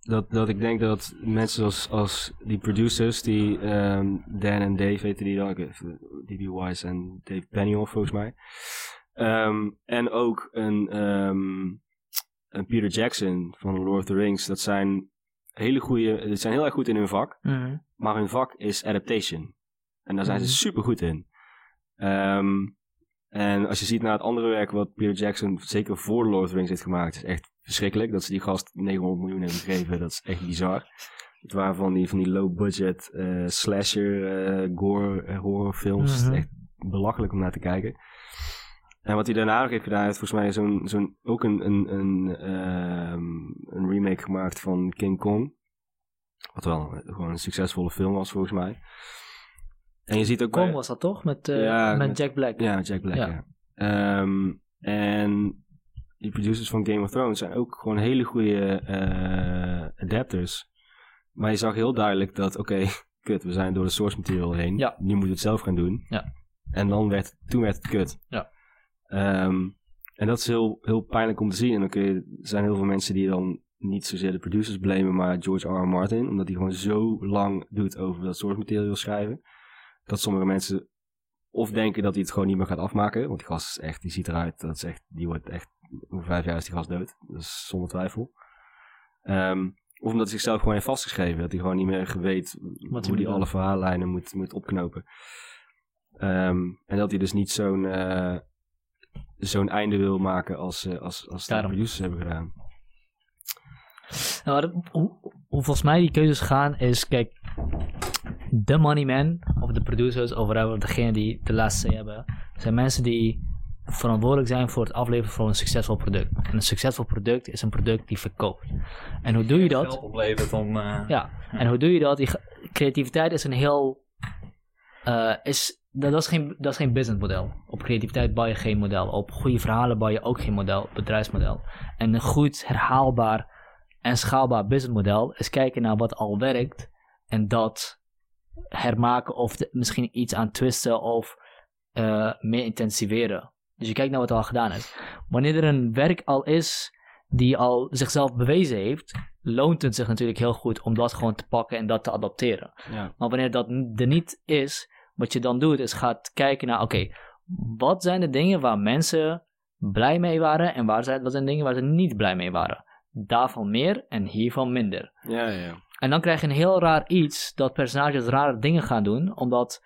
dat, dat ik denk dat mensen als, als die producers, die ehm, Dan en Dave heten die dan, D.B. Wise en Dave Benioff volgens mij. Ehm, en ook een, een Peter Jackson van Lord of the Rings. Dat zijn hele goede, die zijn heel erg goed in hun vak. Mhm. Maar hun vak is adaptation. En daar zijn Mhm. ze super goed in. Ehm, en als je ziet naar het andere werk wat Peter Jackson zeker voor Lord of the Rings heeft gemaakt, is echt verschrikkelijk. Dat ze die gast 900 miljoen hebben gegeven, dat is echt bizar. Het waren van die, van die low budget eh, slasher, eh, gore, eh, horrorfilms. Mhm. is echt belachelijk om naar te kijken. En wat hij daarna nog heeft gedaan, heeft volgens mij zo'n, zo'n, ook een, een, een, ehm, een remake gemaakt van King Kong. Wat wel gewoon een succesvolle film was volgens mij. En je ziet ook Kong bij- was dat toch? Met, eh, Ja, met met- Jack Black. Ja, Jack Black, Ja. ja. Ehm, en die producers van Game of Thrones zijn ook gewoon hele goede eh, adapters. Maar je zag heel duidelijk dat, oké, kut, we zijn door de source material heen. Ja. Nu moeten we het zelf gaan doen. Ja. En dan werd, toen werd het kut. Ja. Ehm, en dat is heel, heel pijnlijk om te zien. En dan kun je, er zijn heel veel mensen die dan niet zozeer de producers blamen, maar George R. R. Martin. Omdat hij gewoon zo lang doet over dat source material schrijven. Dat sommige mensen of denken dat hij het gewoon niet meer gaat afmaken. Want die gast is echt, die ziet eruit. Dat is echt, die wordt echt, over vijf jaar is die gast dood. Dat is zonder twijfel. Ehm, of omdat hij zichzelf gewoon heeft vastgeschreven. Dat hij gewoon niet meer weet hoe hij alle verhaallijnen moet, moet opknopen. Ehm, en dat hij dus niet zo'n eh, zo'n einde wil maken als, eh, als, als de Daarom. producers hebben gedaan. Nou, hoe, hoe volgens mij die keuzes gaan is, kijk, de money man, of de producers, of whatever, degene die de laatste hebben, zijn mensen die verantwoordelijk zijn voor het afleveren van een succesvol product. En een succesvol product is een product die verkoopt. En hoe doe je dat? Oplevert eh, Ja, en hoe doe je dat? Die creativiteit is een heel. eh, is, dat, dat, is geen, dat is geen businessmodel. Op creativiteit bouw je geen model. Op goede verhalen bouw je ook geen model, bedrijfsmodel. En een goed, herhaalbaar en schaalbaar businessmodel is kijken naar wat al werkt en dat hermaken of de- misschien iets aan twisten of eh, meer intensiveren. Dus je kijkt naar wat al gedaan is. Wanneer er een werk al is die al zichzelf bewezen heeft, loont het zich natuurlijk heel goed om dat gewoon te pakken en dat te adapteren. Ja. Maar wanneer dat er niet is, wat je dan doet, is gaat kijken naar, oké, wat zijn de dingen waar mensen blij mee waren en waar zijn, wat zijn dingen waar ze niet blij mee waren? Daarvan meer en hiervan minder. Ja, ja, ja. En dan krijg je een heel raar iets dat personages rare dingen gaan doen, omdat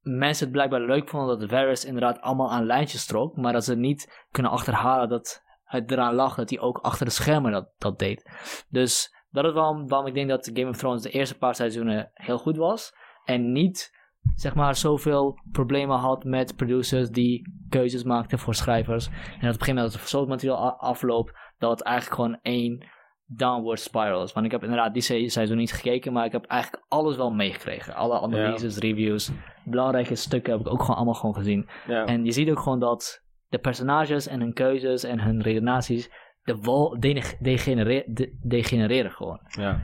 mensen het blijkbaar leuk vonden dat Varys inderdaad allemaal aan lijntjes trok, maar dat ze niet kunnen achterhalen dat het eraan lag dat hij ook achter de schermen dat, dat deed. Dus dat is waarom, waarom ik denk dat Game of Thrones de eerste paar seizoenen heel goed was en niet zeg maar zoveel problemen had met producers die keuzes maakten voor schrijvers. En dat op een gegeven moment als het soort materiaal afloopt, dat het eigenlijk gewoon één downward spiral is. Want ik heb inderdaad die se- seizoen niet gekeken, maar ik heb eigenlijk alles wel meegekregen. Alle analyses, reviews, belangrijke stukken heb ik ook gewoon allemaal gewoon gezien. ja. En je ziet ook gewoon dat de personages en hun keuzes en hun redenaties de wol dene- degenere- de- degenereren gewoon. Ja,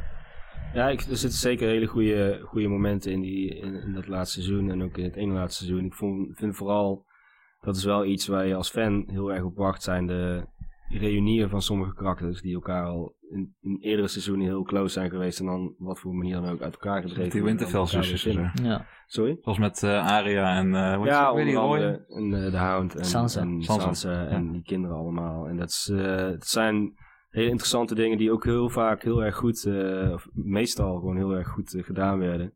ja ik, er zitten zeker hele goede, goede momenten in, die, in, in dat laatste seizoen en ook in het ene laatste seizoen. Ik vond, vind vooral, dat is wel iets waar je als fan heel erg op wacht, zijn de reunieën van sommige karakters die elkaar al in, in eerdere seizoenen heel close zijn geweest en dan wat voor manier dan ook uit elkaar gedreven. Met die en vinden. Ja. Sorry? Zoals met eh, Aria en... eh hoe heet Ja, je en, eh, de Hound en Sansa. en Sansa. Sansa en die kinderen allemaal. En dat, is, eh, het zijn hele interessante dingen die ook heel vaak heel erg goed, eh, of meestal gewoon heel erg goed eh, gedaan werden.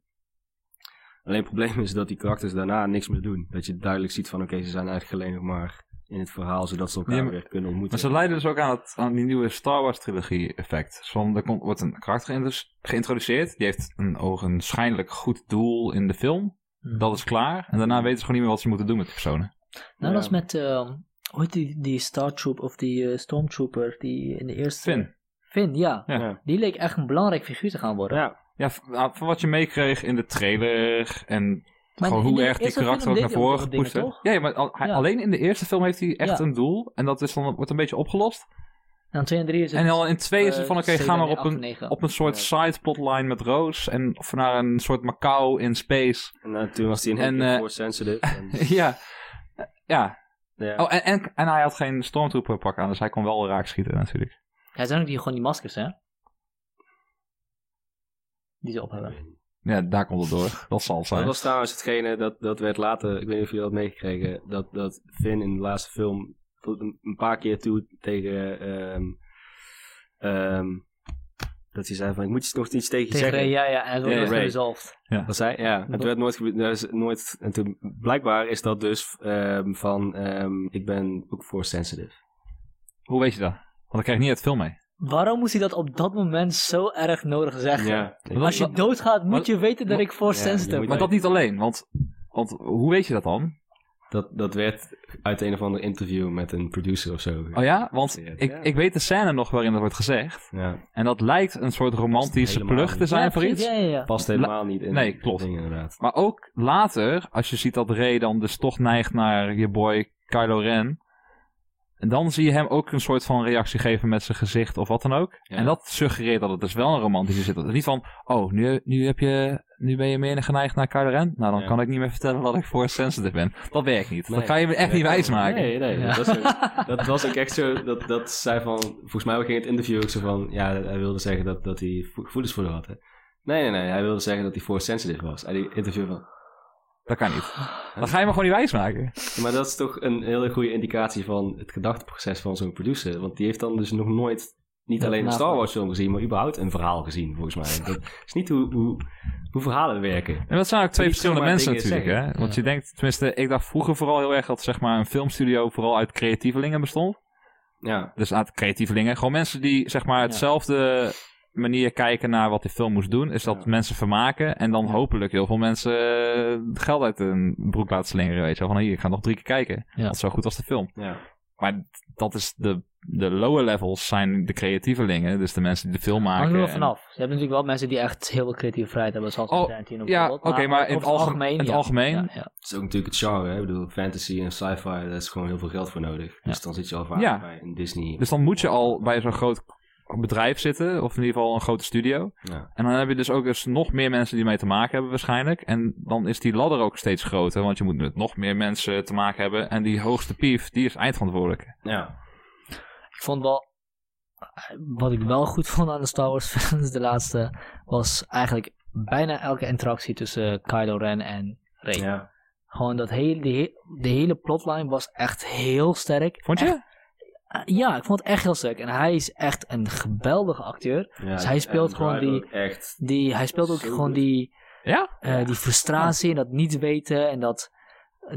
Alleen het probleem is dat die karakters daarna niks meer doen. Dat je duidelijk ziet van oké, ze zijn eigenlijk alleen nog maar in het verhaal zodat ze elkaar Ja, maar- weer kunnen ontmoeten. Maar ze leiden dus ook aan, het, aan die nieuwe Star Wars trilogie effect. Van, er komt, wordt een karakter geïntrodu- geïntroduceerd. Die heeft een ogenschijnlijk goed doel in de film. Dat is klaar. En daarna weten ze gewoon niet meer wat ze moeten doen met die personen. Nou, dat is met, eh, hoe heet die, die Star Troop of die eh, Stormtrooper die in de eerste... Finn. Finn, ja. Ja. Ja. Die leek echt een belangrijk figuur te gaan worden. Ja, nou, van wat je meekreeg in de trailer en Maar gewoon hoe erg die karakter ook naar voren gepoest? Ja, maar al- hij- Ja. alleen in de eerste film heeft hij echt Ja. een doel. En dat is dan, wordt een beetje opgelost. En dan 2 en 3 is het... En al in twee is het van, oké, eh, ga maar zeven, op een, op een soort side plotline met Roos. En of naar een soort Macau in space. en eh, toen was hij een En, eh, force sensitive. En, ja. Ja. Ja. Oh, en, en, en hij had geen stormtrooper pak aan, dus hij kon wel raak schieten natuurlijk. Ja, zijn ook die, gewoon die maskers, hè? Die ze op hebben. Ja, daar komt het door. Dat zal het Dat zijn. was trouwens hetgene, dat, dat werd later, ik weet niet of jullie dat meegekregen, dat, dat Finn in de laatste film tot een, een paar keer toe tegen, ehm, ehm, dat hij zei van, ik moet je nog iets tegen je Tegen zeggen. Ray, ja, ja. En het wordt Ja, nog Ray. geresolved. Dat zei, ja, en toen werd nooit, dat is nooit, en toen, blijkbaar is dat dus ehm, van, ehm, ik ben ook force sensitive. Hoe weet je dat? Want ik krijg niet het film mee. Waarom moest hij dat op dat moment zo erg nodig zeggen? Ja, Dat- Als je dat- doodgaat, moet maar- je weten dat ik je sensitive ben. Maar dat niet alleen, want, want hoe weet je dat dan? Dat, dat werd uit een of ander interview met een producer of zo. Oh ja? Want Ja. ik, ik weet de scène nog waarin dat wordt gezegd. Ja, En dat lijkt een soort romantische plug te zijn voor iets. Ja, ja, ja. past helemaal niet in Nee, klopt. dingen inderdaad. Maar ook later, als je ziet dat Rey dan dus toch neigt naar je boy Kylo Ren. En dan zie je hem ook een soort van reactie geven met zijn gezicht of wat dan ook. Ja. En dat suggereert dat het dus wel een romantische zit. Niet van, oh, nu, nu, heb je, nu ben je meer geneigd naar Kylo Ren. Nou, dan Ja. kan ik niet meer vertellen dat ik force sensitive ben. Dat werkt niet. Nee. Dat kan je me echt niet wijsmaken. Nee, nee. Ja. Dat, was ook, dat was ook echt zo. Dat, dat zei van. Volgens mij ging het interview ook zo van. Ja, hij wilde zeggen dat, dat hij vo- gevoelens voor haar had. Hè? Nee, nee, nee. Hij wilde zeggen dat hij force sensitive was. En die interview van. Dat kan niet. Dan ga je me gewoon niet wijsmaken. Maar dat is toch een hele goede indicatie van het gedachteproces van zo'n producer. Want die heeft dan dus nog nooit. Niet Dat alleen een. Star Wars film gezien, maar überhaupt een verhaal gezien, volgens mij. Dat is niet hoe, hoe, hoe verhalen werken. En dat zijn ook twee verschillende mensen natuurlijk. Hè? Want Ja. je denkt, tenminste, ik dacht vroeger vooral heel erg dat zeg maar, een filmstudio vooral uit creatievelingen bestond. Ja, Dus uit creatievelingen. Gewoon mensen die zeg maar hetzelfde manier kijken naar wat die film moest doen. Is dat Ja. mensen vermaken. En dan hopelijk heel veel mensen eh, geld uit hun broek laten slingeren. Weet je wel. Van hier, ik ga nog drie keer kijken. Ja. Want zo goed als de film. ja. Maar dat is de, de lower levels zijn de creatievelingen. Dus de mensen die de film maken. Hangt er wel vanaf. Je hebt natuurlijk wel mensen die echt heel veel creatieve vrijheid hebben, zoals Oh, Tarantino ja, bijvoorbeeld. oké, maar in het algemeen- in het ja. algemeen- Ja, ja. Het is ook natuurlijk het genre. Hè? Ik bedoel, fantasy en sci-fi, daar is gewoon heel veel geld voor nodig. Dus dan zit je al vaak Ja. bij een Disney. Dus dan moet je al bij zo'n groot bedrijf zitten. Of in ieder geval een grote studio. ja. En dan heb je dus ook dus nog meer mensen die mee te maken hebben waarschijnlijk. En dan is die ladder ook steeds groter. Want je moet met nog meer mensen te maken hebben. En die hoogste pief, die is eindverantwoordelijk. ja. Ik vond wel... Wat ik wel goed vond aan de Star Wars films, de laatste, was eigenlijk bijna elke interactie tussen Kylo Ren en Rey. ja. Gewoon dat hele, die, de hele plotline was echt heel sterk. Vond je? Echt- eh, ja, ik vond het echt heel sterk. En hij is echt een geweldige acteur. Ja, Dus hij speelt gewoon die- Echt. Die, hij speelt ook gewoon die, Ja? eh, die frustratie en dat niet weten en dat,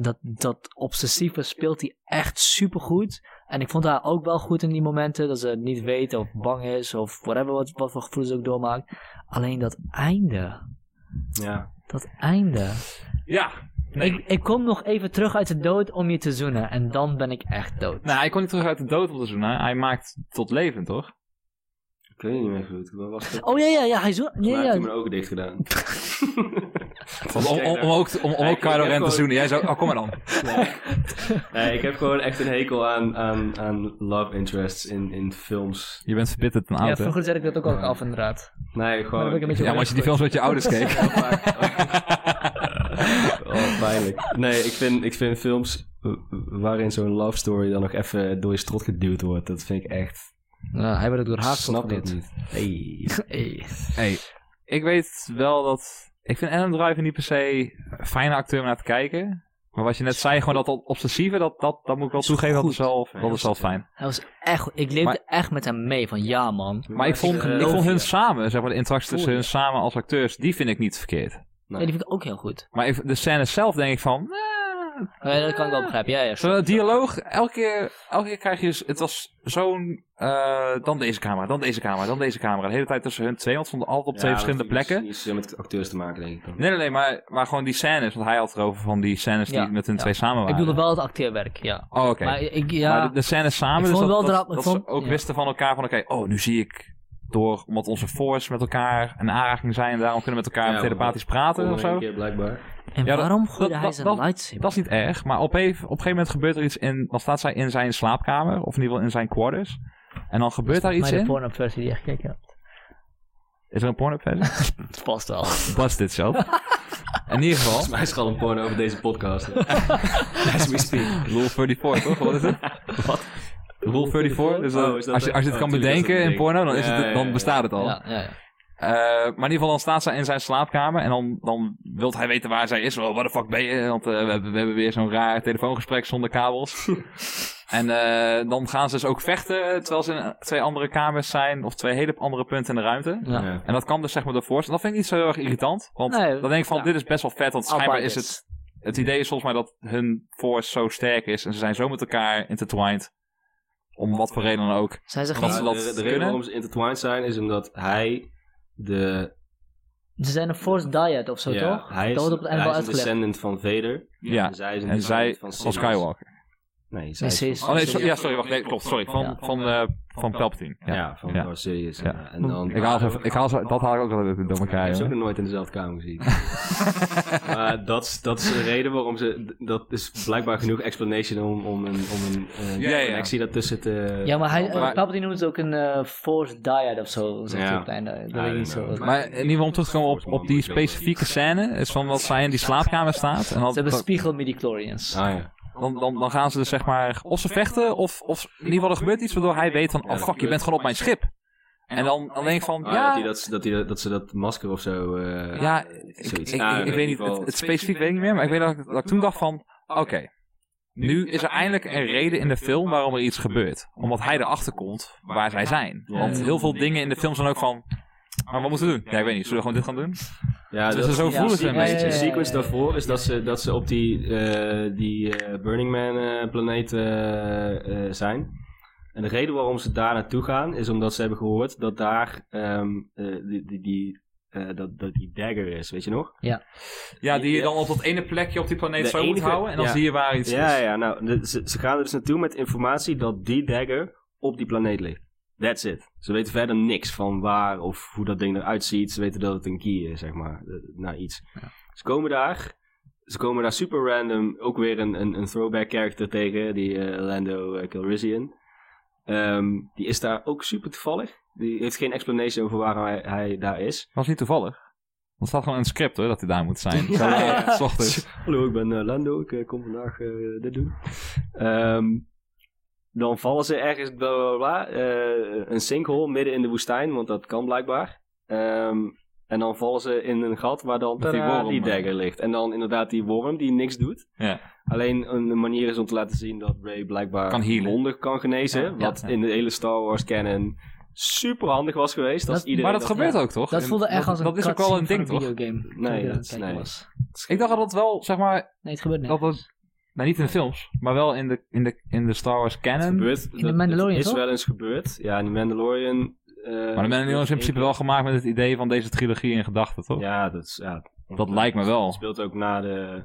dat, dat obsessieve speelt hij echt supergoed. En ik vond haar ook wel goed in die momenten dat ze niet weet of bang is of whatever, wat, wat voor gevoelens ze ook doormaakt. Alleen dat einde, Ja. dat einde. Ja. Nee. Ik, ik kom nog even terug uit de dood om je te zoenen en dan ben ik echt dood. Nou, hij kon niet terug uit de dood op te zoenen. Hij maakt tot leven, toch? Ik weet niet meer goed. Wat was het? Oh ja, ja, ja, hij zo. Ja, ja. mijn ogen dicht gedaan. Om, om, om, om ook, om, om Ja, ook Kylo Ren te zoenen. Jij zo, oh kom maar dan. Nee. nee, ik heb gewoon echt een hekel aan, aan, aan love interests in, in films. Je bent verbitterd en Ja, oud, hè? vroeger zet ik dat ook al Ja. af inderdaad. Nee, gewoon... een Ja, maar als je die films met je ouders keek. oh, pijnlijk. Nee, ik vind, ik vind films waarin zo'n love story dan nog even door je strot geduwd wordt, dat vind ik echt... Ja, hij werd ook door Ik haar snap dat niet. Hey. hey. Hey, ik weet wel dat... Ik vind Adam Driver niet per se een fijne acteur om naar te kijken. Maar wat je net zei, gewoon dat, dat obsessieve, dat, dat, dat moet ik wel Is toegeven, dat is wel, dat is wel fijn. Hij was echt. Ik leefde Maar- echt met hem mee. Van ja, man. Maar ik vond, eh, ik vond hun samen, zeg maar, de interactie tussen hun samen als acteurs, die vind ik niet verkeerd. Nee. Ja, die vind ik ook heel goed. Maar ik- de scène zelf denk ik van... eh, Ja, dat kan ik wel begrijpen. Ja, ja. Zo'n dialoog, elke keer, elke keer krijg je... dus- Het was zo'n... eh, dan deze camera, dan deze camera, dan deze camera. De hele tijd tussen hun twee, want ze stonden altijd op twee Ja, verschillende dat heeft plekken. Niets, niets met acteurs te maken, denk ik. dan. Nee, nee, nee, maar, maar gewoon die scènes. Want hij had het erover van die scènes die Ja, met hun ja. twee samen Ik waren. bedoelde wel het acteerwerk, ja. Oh, oké. Maar ik, ja... Maar de, de scènes samen, Ik dus vond dat, wel dat, drap- ik dat vond- ze ook ja. wisten van elkaar van... Oké, oh, nu zie ik door... Omdat onze force met elkaar een aanraking zijn... en daarom kunnen we met elkaar Ja, telepathisch praten of een zo. keer blijkbaar. en ja, waarom gooide hij zijn dat- lightsaber? Dat is niet erg, maar op een, op een gegeven moment gebeurt er iets in... Dan staat zij in zijn slaapkamer, of in ieder geval in zijn quarters. En dan gebeurt daar iets de in. porno versie die je gekeken hebt. Is er een porno versie? Het past wel. Bust zo. In ieder geval, Volgens mij is er al een porno over deze podcast. As we speak. Rule 34, toch? Wat is het? Wat? Rule 34. Dus Oh, dat als, je, als je het kan bedenken in porno, dan, is Ja, het, dan ja. bestaat het al. Ja, ja, ja. Eh, maar in ieder geval, dan staat zij in zijn slaapkamer en dan, dan wil hij weten waar zij is. Oh, waar de fuck ben je? Want eh, we, hebben, we hebben weer zo'n raar telefoongesprek zonder kabels. en eh, dan gaan ze dus ook vechten, terwijl ze in twee andere kamers zijn, of twee hele andere punten in de ruimte. Ja. Ja. En dat kan dus zeg maar de force. En dat vind ik niet zo heel erg irritant. Want Nee, dan denk ik van, ja. dit is best wel vet, want schijnbaar is het... Het idee is volgens mij dat hun force zo sterk is en ze zijn zo met elkaar intertwined. Om wat voor reden dan ook. Zijn ze Dat geen... ze Ja, dat de, de reden waarom ze intertwined zijn is omdat hij de Ze zijn een Force Dyad of zo, Ja, toch? Hij is, dat wordt op het hij is een uitgelegd. descendant van Vader. Ja, En zij is een en zij van. Skywalker. Nee, zij is ze is- van- Oh nee, Sidious. so- ja, sorry, wacht, nee, klopt, sorry, van, Ja. van, eh, van Palpatine. Ja, Ja. van Ja. Ja. ja. En dan, Ik haal ze, ik haal ze, dat haal ik ook wel door Ik elkaar, heb ze ook joh. nog nooit in dezelfde kamer gezien. maar dat, is- dat is de reden waarom ze... Dat is blijkbaar genoeg explanation om, om een, om een eh, Ja, ja. connectie daartussen te... Ja, maar hij, eh, Maar- Palpatine noemt het ook een eh, Force Dyad of zo, zegt Ja. Dat ik don't niet zo. Ze Maar in ieder geval om terug te komen op, op die specifieke scène, is van wat zij in die slaapkamer staat. En dan, hebben spiegel midichlorians. Ah ja. Dan, dan, dan gaan ze dus zeg maar, of ze vechten, of, of in ieder geval er gebeurt iets waardoor hij weet van, oh fuck, je bent gewoon op mijn schip. En dan, dan denk ik van, Ah, dat, hij ja, dat, dat, hij, dat ze dat masker of zo... eh, ja, ik, zoiets. ik, Ah, ik, in weet niet, het, het specifiek weet ik niet meer, maar ik weet dat ik, dat ik toen dacht van, oké, nu is er eindelijk een reden in de film waarom er iets gebeurt. Omdat hij erachter komt waar zij zijn. Want heel veel dingen in de film zijn ook van, maar wat moeten we doen? Ja, ik weet niet, zullen we gewoon dit gaan doen? Ja, Dus zo Ja, voelen ze een ja, ja, beetje. De ja, sequence ja, ja. daarvoor is dat ze, dat ze op die, eh, die eh, Burning Man eh, planeet zijn. En de reden waarom ze daar naartoe gaan is omdat ze hebben gehoord dat daar ehm, eh, die, die, die, eh, dat, dat die dagger is, weet je nog? Ja, die je dan op dat ene plekje op die planeet De zo moet houden en dan ja. zie je waar iets Ja, is. ja, nou, de- ze, ze gaan er dus naartoe met informatie dat die dagger op die planeet ligt. That's it. Ze weten verder niks van waar of hoe dat ding eruit ziet. Ze weten dat het een key is, zeg maar, eh, naar iets. Ze komen daar. Ze komen daar super random ook weer een, een, een throwback character tegen, die eh, Lando eh, Calrissian. Ehm, die is daar ook super toevallig. Die heeft geen explanation over waarom hij, hij daar is. Dat was niet toevallig. Dat staat gewoon in het script hoor, dat hij daar moet zijn. Ja, ja. Hallo, ik ben Lando. Ik kom vandaag dit doen. Ehm, dan vallen ze ergens bla bla bla, eh, een sinkhole midden in de woestijn, want dat kan blijkbaar. Ehm, en dan vallen ze in een gat waar dan die worm, die dagger ligt. En dan inderdaad die worm die niks doet. Ja. Alleen een manier is om te laten zien dat Ray blijkbaar Kan wonder kan genezen. Ja, wat ja. in de hele Star Wars canon super handig was geweest. Als Dat- iedereen Maar dat gebeurt ja. ook toch? Dat voelde echt als een dat is ook wel een ding toch? videogame. Nee, dat- nee. was. Ik dacht dat het wel, zeg maar, Nee, het gebeurt niet. dat het... Nou, niet in de films, maar wel in de, in de, in de Star Wars Het canon. gebeurt, de Mandalorian, Het is toch? wel eens gebeurd. Ja, in de Mandalorian. eh, Maar de Mandalorian is in principe wel gemaakt met het idee van deze trilogie in gedachten, toch? Ja, dat, is, ja, Dat lijkt me wel. Het speelt ook na de.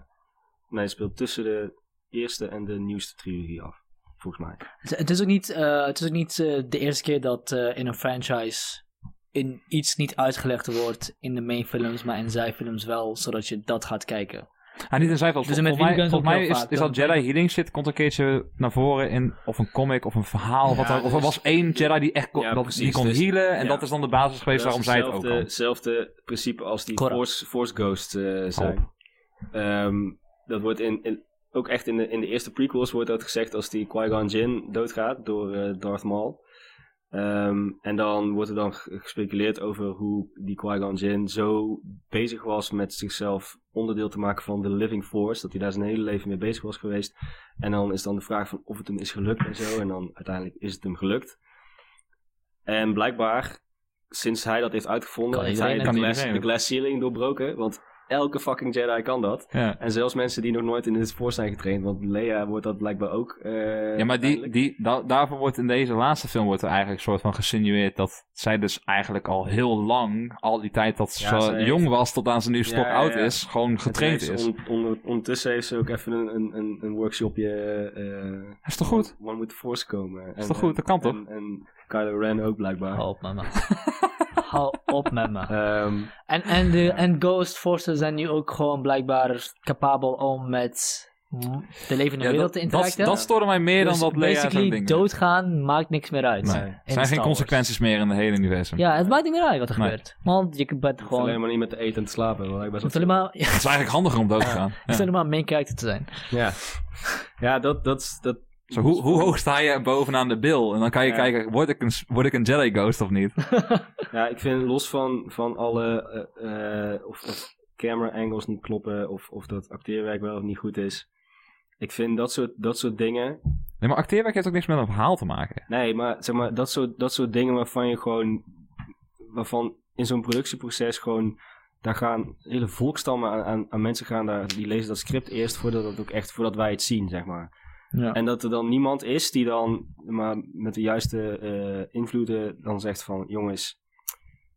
Nee, het speelt tussen de eerste en de nieuwste trilogie af. Volgens mij. Het, is ook niet, eh, het is ook niet eh, de eerste keer dat eh, in een franchise in iets niet uitgelegd wordt in de mainfilms, maar in zijfilms wel, zodat je dat gaat kijken. Ah, niet in zijveld. Dus volgens met mij, volgens mij is, is dat Jedi Healing shit komt een keertje naar voren in of een comic of een verhaal. Ja, wat dan, of er was één Jedi die echt kon, Ja, dat, precies, die kon dus- healen en ja. dat is dan de basis geweest waarom zij het ook kan. Hetzelfde principe als die. Force, Force Ghosts eh, zijn. Ehm, dat wordt in, in, ook echt in de, in de eerste prequels wordt dat gezegd als die Qui-Gon Jinn doodgaat door eh, Darth Maul. Ehm, en dan wordt er dan ge- gespeculeerd over hoe die Qui-Gon Jinn zo bezig was met zichzelf onderdeel te maken van de Living Force. Dat hij daar zijn hele leven mee bezig was geweest. En dan is dan de vraag van of het hem is gelukt en zo. En dan uiteindelijk is het hem gelukt. En blijkbaar, sinds hij dat heeft uitgevonden, Kan heeft hij de glass, de glass ceiling doorbroken. Want elke fucking Jedi kan dat. Ja. En zelfs mensen die nog nooit in dit Force zijn getraind. Want Leia wordt dat blijkbaar ook. eh, Ja, maar die, die, da- daarvoor wordt in deze laatste film wordt er eigenlijk een soort van gesinueerd dat zij dus eigenlijk al heel lang, al die tijd dat Ja, ze heeft- jong was tot aan ze nu stok oud is, gewoon getraind Het is. on- on- ondertussen heeft ze ook even een, een, een, een workshopje. eh Is toch goed? Man moet de Force komen. En, toch goed? Dat kan en- toch? En, en Kylo Ren ook blijkbaar. Met me. Hou op met me. Ehm, En, en, de, en Ghost Forces zijn nu ook gewoon blijkbaar capabel om met de levende Ja, wereld te dat, dat, interacten. dat stoorde mij meer Dus dan dat Leia basically ding doodgaan maakt niks meer uit. Nee. Er zijn geen consequenties meer in het hele universum. Ja, het maakt niet meer uit wat er Nee. gebeurt. Want je bent gewoon... alleen maar niet met te eten en te slapen. Dat lijkt best Het is eigenlijk handiger om dood te gaan. Ja. hoeft alleen maar main character te zijn. Ja, ja dat, dat, dat, Zo, hoe, hoe hoog sta je bovenaan de bil? En dan kan je Ja. kijken, word ik, een, word ik een Jedi Ghost of niet? Ja, ik vind los van, van alle eh, eh, of, of camera angles niet kloppen of, of dat acteerwerk wel of niet goed is. Ik vind dat soort, dat soort dingen. Nee, maar acteerwerk heeft ook niks met een verhaal te maken. Nee, maar zeg maar, dat soort, dat soort dingen waarvan je gewoon. waarvan in zo'n productieproces gewoon. daar gaan hele volkstammen aan, aan, aan mensen gaan daar. die lezen dat script eerst voordat, het ook echt, voordat wij het zien, zeg maar. Ja. En dat er dan niemand is die dan maar met de juiste eh, invloeden dan zegt van jongens,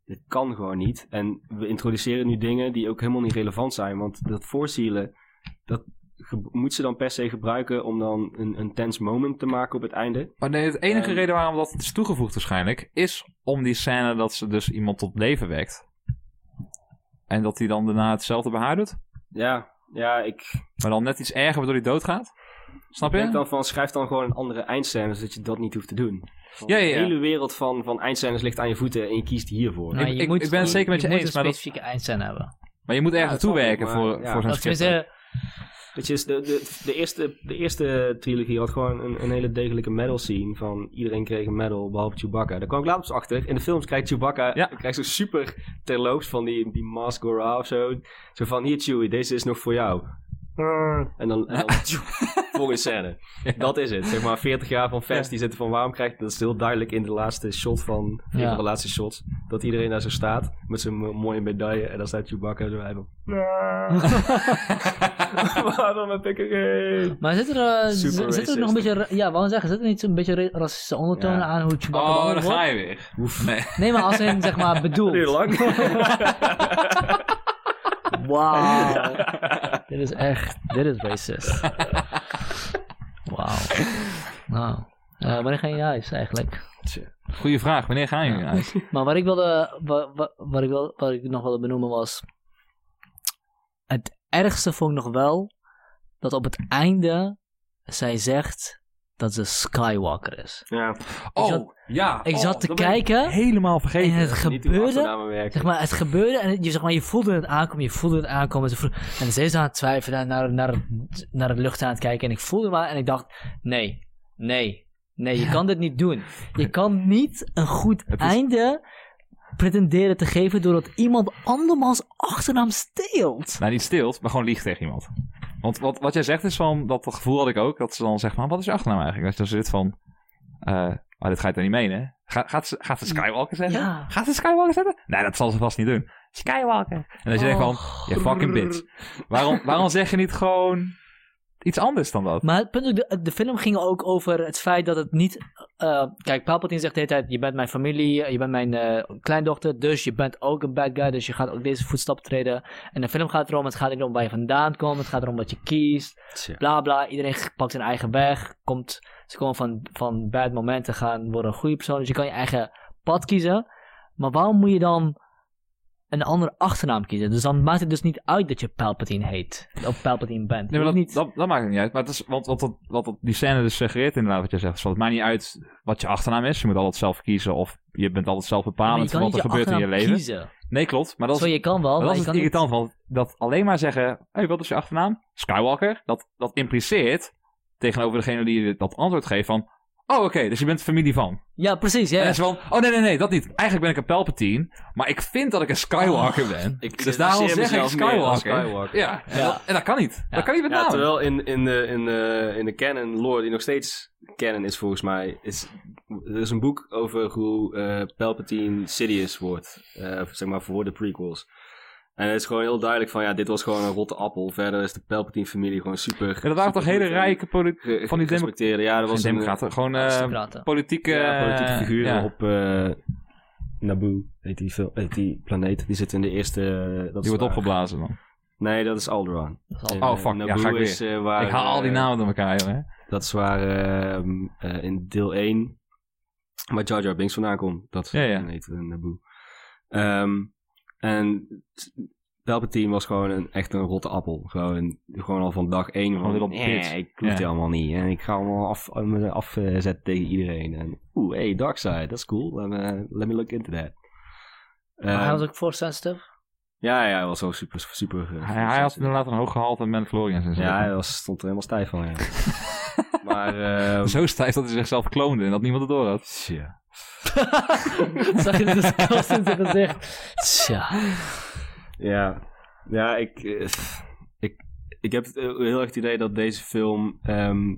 dit kan gewoon niet. En we introduceren nu dingen die ook helemaal niet relevant zijn. Want dat voorzielen, dat moet ze dan per se gebruiken om dan een, een tense moment te maken op het einde. Maar nee, het enige En- reden waarom dat is toegevoegd waarschijnlijk, is om die scène dat ze dus iemand tot leven wekt. En dat hij dan daarna hetzelfde bij haar doet. Ja, ja ik Maar dan net iets erger waardoor hij doodgaat. Snap denk je? dan van, schrijf dan gewoon een andere eindscène, zodat je dat niet hoeft te doen. Van, Ja, ja, ja. De hele wereld van, van eindscènes ligt aan je voeten en je kiest hiervoor. Nou, ik- je ik- moet, ik ben het zeker met je moet eens, een maar dat- specifieke eindscène hebben. Maar je moet ergens Ja, dat naartoe werken voor, voor zo'n Dat script. Weet je, is de, de, de, eerste, de eerste trilogie had gewoon een, een hele degelijke medal scene. Van iedereen kreeg een medal, behalve Chewbacca. Daar kwam ik later pas achter. In de films krijgt Chewbacca Ja. krijgt zo super terloops van die, die Mask Gora of zo. Zo van, hier Chewie, deze is nog voor jou. En dan, en dan volgende scène. Dat is het. Zeg maar 40 jaar van fans die zitten van waarom krijgt dat is heel duidelijk in de laatste shot van een Ja. van de laatste shots dat iedereen daar zo staat met zijn mo- mooie medaille en dan staat Chewbacca zo bij hem. Waarom heb ik er geen? maar zit er, Super zit er nog een beetje, ja, wou zeggen, zit er niet zo'n beetje ra- racistische ondertonen Ja. aan hoe Chewbacca Oh, daar ga je weer. Nee. Nee, maar als in, zeg maar, bedoeld. Duurde lang. Wauw. Dit is echt, dit is racist. Wauw. Nou, eh, wanneer ga je naar huis eigenlijk? Goeie vraag, wanneer jullie naar huis? Maar wat ik wilde, wat, wat, wat ik, wil, wat ik nog wilde benoemen was, het ergste vond ik nog wel, dat op het einde zij zegt dat ze Skywalker is. Ja, Oh, zat- ja. Ik oh, zat te ben ik kijken Helemaal en vergeten. het niet hoe gebeurde, zeg maar, het gebeurde en je, zeg maar, je voelde het aankomen, je voelde het aankomen. Ze voelde- En ze is aan het twijfelen, naar, naar, naar het lucht aan het kijken en ik voelde maar en ik dacht, nee, nee, nee, je kan dit niet doen. Je kan niet een goed Het is- einde pretenderen te geven doordat iemand andermans achternaam steelt. Nou, niet stilt, maar gewoon liegt tegen iemand. Want wat, wat jij zegt is van, dat gevoel had ik ook, dat ze dan zegt, maar wat is je achternaam eigenlijk? Dat je dan zit van, eh, maar dit ga je toch niet menen? Ga, gaat, ze, gaat ze Skywalker zeggen? Ja. Gaat ze Skywalker zeggen? Nee, dat zal ze vast niet doen. Skywalker. En dan zeg je van, je fucking bitch. Waarom, waarom zeg je niet gewoon iets anders dan dat? Maar het punt is, de, de film ging ook over het feit dat het niet... eh, kijk, Palpatine zegt de hele tijd, je bent mijn familie, je bent mijn eh, kleindochter, dus je bent ook een bad guy, dus je gaat ook deze voetstappen treden. En de film gaat erom, het gaat niet om waar je vandaan komt, het gaat erom wat je kiest, Tja. bla bla. Iedereen pakt zijn eigen weg, komt, ze komen van, van bad momenten gaan, worden een goede persoon, dus je kan je eigen pad kiezen. Maar waarom moet je dan een andere achternaam kiezen? Dus dan maakt het dus niet uit dat je Palpatine heet, of Palpatine bent. Nee, maar dat, niet... dat, dat maakt het niet uit. Maar het is, want wat, dat, wat dat, die scène dus suggereert inderdaad wat je zegt. van, het maakt niet uit wat je achternaam is. Je moet altijd zelf kiezen of je bent altijd zelf bepalend kan wat er gebeurt in je leven. kiezen. Nee, klopt. Maar dat Zo, is, je kan wel, maar dat is het niet... irritant. Want dat alleen maar zeggen, hey, wat is je achternaam? Skywalker. Dat, dat impliceert tegenover degene die dat antwoord geeft van... Oh, oké, dus je bent familie van. Ja, precies, ja. En is van, oh nee, nee, nee, dat niet. Eigenlijk ben ik een Palpatine, maar ik vind dat ik een Skywalker ben. Ik dus daarom zeg ik Skywalker. Skywalker. Ja, en, Ja. Dat, en dat kan niet. Ja. Dat kan niet met Ja, terwijl in, in, de, in, de, in de canon lore, die nog steeds canon is volgens mij, is, er is een boek over hoe eh, Palpatine Sidious wordt, eh, zeg maar voor de prequels. En het is gewoon heel duidelijk van, ja, dit was gewoon een rotte appel. Verder is de Palpatine-familie gewoon super... Ja, dat waren toch hele en rijke poli- ge- van die. Ja, dat was een democraten, gewoon eh, politieke, ja, politieke eh, figuren ja. op eh Naboo, heet die, heet die planeet. Die zit in de eerste... eh, dat Die is wordt waar- opgeblazen dan. Nee, dat is Alderaan. Dat is al- En, Oh, eh, fuck. Ja, Naboo ga ik weer. is, eh, waar, ik haal al die eh, namen door elkaar, joh, hè. Dat is waar ehm, eh, in deel 1 waar Jar Jar Binks vandaan komt. Dat Ja, ja. heet Naboo. Ehm, en Palpatine was gewoon een, echt een rotte appel. Gewoon, gewoon al van dag 1 Gewoon een van, nee, ik hoef Ja. die allemaal niet. En ik ga allemaal af, afzetten eh, zetten tegen iedereen. En, oeh, hey, Darkseid, dat is cool. Let me, let me look into that. Maar hij Ehm, was ook force sensitive. ja, ja, hij was zo super, super... eh, Hij, hij had inderdaad een hoog gehalte Mandalorians en zo. Ja, hij was, stond er helemaal stijf van, ja. maar, ehm, Zo stijf dat hij zichzelf kloonde en dat niemand het door had. tja. Zag je de disgust in zijn gezicht? Tja. Ja, ja ik, eh, ik, ik heb heel erg het idee dat deze film. ehm,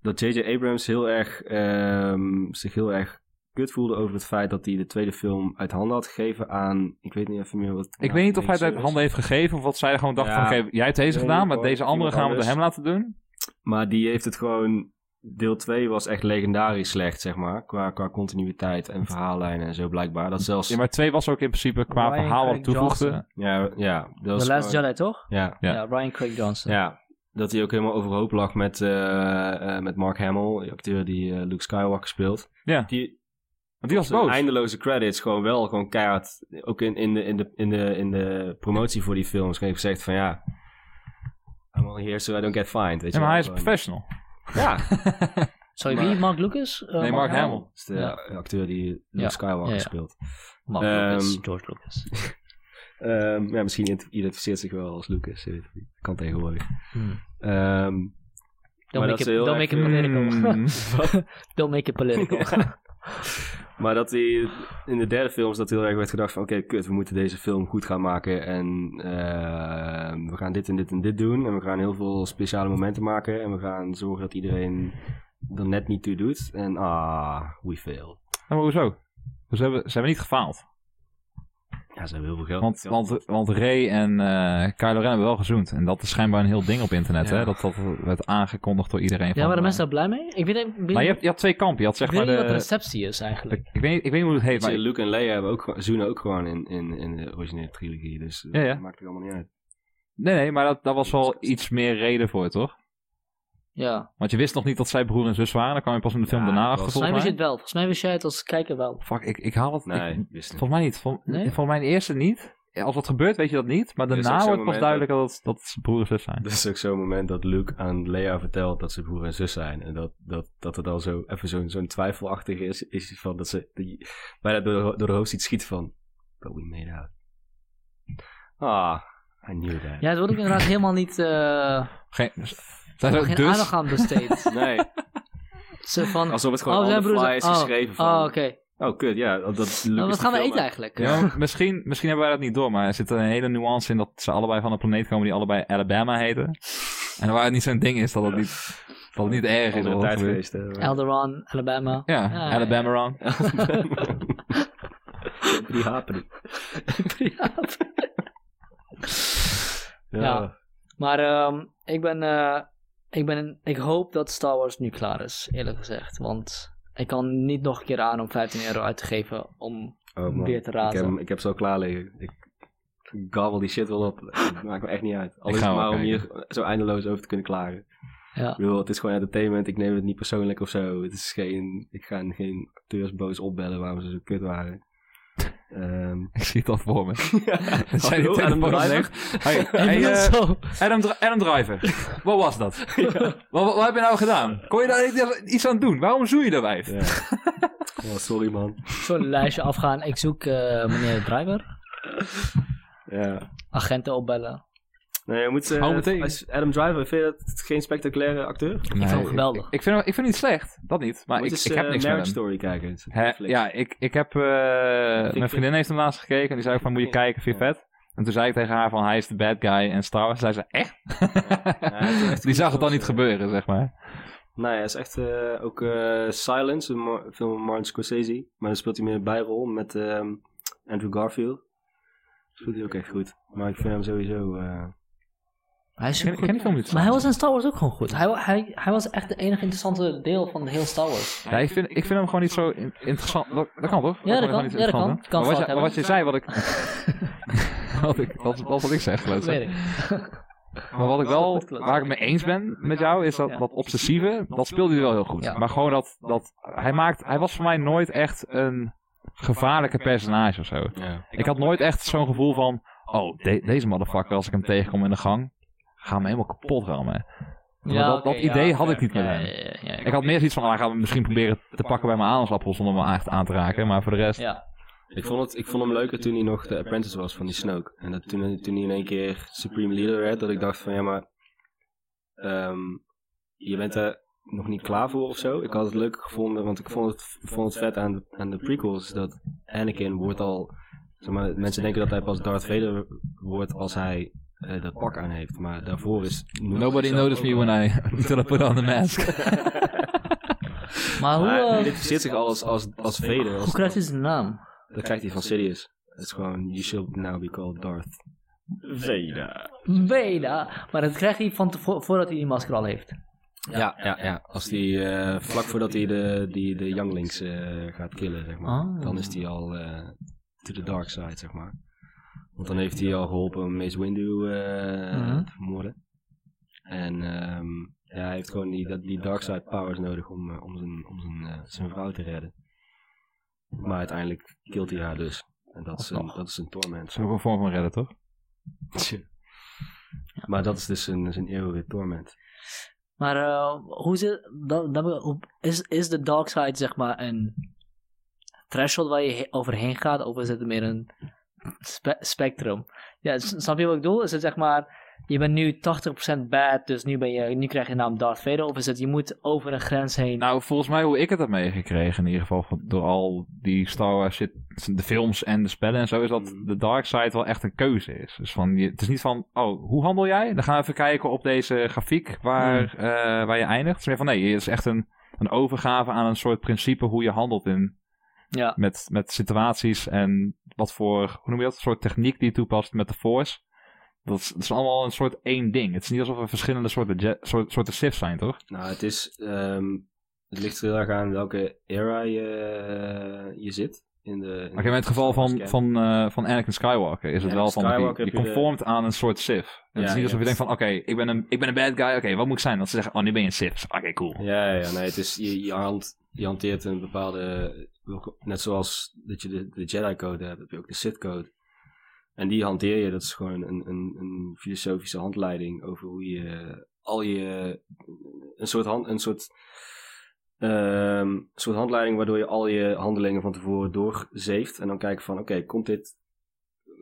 dat J.J. Abrams heel erg, ehm, zich heel erg kut voelde over het feit dat hij de tweede film uit handen had gegeven aan. Ik weet niet even meer wat. Ik weet niet of hij het uit handen heeft gegeven of wat zij gewoon dacht Ja. van jij hebt deze gedaan, maar deze andere gaan we door hem anders. laten doen. Maar die heeft het gewoon deel 2 was echt legendarisch slecht, zeg maar. Qua, qua continuïteit en verhaallijnen en zo blijkbaar. Dat zelfs... Ja, maar twee was ook in principe qua Ryan verhaal wat toevoegde. Johnson. Ja, ja. Dat was The Last gewoon- Jedi, toch? Ja, Ja. Ja, Ryan Craig Johnson. ja. Dat hij ook helemaal overhoop lag met, eh, eh, met Mark Hamill, de acteur die eh, Luke Skywalker speelt. Ja. Die, Want die was boos. eindeloze credits gewoon wel gewoon keihard. Ook in, in, de, in, de, in, de, in de promotie voor die films. Heeft gezegd van ja. I'm only here so I don't get fined. Weet Ja, je maar hij wel, is professional. Ja, Sorry, Maar- wie? Mark Lucas? Eh, Nee, Mark Hamill. dat is de Ja. acteur die Luke Ja. Skywalker speelt. Mark Ehm, Lucas, George Lucas. Ehm, ja, misschien ident- identificeert zich wel als Lucas. Kan tegenwoordig. Hmm. Ehm, Don't make, it, heel don't make it political. Don't make it political. Maar dat hij in de derde film is dat heel erg werd gedacht van... Oké, kut, we moeten deze film goed gaan maken. En ehm, we gaan dit en dit en dit doen. En we gaan heel veel speciale momenten maken. En we gaan zorgen dat iedereen er net niet toe doet. En ah, we fail. maar hoezo? Ze hebben, ze hebben niet gefaald. Ja, ze hebben heel veel geld. Want, want, want Ray en eh Kylo Ren hebben wel gezoend. En dat is schijnbaar een heel ding op internet. Ja. Hè? Dat, dat werd aangekondigd door iedereen. ja, waren eh, mensen daar blij mee? Ik weet, ik weet, Maar je hebt, je had twee kampen. Je had zeg ik maar weet niet de... wat de receptie is eigenlijk. ik, weet niet, ik weet niet hoe het heet. Je, Maar Luke en Leia hebben ook, gewoon- zoenen ook gewoon in, in, in de originele trilogie. Dus Ja, ja. dat maakt er allemaal niet uit. nee, nee, maar dat, dat was wel iets meer reden voor, toch? Ja. Want je wist nog niet dat zij broer en zus waren. Dan kwam je pas in de film Ja, daarna dat achter, Volgens mij wist je het wel. Volgens mij wist jij het als kijker wel. Fuck, ik, ik haal het. Nee, ik- wist niet. volgens mij niet. Vol, Nee? Volgens mij de eerste niet. Als dat gebeurt, weet je dat niet. Maar Er daarna wordt pas duidelijk dat, dat ze broer en zus zijn. Dat is ook zo'n moment dat Luke aan Leia vertelt dat ze broer en zus zijn. En dat, dat, dat het al zo even zo'n zo'n twijfelachtig is, is van dat ze die, bijna door, door de hoofd iets schiet van. But we made out. Ah, I knew that. Ja, het wordt ook inderdaad helemaal niet... eh Geen, ze ook geen dus? aandacht aan besteed. Nee, Ze van... alsof het gewoon oh, on zijn the broers- fly is oh, geschreven van... Oh, oké. Oh, kut, ja. Dat, dat Nou, wat gaan we eten eigenlijk? Ja, misschien, misschien hebben wij dat niet door, maar er zit een hele nuance in dat ze allebei van een planeet komen die allebei Alabama heten. En waar het niet zo'n ding is, dat het niet, dat het niet erg is. Elderon, Alabama. Ja, Ja, Alabama run. Die hapen. Ja. Ja. Maar ehm, ik ben... eh, ik, ben ik hoop dat Star Wars nu klaar is, eerlijk gezegd. Want ik kan niet nog een keer aan om 15 euro uit te geven om Oh, man. weer te Ik heb, razen. ik heb ze al klaar liggen. Ik gabbel die shit wel op. Het maakt me echt niet uit. Al is het maar om hier zo eindeloos over te kunnen klagen. Ja. Ik bedoel, het is gewoon entertainment. Ik neem het niet persoonlijk of zo. Het is geen, ik ga geen acteurs boos opbellen waarom ze zo kut waren. Ehm Ik zie het al voor me. Zijn Hallo, Adam telefoon Driver? Hey. Adam, Adam Driver. Wat was dat? Wat, wat, wat heb je nou gedaan? Kon je daar iets- iets aan doen? Waarom zoen je dat wijf? Ja. Oh, sorry man. Zo'n lijstje afgaan. Ik zoek eh, meneer Driver. Ja. Agenten opbellen. Nee, je moet, Hou meteen. als Adam Driver, vind je dat geen spectaculaire acteur? Ik vind hem geweldig. Ik, ik, vind hem, ik vind hem niet slecht. Dat niet. Maar ik, eens, ik heb eh, niks met Marriage hem. Story kijken. Ja, ik, ik heb... eh, mijn vriendin heeft hem laatst gekeken. En die zei ook van, moet je kijken, vind je Ja. vet? En toen zei ik tegen haar van, hij is de bad guy in Star Wars. Zei ze, echt? die zag het dan niet gebeuren, zeg maar. Nee, hij is echt eh, ook eh, Silence, een film van Martin Scorsese. Maar dan speelt hij meer een bijrol met ehm, Andrew Garfield. Speelt hij ook echt goed. Maar ik vind hem sowieso... eh, Hij is Ik ken, die film niet. Maar hij was in Star Wars ook gewoon goed. Hij, hij, hij was echt de enige interessante deel van heel Star Wars. Ja, ik vind, ik vind hem gewoon niet zo in- interessant. Dat, dat kan toch? Ja, dat kan. Ja, dat kan. Kan maar wat, je, maar wat je zei, wat ik... wat ik dat, wat ik zeg, geloof ik. Maar wat ik wel, waar ik mee eens ben met jou, is dat, dat obsessieve, dat speelde hij wel heel goed. Ja. Maar gewoon dat, dat hij maakt, hij was voor mij nooit echt een gevaarlijke personage of zo. ja. Ik had nooit echt zo'n gevoel van, oh, de- deze motherfucker, als ik hem tegenkom in de gang, ga me helemaal kapot rammen. dat- dat oké, idee ja, had ik ja, niet met ja, hem. ja, ja, ja, Ik had meer zoiets van, ah, hij gaat me misschien proberen te pakken bij mijn aanslappel zonder me echt aan te raken. Maar voor de rest, Ja. Ik vond, het, ik vond hem leuker toen hij nog de apprentice was van die Snoke. En dat toen, toen hij in één keer Supreme Leader werd, dat ik dacht van ja, maar ehm, je bent er nog niet klaar voor of zo. Ik had het leuk gevonden, want ik vond het, vond het vet aan de, aan de prequels dat Anakin wordt al, zeg maar, mensen denken dat hij pas Darth Vader wordt als hij eh, dat pak aan heeft. Maar daarvoor is... nobody noticed me when I, until I put on the mask. Maar hoe, eh, identificeert zich al als, als, als Vader. Als, hoe krijgt hij zijn naam? dat krijgt hij van Sidious. Het is gewoon, you should now be called Darth Vader. Veda. Maar dat krijgt hij van voordat hij die masker al heeft. Ja, ja, ja. Als die, eh, vlak voordat hij de, die, de younglings eh, gaat killen, zeg maar. Ah. Dan is hij al eh, to the dark side, zeg maar. Want dan heeft hij al geholpen om Mace Windu eh, Mhm. te vermoorden. En ehm, ja, hij heeft gewoon die, dat- die dark side powers nodig om, eh, om, zijn, om zijn, eh, zijn vrouw te redden. Maar uiteindelijk killt hij haar dus. En dat is een, dat is een torment. Dat is ook een vorm van redden, toch? Maar dat is dus een, zijn eeuwige torment. Maar eh, hoe zit, dat, dat, is, is de dark side zeg maar een threshold waar je he- overheen gaat of is het meer een spe- spectrum? Ja, snap je wat ik bedoel? Is het zeg maar, je bent nu 80% bad, dus nu, ben je, nu krijg je de naam Darth Vader of is het je moet over een grens heen? Nou, volgens mij hoe ik het heb meegekregen, in ieder geval door al die Star Wars shit, de films en de spellen en zo, is dat Mhm. de dark side wel echt een keuze is. Dus van, je, het is niet van, oh, hoe handel jij? Dan gaan we even kijken op deze grafiek waar, eh, waar je eindigt. Het is meer van, nee, het is echt een, een overgave aan een soort principe hoe je handelt in, ja. met, met situaties en wat voor, hoe noem je dat, een soort techniek die je toepast met de Force. Dat is, dat is allemaal een soort één ding. Het is niet alsof er verschillende soorten, je- soort, soorten Sith zijn, toch? Nou, het is. ehm, het ligt er heel erg aan welke era je, eh, je zit. In de, in maar in het geval van, van, eh, van Anakin Skywalker is het Ja, wel van, Skywalker je, de- conformt aan een soort Sith. Het is niet alsof je denkt van, oké, ik ben een ik ben een bad guy, oké, wat moet ik zijn? Dat ze zeggen, oh, nu ben je een Sith. Oké, cool. Ja, ja, nee, het is. Je, je, hand, je hanteert een bepaalde. Net zoals dat je de, de Jedi-code hebt, heb je ook de Sith-code. En die hanteer je, dat is gewoon een, een, een filosofische handleiding over hoe je al je. Een soort, hand, een soort, ehm, soort handleiding waardoor je al je handelingen van tevoren doorzeeft. En dan kijken van, oké, komt dit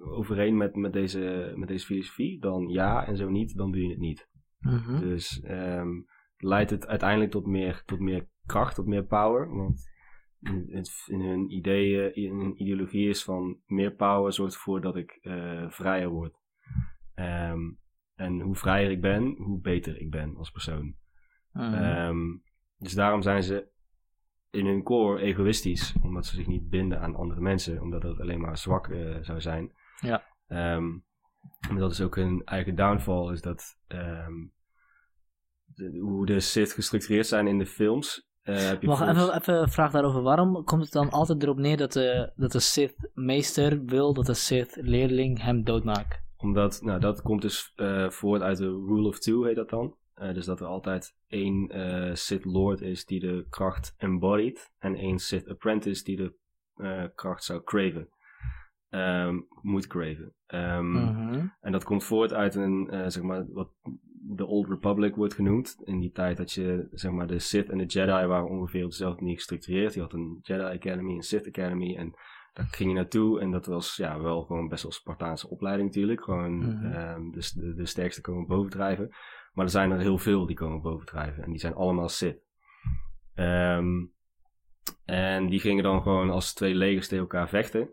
overeen met, met, deze, met deze filosofie? Dan ja, en zo niet, dan doe je het niet. Mhm. Dus ehm, leidt het uiteindelijk tot meer, tot meer kracht, tot meer power. Want in, het- in hun ideeën, in hun ideologie is van meer power zorgt ervoor dat ik eh, vrijer word. Ehm, en hoe vrijer ik ben, hoe beter ik ben als persoon. Mhm. Ehm, dus daarom zijn ze in hun core egoïstisch, omdat ze zich niet binden aan andere mensen, omdat dat alleen maar zwak eh, zou zijn. Ja. Ehm, en dat is ook hun eigen downfall, is dat de- hoe de Sith gestructureerd zijn in de films. Eh, heb je Wacht, volgens- even, even een vraag daarover. Waarom komt het dan altijd erop neer dat de, dat de Sith-meester wil dat de Sith-leerling hem doodmaakt? Omdat, nou, dat komt dus eh, voort uit de Rule of Two, heet dat dan. Eh, dus dat er altijd één eh, Sith Lord is die de kracht embodied. En één Sith Apprentice die de eh, kracht zou craven. Ehm, moet craven. Ehm, Mhm. En dat komt voort uit een, eh, zeg maar, wat de Old Republic wordt genoemd. In die tijd dat je, zeg maar, de Sith en de Jedi waren ongeveer op dezelfde manier gestructureerd. Je had een Jedi Academy, een Sith Academy en daar ging je naartoe. En dat was, ja, wel gewoon best wel Spartaanse opleiding natuurlijk. Gewoon, dus de, de sterkste komen bovendrijven. Maar er zijn er heel veel die komen bovendrijven. En die zijn allemaal Sith. Ehm, en die gingen dan gewoon als twee legers tegen elkaar vechten.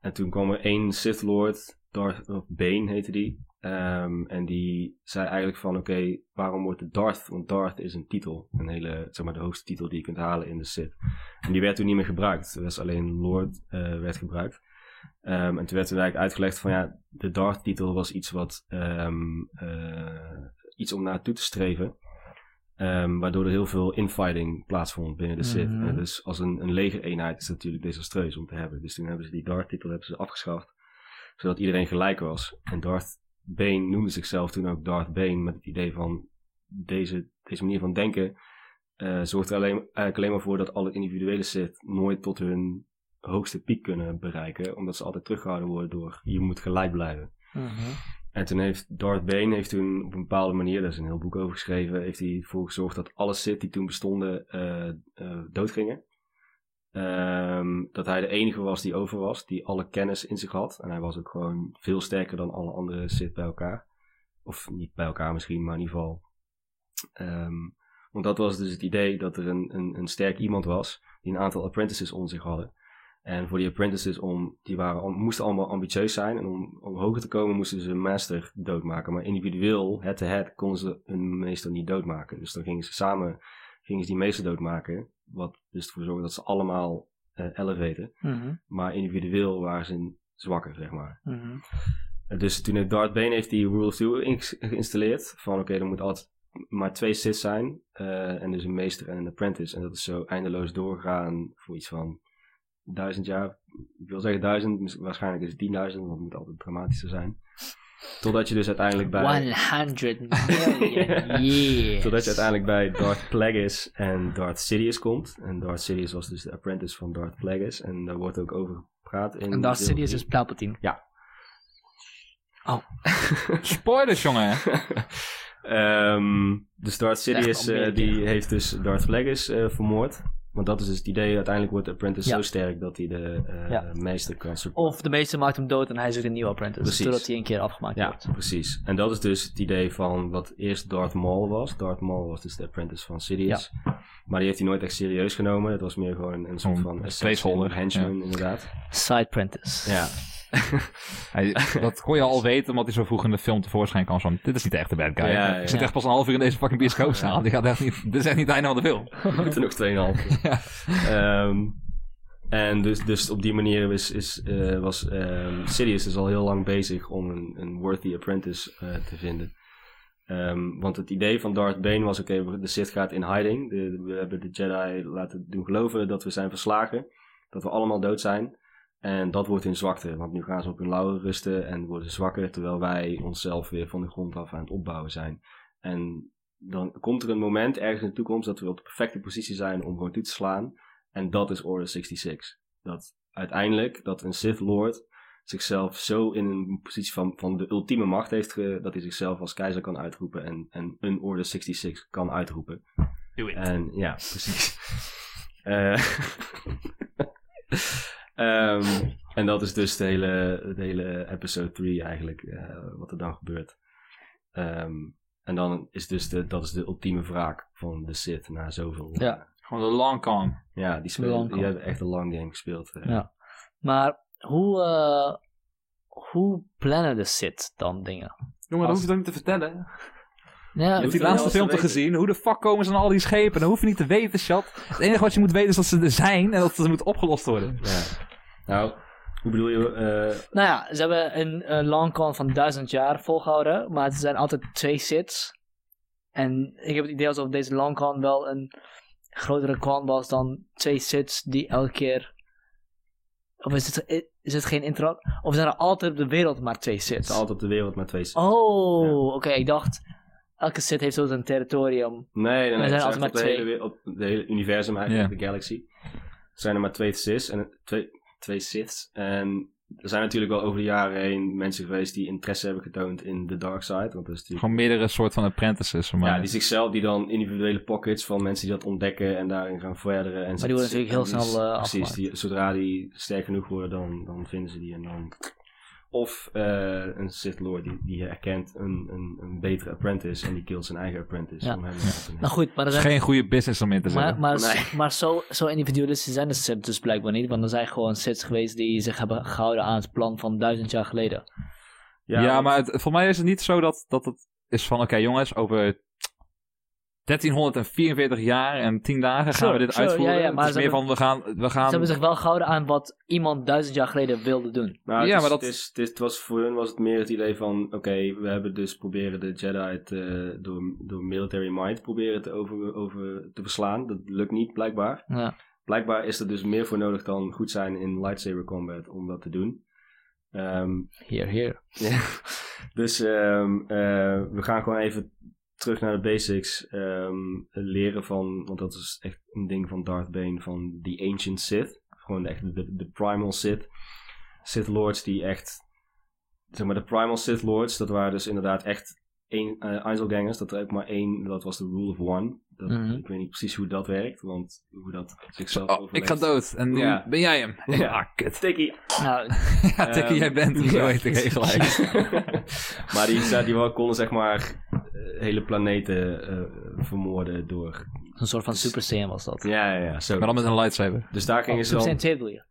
En toen kwam er één Sith Lord, Darth Bane heette die. Ehm, en die zei eigenlijk van, oké, waarom wordt het Darth? Want Darth is een titel, een hele, zeg maar, de hoogste titel die je kunt halen in de Sith. En die werd toen niet meer gebruikt. Er was alleen Lord eh, werd gebruikt. Ehm, en toen werd er eigenlijk uitgelegd van, ja, de Darth-titel was iets wat, ehm, eh, iets om naartoe te streven. Waardoor er heel veel infighting plaatsvond binnen de Sith. Mhm. Dus als een, een legereenheid is het natuurlijk desastreus om te hebben. Dus toen hebben ze die Darth-titel hebben ze afgeschaft. Zodat iedereen gelijk was. En Darth Bane noemde zichzelf toen ook Darth Bane. Met het idee van deze, deze manier van denken eh, zorgt er alleen, eigenlijk alleen maar voor dat alle individuele Sith nooit tot hun hoogste piek kunnen bereiken. Omdat ze altijd teruggehouden worden door je moet gelijk blijven. Mhm. En toen heeft Darth Bane heeft toen op een bepaalde manier, daar is een heel boek over geschreven, heeft hij ervoor gezorgd dat alle Sith die toen bestonden eh, eh, doodgingen. Ehm, dat hij de enige was die over was, die alle kennis in zich had. En hij was ook gewoon veel sterker dan alle andere Sith bij elkaar. Of niet bij elkaar misschien, maar in ieder geval. Ehm, want dat was dus het idee dat er een, een, een sterk iemand was, die een aantal apprentices onder zich hadden. En voor die apprentices, om, die waren, moesten allemaal ambitieus zijn. En om, om hoger te komen moesten ze hun master doodmaken. Maar individueel, head-to-head, konden ze hun meester niet doodmaken. Dus dan gingen ze samen gingen ze die meester doodmaken. Wat dus ervoor zorgde dat ze allemaal eh elevaten. Mhm. Maar individueel waren ze zwakker, zeg maar. Mhm. Dus toen heeft Darth Bane heeft die Rule of Two geïnstalleerd. Van oké, er moet altijd maar twee Sith zijn. eh, en dus een meester en een apprentice. En dat is zo eindeloos doorgegaan voor iets van duizend jaar. Ik wil zeggen duizend, waarschijnlijk is het tienduizend, want het moet altijd dramatischer zijn. Totdat je dus uiteindelijk bij... 100 million years. Totdat je uiteindelijk bij Darth Plagueis en Darth Sidious komt. En Darth Sidious was dus de apprentice van Darth Plagueis. En daar wordt ook over gepraat in... En Darth Sidious is Palpatine. Spoilers, jongen. Ehm, dus Darth Sidious eh, die heeft dus Darth Plagueis eh, vermoord. Want dat is dus het idee. Uiteindelijk wordt de apprentice Ja. zo sterk dat hij de eh, Ja. meester kan supporten. Of de meester maakt hem dood en hij is weer een nieuwe apprentice. Precies. Totdat hij een keer afgemaakt Ja, wordt. precies. En dat is dus het idee van wat eerst Darth Maul was. Darth Maul was dus de apprentice van Sidious. Maar die heeft hij nooit echt serieus genomen. Het was meer gewoon een soort Een van placeholder, henchman inderdaad. Side apprentice. Ja, Hij, dat kon je al weten, omdat hij zo vroeg in de film tevoorschijn kwam. Van, dit is niet echt de bad guy. Ja, Ik zit echt pas een half uur in deze fucking bioscoopzaal. Die gaat echt niet, dit is echt niet het einde van de film. we moeten nog 2,5. Ja. Ehm, en dus, dus op die manier is, is, eh, was ehm Sidious dus al heel lang bezig om een, een worthy apprentice eh, te vinden. Ehm, want het idee van Darth Bane was, oké, we- de Sith gaat in hiding. De, de- we hebben de Jedi laten doen geloven dat we zijn verslagen. Dat we allemaal dood zijn. En dat wordt hun zwakte, want nu gaan ze op hun lauwen rusten en worden ze zwakker, terwijl wij onszelf weer van de grond af aan het opbouwen zijn. En dan komt er een moment ergens in de toekomst dat we op de perfecte positie zijn om gewoon toe te slaan. En dat is Order 66. Dat uiteindelijk, dat een Sith Lord zichzelf zo in een positie van, van de ultieme macht heeft, ge, dat hij zichzelf als keizer kan uitroepen en, en een Order 66 kan uitroepen. Do it. En ja, precies. Eh, ehm, en dat is dus de hele, de hele episode 3 eigenlijk, eh, wat er dan gebeurt. Ehm, en dan is dus de, dat is de ultieme wraak van de Sith na zoveel. Ja. Gewoon de long con. Ja, die, spelen, hebben echt een long game gespeeld. eh. Ja. Maar hoe, eh, hoe plannen de Sith dan dingen? Jongen, Als- dat hoef je toch niet te vertellen? Ja, Je hebt hoeft die laatste film te gezien. Hoe de fuck komen ze aan al die schepen? Dat hoef je niet te weten, chat. Het enige wat je moet weten is dat ze er zijn en dat ze moeten opgelost worden. Ja. Nou, hoe bedoel je? eh, Nou ja, ze hebben een, een long con van duizend jaar volgehouden, maar er zijn altijd twee sits. En ik heb het idee alsof deze long con wel een grotere con was dan twee sits die elke keer... Of is het, is het geen intro? Of zijn er altijd op de wereld maar twee het sits? is altijd op de wereld met twee Sith. Oh, Ja. oké, ik dacht... Elke sit heeft zo zijn territorium. Nee, nee, nee. Er zijn het maar op, de twee. hele, op de hele universum eigenlijk, de galaxy. Er zijn er maar twee Siths en twee, twee Siths. En er zijn natuurlijk wel over de jaren heen mensen geweest die interesse hebben getoond in de dark side. Want dat is natuurlijk Gewoon meerdere soort van apprentices. Maar... Ja, die zichzelf, die dan individuele pockets van mensen die dat ontdekken en daarin gaan verderen. En die worden natuurlijk heel snel, eh, Precies, die, zodra die sterk genoeg worden, dan, dan vinden ze die en dan... Of eh, een Sith Lord die, die herkent een, een, een betere apprentice en die killt zijn eigen apprentice. Ja. Om hem te. Nou goed, maar Het is geen goede business om in te Maar, zetten. maar, Nee. maar zo, zo individualistisch zijn de Sith dus blijkbaar niet. Want er zijn gewoon Siths geweest die zich hebben gehouden aan het plan van duizend jaar geleden. Ja, want- maar het, voor mij is het niet zo dat, dat het is van... Oké jongens, over 1344 jaar en 10 dagen gaan we dit uitvoeren. ja, ja, maar het is ze meer van, we gaan... We gaan Ze hebben zich wel gehouden aan wat iemand duizend jaar geleden wilde doen. Maar Ja, is- maar dat- het, is, het, is- het was, voor hun was het meer het idee van... Oké, we hebben dus proberen de Jedi te, door, door military might proberen te, over, over, te verslaan. Dat lukt niet, blijkbaar. Ja. Blijkbaar is er dus meer voor nodig dan goed zijn in lightsaber combat om dat te doen. Ehm, Hier, hier. ja. Dus ehm, eh, we gaan gewoon even terug naar de basics. ehm, leren van, want dat is echt een ding van Darth Bane, van The Ancient Sith. Gewoon echt de, de Primal Sith. Sith Lords die echt, zeg maar de Primal Sith Lords, dat waren dus inderdaad echt één, Einzelgangers. Dat er ook maar één, dat was de Rule of One. Dat, Mhm. Ik weet niet precies hoe dat werkt, want hoe dat zichzelf Oh, ik overleeft. ga dood. En nu Ja. ben jij hem. Ja. Ah, kut. Tikkie. Nou, Ja, Tikkie, Ehm, jij bent hem. Zo heet ik even gelijk. maar die, die wel konden zeg maar eh, hele planeten eh, vermoorden door... een soort van Super Saiyan was dat. Ja, ja, ja. Zo. Maar dan met een lightsaber. Dus daar Oh, gingen ze Super dan... Saiyan 2 bedoel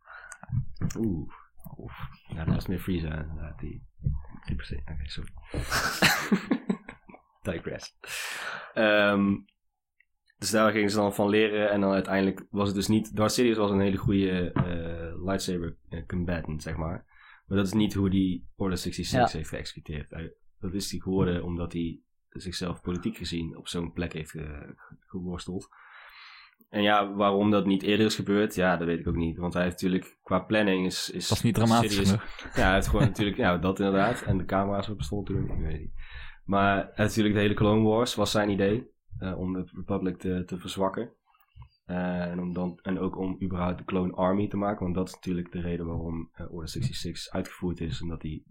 je? Oeh. Oeh. Ja, dat was meer Frieza inderdaad. Die Super Saiyan. Oké, sorry. Digress. Ehm, dus daar gingen ze dan van leren. En dan uiteindelijk was het dus niet... Darth Sidious was een hele goede eh, lightsaber eh, combatant, zeg maar. Maar dat is niet hoe die Order 66 Ja. heeft geëxecuteerd. Dat is hij geworden omdat hij zichzelf politiek gezien op zo'n plek heeft ge- geworsteld. En ja, waarom dat niet eerder is gebeurd, ja, dat weet ik ook niet. Want hij heeft natuurlijk, qua planning is... is Dat is niet dramatisch genoeg. Ja, hij heeft gewoon natuurlijk, ja, dat inderdaad. En de camera's op bestonden toen, ik weet niet. Maar natuurlijk de hele Clone Wars was zijn idee. Eh, om de Republic te, te verzwakken. Eh, en, om dan, en ook om überhaupt de Clone Army te maken. Want dat is natuurlijk de reden waarom eh, Order 66 uitgevoerd is. Omdat hij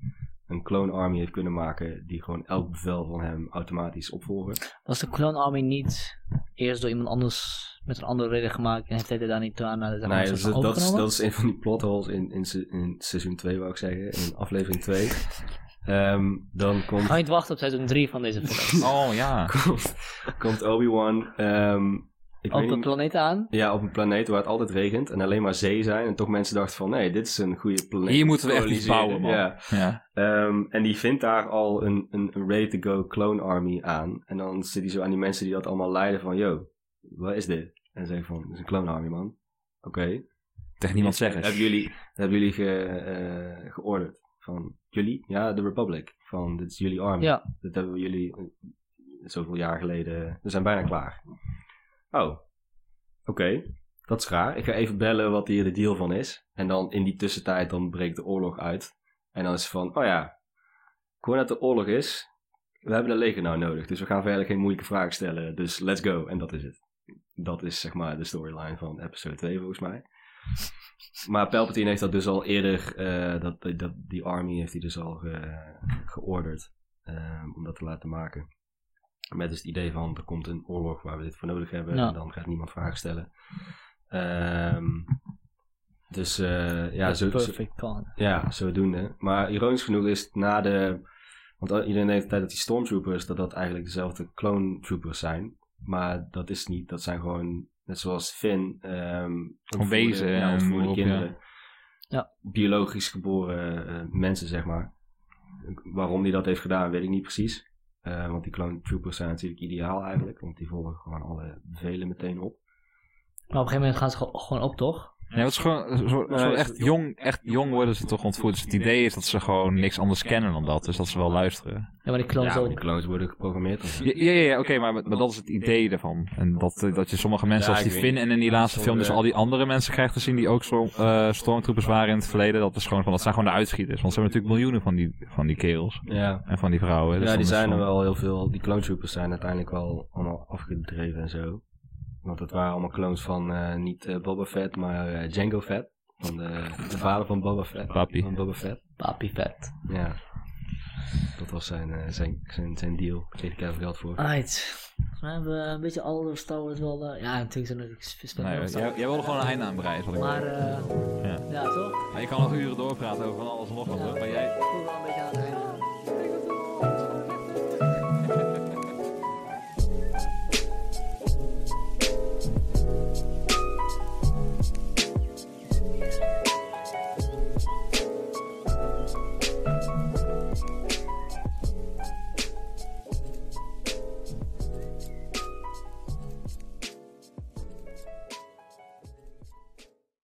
een Clone Army heeft kunnen maken die gewoon elk bevel van hem automatisch opvolgen. Was de Clone Army niet eerst door iemand anders met een andere reden gemaakt en heeft hij er daar niet aan Nee, een dat, is, dat, is, overgenomen? dat is een van die plotholes in, in, in seizoen 2, wou ik zeggen. In aflevering 2. Ehm, dan komt... Ga je niet wachten op seizoen 3 van deze film? Oh ja. komt, komt Obi-Wan. ehm, ik Op niet- planeet aan? ja, op een planeet waar het altijd regent en alleen maar zee zijn. En toch mensen dachten van, nee, dit is een goede planeet. Hier moeten we echt iets bouwen, man. Ja. Ja. Ehm, en die vindt daar al een, een, een ready-to-go clone army aan. En dan zit hij zo aan die mensen die dat allemaal leiden van, yo, wat is dit? En zeggen van, dit is een clone army, man. Oké. Tegen niemand zeggen. Hebben jullie, hebben jullie ge, eh, georderd? Van, jullie? Ja, de Republic. Van, dit is jullie army. Ja. Dat hebben we jullie eh, zoveel jaar geleden. We zijn bijna klaar. Oh, oké. Dat is raar. Ik ga even bellen wat hier de deal van is. En dan in die tussentijd dan breekt de oorlog uit. En dan is het van, oh ja, gewoon dat de oorlog is. We hebben een leger nou nodig. Dus we gaan verder geen moeilijke vragen stellen. Dus let's go. En dat is het. Dat is zeg maar de storyline van episode 2 volgens mij. Maar Palpatine heeft dat dus al eerder, eh, dat, dat, die army heeft hij dus al ge, georderd eh, om dat te laten maken. Met dus het idee van, er komt een oorlog waar we dit voor nodig hebben Ja. en dan gaat niemand vragen stellen. Ehm, dus eh, ja, zo, zo, ja, zodoende. Maar ironisch genoeg is het na de... Want iedereen denkt altijd dat die stormtroopers, dat dat eigenlijk dezelfde clone troopers zijn. Maar dat is niet. Dat zijn gewoon, net zoals Finn... ehm opvoede- wezen Ja, op, kinderen. Ja. Biologisch geboren eh, mensen, zeg maar. Waarom hij dat heeft gedaan, weet ik niet precies. Eh, want die clone troopers zijn natuurlijk ideaal eigenlijk. Want die volgen gewoon alle bevelen meteen op. Maar op een gegeven moment gaan ze gewoon op, toch? Ja, het is gewoon zo, zo Nee, echt, jong, echt jong worden ze toch ontvoerd. Dus het idee is dat ze gewoon niks anders kennen dan dat. Dus dat ze wel luisteren. Ja, maar die clones Ja, ook. die clones worden geprogrammeerd. Ja, ja, ja, ja, oké, maar, maar dat is het idee ervan. En dat, eh, dat je sommige mensen als die Finn en in die laatste film dus eh, al die andere mensen krijgt te zien die ook zo, eh, stormtroopers waren in het verleden. Dat is gewoon van, dat zijn gewoon de uitschieters. Want ze hebben natuurlijk miljoenen van die, van die kerels. Ja. En van die vrouwen. Dus ja, die zijn er wel heel veel. Die clone troopers zijn uiteindelijk wel allemaal afgedreven en zo. Want het waren allemaal clones van eh, niet eh, Boba Fett, maar eh, Django Fett. Van de, de vader van Boba Fett. Papi. Van Boba Fett. Papi vet. Ja. Dat was zijn, zijn, zijn, zijn deal. Kreeg ik even geld voor. Alright. We hebben een beetje alle Star Wars wel... ja, natuurlijk zijn er spelen Nee, jij, wilde gewoon een einde ik Maar, eh Ja. ja, toch? Je kan nog uren doorpraten over van alles en nog wat. Maar jij, Ik voel wel een beetje aan het einde.